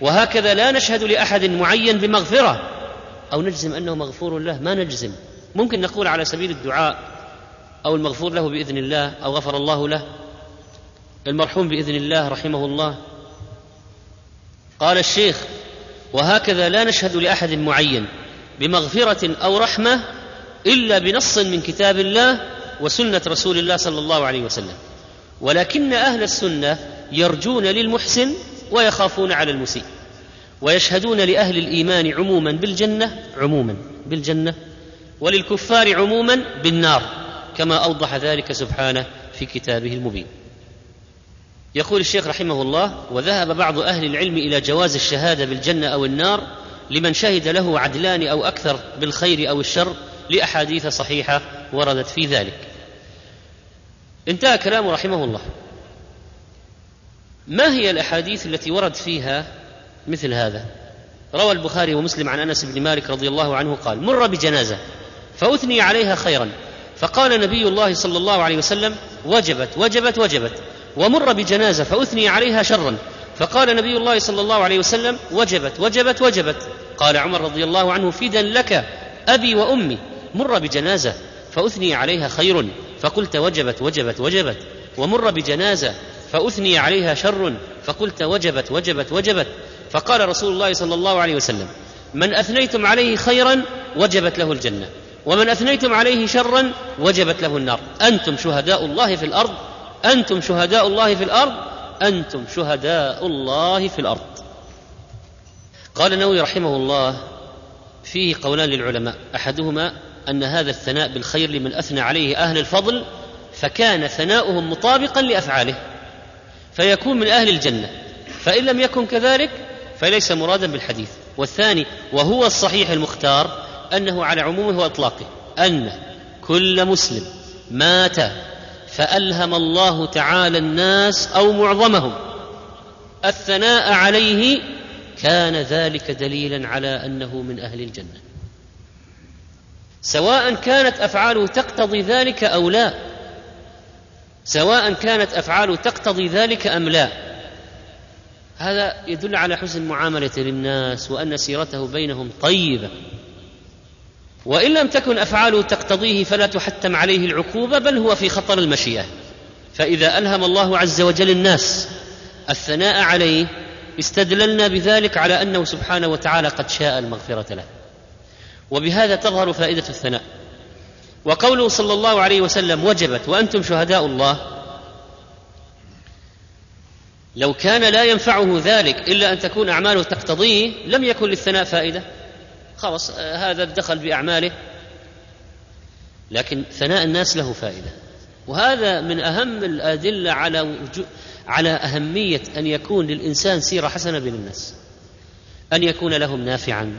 وهكذا لا نشهد لأحد معين بمغفرة. أو نجزم أنه مغفور له ما نجزم. ممكن نقول على سبيل الدعاء أو المغفور له بإذن الله أو غفر الله له. المرحوم بإذن الله رحمه الله. قال الشيخ وهكذا لا نشهد لأحد معين بمغفرة أو رحمة إلا بنص من كتاب الله وسنة رسول الله صلى الله عليه وسلم. ولكن أهل السنة يرجون للمحسن ويخافون على المسيء. ويشهدون لأهل الإيمان عموما بالجنة عموما بالجنة وللكفار عموما بالنار كما أوضح ذلك سبحانه في كتابه المبين. يقول الشيخ رحمه الله وذهب بعض أهل العلم إلى جواز الشهادة بالجنة أو النار لمن شهد له عدلان أو أكثر بالخير أو الشر لأحاديث صحيحة وردت في ذلك. انتهى كلامه رحمه الله. ما هي الأحاديث التي ورد فيها مثل هذا؟ روى البخاري ومسلم عن أنس بن مالك رضي الله عنه قال مر بجنازة فأثني عليها خيرا. فقال نبي الله صلى الله عليه وسلم وجبت وجبت وجبت. ومر بجنازة فأثني عليها شرا. فقال نبي الله صلى الله عليه وسلم وجبت وجبت وجبت. قال عمر رضي الله عنه فدا لك أبي وأمي. مر بجنازة فأثني عليها خير فقلت وجبت وجبت وجبت. ومر بجنازة فأثني عليها شر فقلت وجبت وجبت وجبت. فقال رسول الله صلى الله عليه وسلم من أثنيتم عليه خيرا وجبت له الجنة ومن أثنيتم عليه شرا وجبت له النار. أنتم شهداء الله في الأرض؟ أنتم شهداء الله في الأرض؟ أنتم شهداء الله في الأرض. قال النووي رحمه الله فيه قولان للعلماء أحدهما أن هذا الثناء بالخير لمن أثنى عليه أهل الفضل فكان ثناؤهم مطابقا لأفعاله فيكون من أهل الجنة فإن لم يكن كذلك فليس مرادا بالحديث. والثاني وهو الصحيح المختار أنه على عمومه وإطلاقه أن كل مسلم مات فألهم الله تعالى الناس أو معظمهم الثناء عليه كان ذلك دليلا على أنه من أهل الجنة. سواء كانت افعاله تقتضي ذلك أو لا. سواء كانت افعاله تقتضي ذلك أم لا. هذا يدل على حسن المعامله للناس وأن سيرته بينهم طيبة. وإن لم تكن افعاله تقتضيه فلا تحتم عليه العقوبة بل هو في خطر المشيئة. فإذا ألهم الله عز وجل الناس الثناء عليه استدللنا بذلك على أنه سبحانه وتعالى قد شاء المغفرة له. وبهذا تظهر فائدة الثناء. وقوله صلى الله عليه وسلم وجبت وأنتم شهداء الله لو كان لا ينفعه ذلك إلا أن تكون أعماله تقتضيه لم يكن للثناء فائدة. خلاص هذا دخل بأعماله. لكن ثناء الناس له فائدة. وهذا من أهم الأدلة على على أهمية أن يكون للإنسان سيرة حسنة بين الناس. أن يكون لهم نافعا.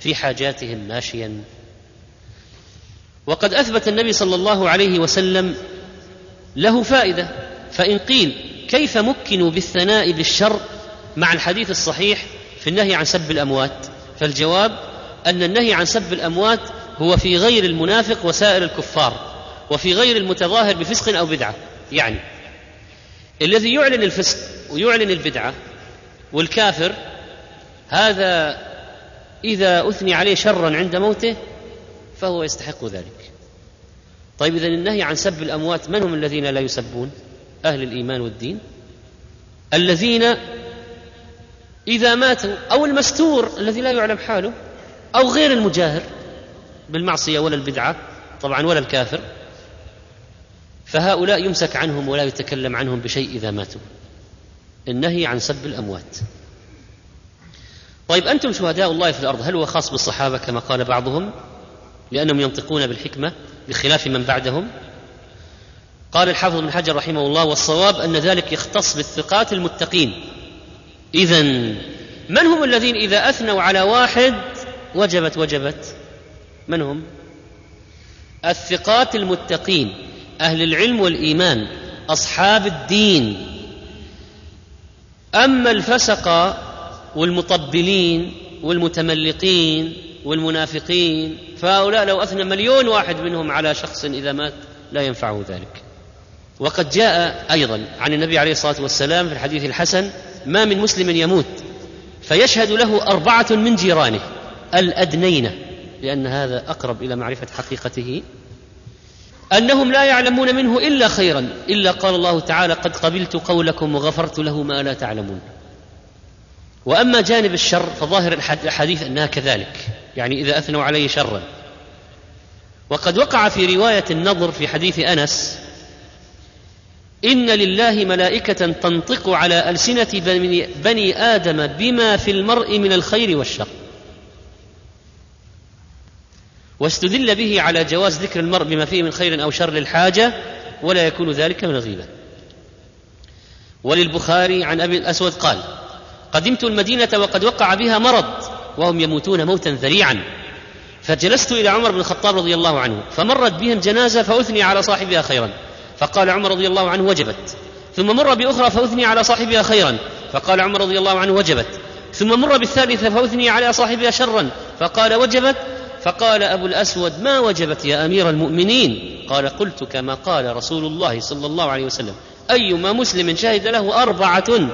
في حاجاتهم ماشيا. وقد أثبت النبي صلى الله عليه وسلم له فائدة فإن قيل كيف مكنوا بالثناء بالشر مع الحديث الصحيح في النهي عن سب الأموات؟ فالجواب أن النهي عن سب الأموات هو في غير المنافق وسائر الكفار وفي غير المتظاهر بفسق أو بدعة. يعني الذي يعلن الفسق ويعلن البدعة والكافر هذا إذا أثني عليه شرا عند موته فهو يستحق ذلك. طيب اذا النهي عن سب الأموات من هم الذين لا يسبون؟ أهل الإيمان والدين. الذين إذا ماتوا أو المستور الذي لا يعلم حاله أو غير المجاهر بالمعصية ولا البدعة طبعا ولا الكافر فهؤلاء يمسك عنهم ولا يتكلم عنهم بشيء إذا ماتوا. النهي عن سب الأموات. طيب أنتم شهداء الله في الأرض هل هو خاص بالصحابة كما قال بعضهم؟ لأنهم ينطقون بالحكمة بخلاف من بعدهم؟ قال الحافظ بن حجر رحمه الله والصواب أن ذلك يختص بالثقات المتقين. إذا من هم الذين إذا أثنوا على واحد وجبت وجبت؟ من هم؟ الثقات المتقين أهل العلم والإيمان أصحاب الدين. أما الفسق والمطبلين والمتملقين والمنافقين فهؤلاء لو أثنى مليون واحد منهم على شخص إذا مات لا ينفعه ذلك. وقد جاء أيضا عن النبي عليه الصلاة والسلام في الحديث الحسن ما من مسلم يموت فيشهد له أربعة من جيرانه الأدنين لأن هذا أقرب إلى معرفة حقيقته أنهم لا يعلمون منه إلا خيرا إلا قال الله تعالى قد قبلت قولكم وغفرت له ما لا تعلمون. وأما جانب الشر فظاهر الحديث أنها كذلك يعني إذا أثنوا عليه شرا. وقد وقع في رواية النضر في حديث أنس إن لله ملائكة تنطق على ألسنة بني آدم بما في المرء من الخير والشر. واستدل به على جواز ذكر المرء بما فيه من خير أو شر للحاجه ولا يكون ذلك من الغيبة. وللبخاري عن أبي الأسود قال قدمت المدينة وقد وقع بها مرض وهم يموتون موتا ذريعا. فجلست إلى عمر بن الخطاب رضي الله عنه فمرت بهم جنازة فأثني على صاحبها خيرا. فقال عمر رضي الله عنه وجبت. ثم مر بأخرى فأثني على صاحبها خيرا. فقال عمر رضي الله عنه وجبت. ثم مر بالثالثة فأثني على صاحبها شرا. فقال وجبت؟ فقال أبو الأسود ما وجبت يا أمير المؤمنين؟ قال قلت كما قال رسول الله صلى الله عليه وسلم أيما مسلم شهد له أربعة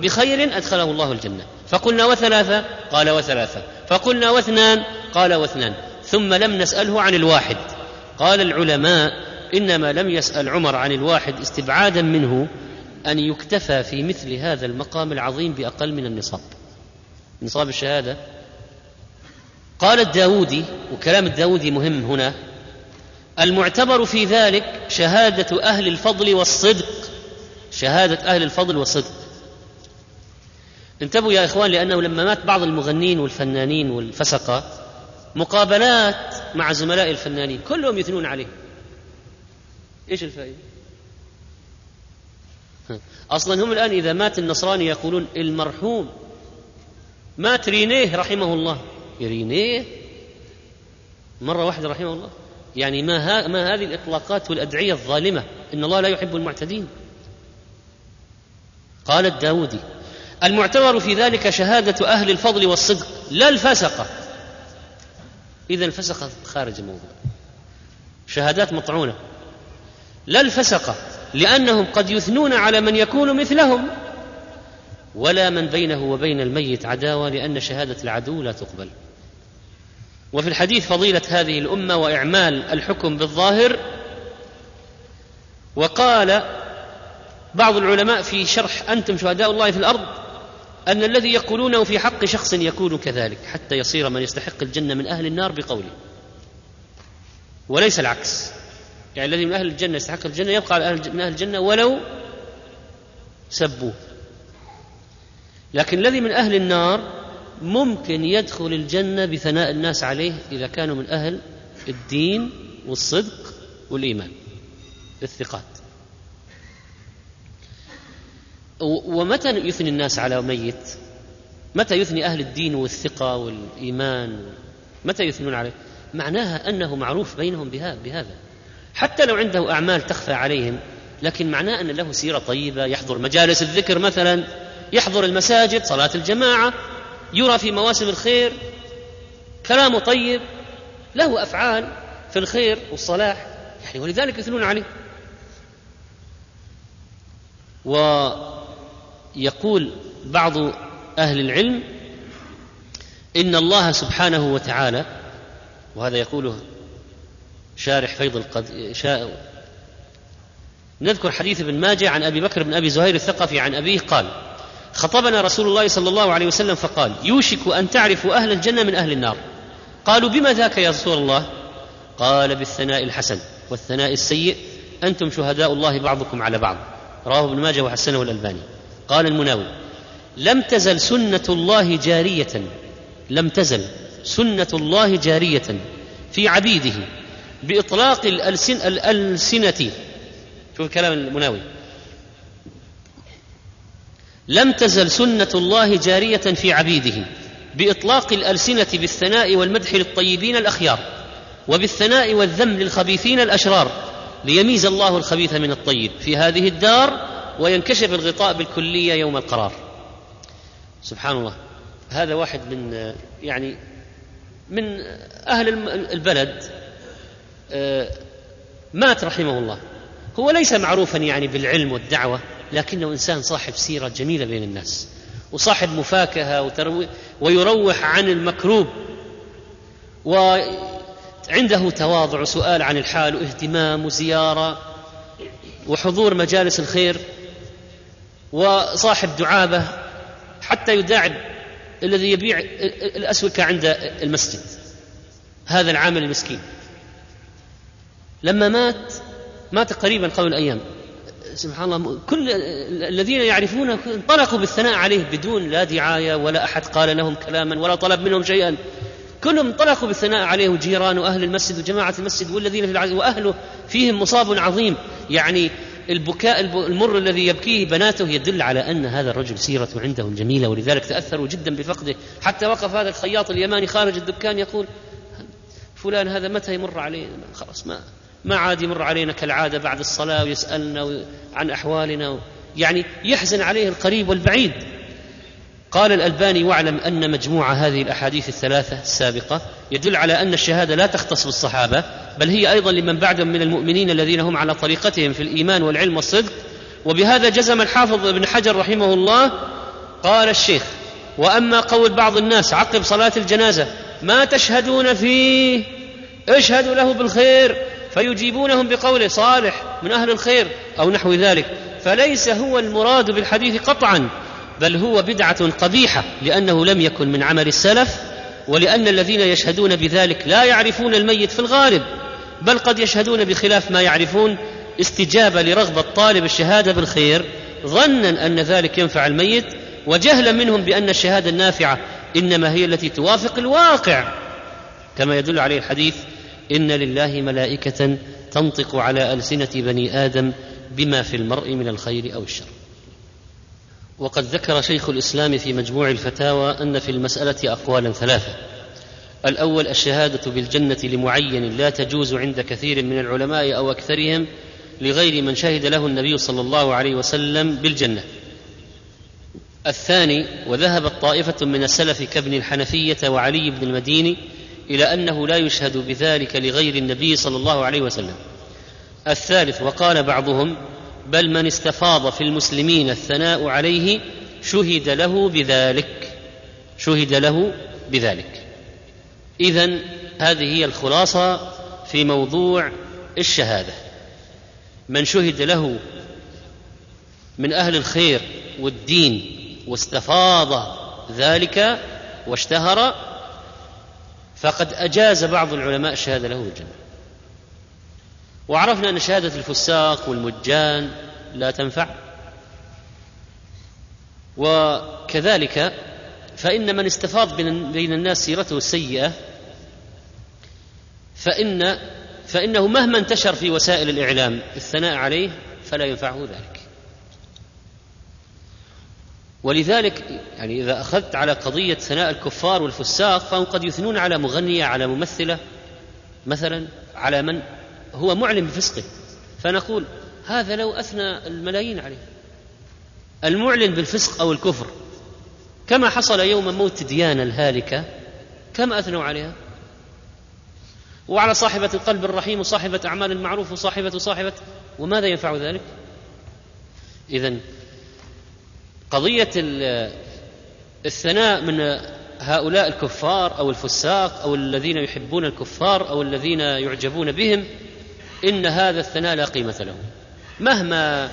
بخير أدخله الله الجنة. فقلنا وثلاثة قال وثلاثة. فقلنا واثنان قال واثنان. ثم لم نسأله عن الواحد. قال العلماء إنما لم يسأل عمر عن الواحد استبعادا منه أن يكتفى في مثل هذا المقام العظيم بأقل من النصاب. نصاب الشهادة. قال الداودي وكلام الداودي مهم هنا المعتبر في ذلك شهادة أهل الفضل والصدق. شهادة أهل الفضل والصدق. انتبهوا يا إخوان لأنه لما مات بعض المغنين والفنانين والفسقة مقابلات مع زملاء الفنانين كلهم يثنون عليه. إيش الفائدة؟ أصلا هم الآن إذا مات النصراني يقولون المرحوم. مات رينيه رحمه الله. رينيه؟ مرة واحدة رحمه الله. يعني ما, ها ما هذه الإطلاقات والأدعية الظالمة إن الله لا يحب المعتدين. قال الداودي المعتبر في ذلك شهادة أهل الفضل والصدق لا الفسقة. إذا الفسقة خارج الموضوع. شهادات مطعونة. لا الفسقة لأنهم قد يثنون على من يكون مثلهم ولا من بينه وبين الميت عداوة لأن شهادة العدو لا تقبل. وفي الحديث فضيلة هذه الأمة وإعمال الحكم بالظاهر وقال بعض العلماء في شرح أنتم شهداء الله في الأرض أن الذي يقولونه في حق شخص يكون كذلك حتى يصير من يستحق الجنة من أهل النار بقوله. وليس العكس. يعني الذي من أهل الجنة يستحق الجنة يبقى من أهل الجنة ولو سبوه. لكن الذي من أهل النار ممكن يدخل الجنة بثناء الناس عليه إذا كانوا من أهل الدين والصدق والإيمان. الثقات. ومتى يثني الناس على ميت؟ متى يثني أهل الدين والثقة والإيمان؟ متى يثنون عليه؟ معناها أنه معروف بينهم بهذا. حتى لو عنده أعمال تخفى عليهم لكن معناه أن له سيرة طيبة يحضر مجالس الذكر مثلا يحضر المساجد صلاة الجماعة يرى في مواسم الخير كلامه طيب له أفعال في الخير والصلاح يعني ولذلك يثنون عليه. و يقول بعض أهل العلم إن الله سبحانه وتعالى وهذا يقوله شارح فيض القد شاء نذكر حديث ابن ماجه عن أبي بكر بن أبي زهير الثقفي عن أبيه قال خطبنا رسول الله صلى الله عليه وسلم فقال يوشك أن تعرفوا أهل الجنة من أهل النار قالوا بما ذاك يا رسول الله؟ قال بالثناء الحسن والثناء السيء أنتم شهداء الله بعضكم على بعض رواه ابن ماجه وحسنه الألباني. قال المناوي لم تزل سنة الله جارية لم تزل سنة الله جارية في عبيده بإطلاق الألسن الألسنة. شوف كلام المناوي. لم تزل سنة الله جارية في عبيده بإطلاق الألسنة بالثناء والمدح للطيبين الأخيار وبالثناء والذم للخبيثين الأشرار ليميز الله الخبيث من الطيب. في هذه الدار وينكشف الغطاء بالكلية يوم القرار. سبحان الله. هذا واحد من يعني من أهل البلد آه، مات رحمه الله. هو ليس معروفا يعني بالعلم والدعوة لكنه إنسان صاحب سيرة جميلة بين الناس وصاحب وتروي ويروح عن المكروب وعنده تواضع وسؤال عن الحال واهتمام وزيارة وحضور مجالس الخير. وصاحب دعابة حتى يداعب الذي يبيع الأسوكة عند المسجد هذا العامل المسكين. لما مات مات قريبا قبل أيام. سبحان الله كل الذين يعرفونه انطلقوا بالثناء عليه بدون لا دعاية ولا أحد قال لهم كلاما ولا طلب منهم شيئا. كلهم انطلقوا بالثناء عليه وجيران وأهل المسجد وجماعة المسجد والذين في العزيز وأهله فيهم مصاب عظيم. يعني البكاء المر الذي يبكيه بناته يدل على أن هذا الرجل سيرته عندهم جميلة ولذلك تأثروا جدا بفقده. حتى وقف هذا الخياط اليماني خارج الدكان يقول فلان هذا متى يمر علينا؟ خلاص ما ما عاد يمر علينا كالعادة بعد الصلاة ويسألنا عن أحوالنا يعني يحزن عليه القريب والبعيد. قال الألباني واعلم أن مجموع هذه الأحاديث الثلاثة السابقة يدل على أن الشهادة لا تختص بالصحابة بل هي أيضا لمن بعدهم من المؤمنين الذين هم على طريقتهم في الإيمان والعلم والصدق. وبهذا جزم الحافظ ابن حجر رحمه الله. قال الشيخ وأما قول بعض الناس عقب صلاة الجنازة ما تشهدون فيه؟ اشهدوا له بالخير فيجيبونهم بقوله صالح من أهل الخير أو نحو ذلك فليس هو المراد بالحديث قطعا بل هو بدعة قبيحة لأنه لم يكن من عمل السلف ولأن الذين يشهدون بذلك لا يعرفون الميت في الغالب بل قد يشهدون بخلاف ما يعرفون استجابة لرغبة طالب الشهادة بالخير ظنا أن ذلك ينفع الميت وجهلا منهم بأن الشهادة النافعة إنما هي التي توافق الواقع. كما يدل عليه الحديث إن لله ملائكة تنطق على ألسنة بني آدم بما في المرء من الخير أو الشر. وقد ذكر شيخ الإسلام في مجموع الفتاوى أن في المسألة أقوالا ثلاثة. الأول الشهادة بالجنة لمعين لا تجوز عند كثير من العلماء أو أكثرهم لغير من شهد له النبي صلى الله عليه وسلم بالجنة. الثاني وذهبت طائفه من السلف كابن الحنفية وعلي بن المديني إلى أنه لا يشهد بذلك لغير النبي صلى الله عليه وسلم. الثالث وقال بعضهم بل من استفاض في المسلمين الثناء عليه شهد له بذلك شهد له بذلك. اذا هذه هي الخلاصة في موضوع الشهادة. من شهد له من أهل الخير والدين واستفاض ذلك واشتهر فقد أجاز بعض العلماء الشهاده له بالجنة. وعرفنا أن شهادة الفساق والمجان لا تنفع. وكذلك فإن من استفاض بين الناس سيرته السيئة فإن فإنه مهما انتشر في وسائل الإعلام الثناء عليه فلا ينفعه ذلك. ولذلك يعني إذا أخذت على قضية ثناء الكفار والفساق فهم قد يثنون على مغنية على ممثلة مثلا على من؟ هو معلن بفسقه. فنقول هذا لو أثنى الملايين عليه. المعلن بالفسق أو الكفر. كما حصل يوم موت ديانه الهالكة كم أثنوا عليها؟ وعلى صاحبة القلب الرحيم وصاحبة أعمال المعروف وصاحبة وصاحبة وماذا ينفع ذلك؟ إذا قضية الثناء من هؤلاء الكفار أو الفساق أو الذين يحبون الكفار أو الذين يعجبون بهم إن هذا الثناء لا قيمة له. مهما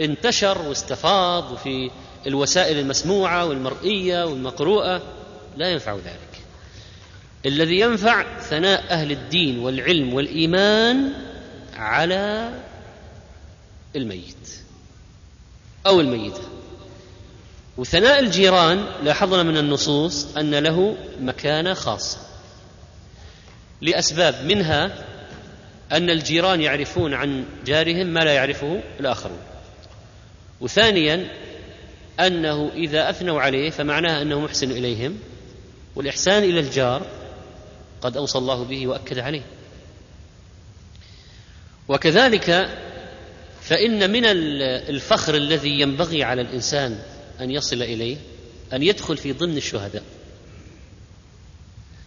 انتشر واستفاض في الوسائل المسموعة والمرئية والمقروءة لا ينفع ذلك. الذي ينفع ثناء أهل الدين والعلم والإيمان على الميت أو الميتة. وثناء الجيران لاحظنا من النصوص أن له مكانة خاصة لأسباب منها أن الجيران يعرفون عن جارهم ما لا يعرفه الآخرون. وثانيا أنه إذا أثنوا عليه فمعناه أنه محسن إليهم والإحسان إلى الجار قد أوصى الله به وأكد عليه. وكذلك فإن من الفخر الذي ينبغي على الإنسان أن يصل إليه أن يدخل في ضمن الشهداء.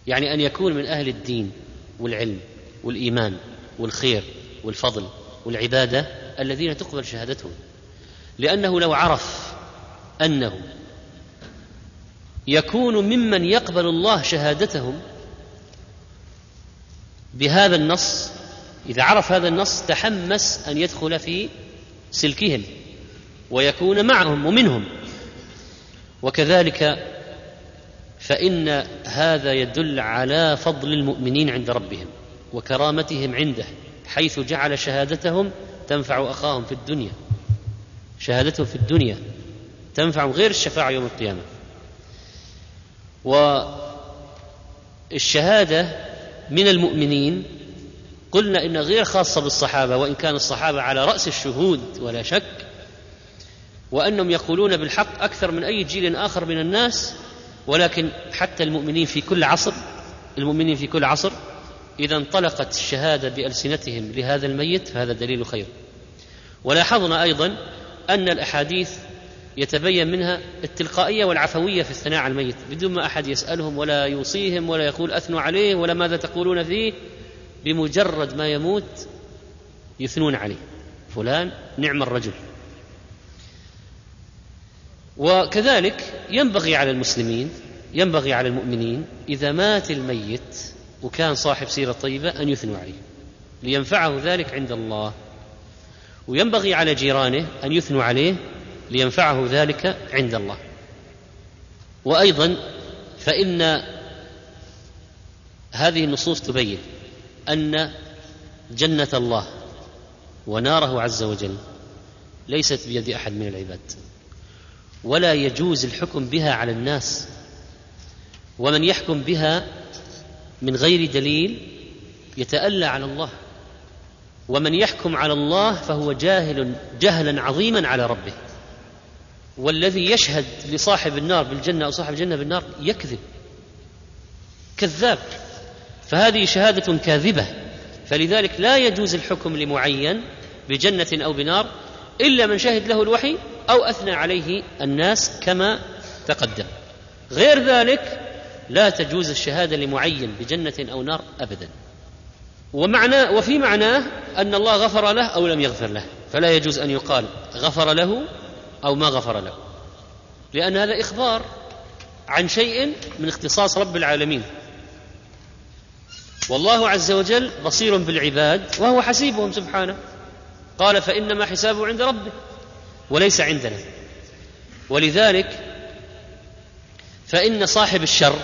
يعني أن يكون من أهل الدين والعلم والإيمان. والخير والفضل والعبادة الذين تقبل شهادتهم. لأنه لو عرف أنه يكون ممن يقبل الله شهادتهم بهذا النص إذا عرف هذا النص تحمس أن يدخل في سلكهم ويكون معهم ومنهم. وكذلك فإن هذا يدل على فضل المؤمنين عند ربهم. وكرامتهم عنده حيث جعل شهادتهم تنفع أخاهم في الدنيا. شهادتهم في الدنيا تنفع غير الشفاعة يوم القيامة. والشهادة من المؤمنين قلنا إن غير خاصة بالصحابة وإن كان الصحابة على رأس الشهود ولا شك وأنهم يقولون بالحق أكثر من أي جيل آخر من الناس ولكن حتى المؤمنين في كل عصر المؤمنين في كل عصر إذا انطلقت الشهادة بألسنتهم لهذا الميت فهذا دليل خير. ولاحظنا أيضا أن الأحاديث يتبين منها التلقائية والعفوية في الثناء على الميت بدون ما أحد يسألهم ولا يوصيهم ولا يقول اثنوا عليه ولا ماذا تقولون فيه بمجرد ما يموت يثنون عليه. فلان نعم الرجل. وكذلك ينبغي على المسلمين ينبغي على المؤمنين إذا مات الميت وكان صاحب سيرة طيبة أن يثنوا عليه لينفعه ذلك عند الله. وينبغي على جيرانه أن يثنوا عليه لينفعه ذلك عند الله. وأيضا فإن هذه النصوص تبين أن جنة الله وناره عز وجل ليست بيد أحد من العباد ولا يجوز الحكم بها على الناس ومن يحكم بها من غير دليل يتألى على الله. ومن يحكم على الله فهو جاهل جهلا عظيما على ربه. والذي يشهد لصاحب النار بالجنة أو صاحب الجنة بالنار يكذب كذاب. فهذه شهادة كاذبة. فلذلك لا يجوز الحكم لمعين بجنة أو بنار إلا من شهد له الوحي أو أثنى عليه الناس كما تقدم. غير ذلك لا تجوز الشهادة لمعين بجنة أو نار أبدا. ومعنى وفي معناه أن الله غفر له أو لم يغفر له. فلا يجوز أن يقال غفر له أو ما غفر له. لأن هذا إخبار عن شيء من اختصاص رب العالمين. والله عز وجل بصير بالعباد وهو حسيبهم سبحانه. قال فإنما حسابه عند ربه وليس عندنا. ولذلك فإن صاحب الشر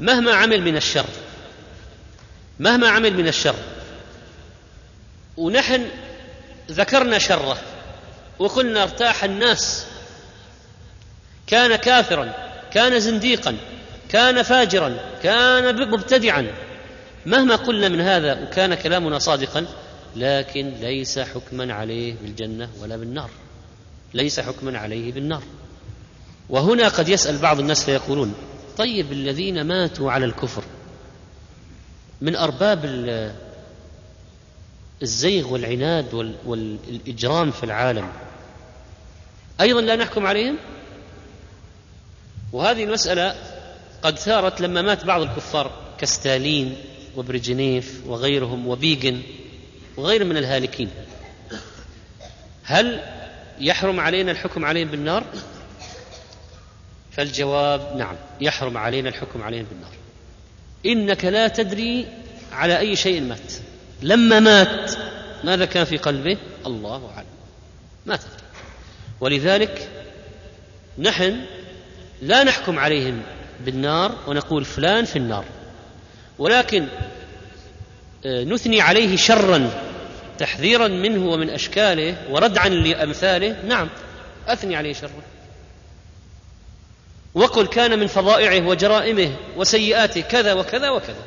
مهما عمل من الشر مهما عمل من الشر ونحن ذكرنا شره وقلنا ارتاح الناس كان كافرا كان زنديقا كان فاجرا كان مبتدعا مهما قلنا من هذا وكان كلامنا صادقا لكن ليس حكما عليه بالجنة ولا بالنار ليس حكما عليه بالنار. وهنا قد يسأل بعض الناس فيقولون طيب الذين ماتوا على الكفر من أرباب الزيغ والعناد والإجرام في العالم أيضا لا نحكم عليهم؟ وهذه المسألة قد ثارت لما مات بعض الكفار كستالين وبرجنيف وغيرهم وبيجن وغير من الهالكين. هل يحرم علينا الحكم عليهم بالنار؟ فالجواب نعم يحرم علينا الحكم عليهم بالنار. إنك لا تدري على أي شيء مات. لما مات ماذا كان في قلبه؟ الله أعلم. ما تدري. ولذلك نحن لا نحكم عليهم بالنار ونقول فلان في النار. ولكن آه، نثني عليه شرا تحذيرا منه ومن أشكاله وردعا لأمثاله. نعم أثني عليه شرا. وقل كان من فظائعه وجرائمه وسيئاته كذا وكذا وكذا.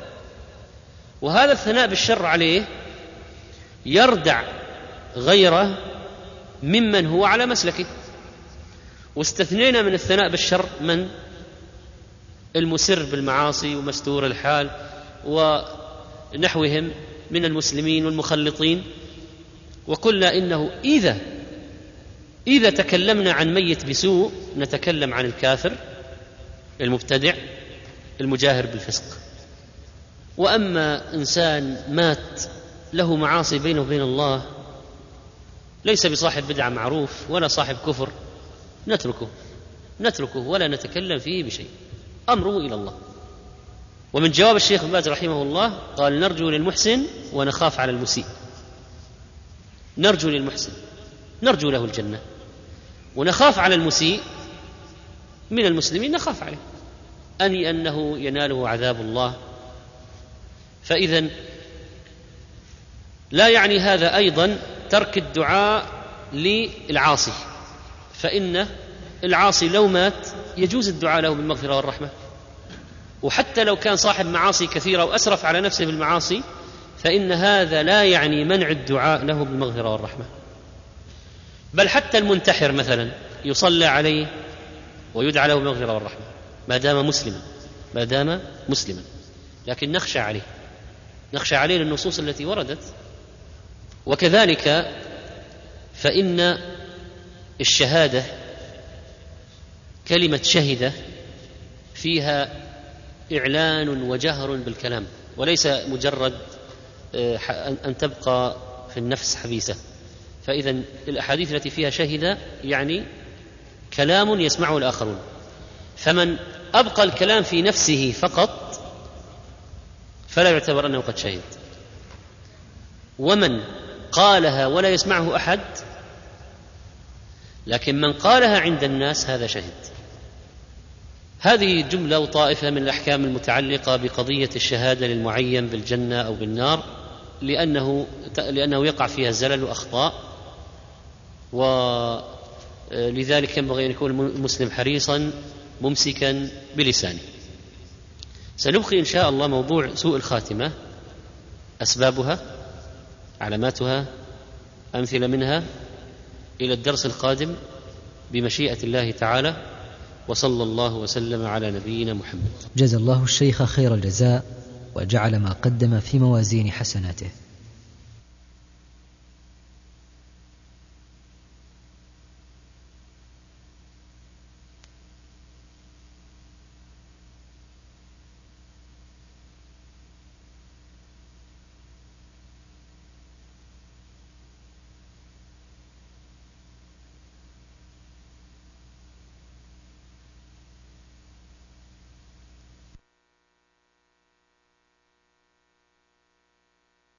وهذا الثناء بالشر عليه يردع غيره ممن هو على مسلكه. واستثنينا من الثناء بالشر من؟ المسر بالمعاصي ومستور الحال ونحوهم من المسلمين والمخلطين. وقلنا إنه إذا إذا تكلمنا عن ميت بسوء نتكلم عن الكافر. المبتدع المجاهر بالفسق. وأما إنسان مات له معاصي بينه وبين الله ليس بصاحب بدعة معروف ولا صاحب كفر نتركه نتركه ولا نتكلم فيه بشيء. أمره إلى الله. ومن جواب الشيخ ابن باز رحمه الله قال نرجو للمحسن ونخاف على المسيء. نرجو للمحسن نرجو له الجنة. ونخاف على المسيء من المسلمين نخاف عليه. أن أنه يناله عذاب الله. فإذا لا يعني هذا أيضا ترك الدعاء للعاصي. فإن العاصي لو مات يجوز الدعاء له بالمغفرة والرحمة. وحتى لو كان صاحب معاصي كثيرة وأسرف على نفسه بالمعاصي فإن هذا لا يعني منع الدعاء له بالمغفرة والرحمة. بل حتى المنتحر مثلا يصلى عليه ويدعى له بالمغفرة والرحمة ما دام مسلما ما دام مسلما. لكن نخشى عليه. نخشى عليه للنصوص التي وردت. وكذلك فإن الشهادة كلمة شهد فيها إعلان وجهر بالكلام وليس مجرد آه، أن تبقى في النفس حبيسة. فإذا الأحاديث التي فيها شهد يعني كلام يسمعه الآخرون. فمن أبقى الكلام في نفسه فقط فلا يعتبر أنه قد شهد. ومن قالها ولا يسمعه أحد لكن من قالها عند الناس هذا شهد. هذه جملة وطائفة من الأحكام المتعلقة بقضية الشهادة للمعين بالجنة أو بالنار لأنه لأنه يقع فيها زلل وأخطاء ولذلك ينبغي أن يكون المسلم حريصا ممسكا بلسانه. سنبقي إن شاء الله موضوع سوء الخاتمة أسبابها علاماتها أمثلة منها إلى الدرس القادم بمشيئة الله تعالى وصلى الله وسلم على نبينا محمد.
جزى الله الشيخ خير الجزاء وجعل ما قدم في موازين حسناته.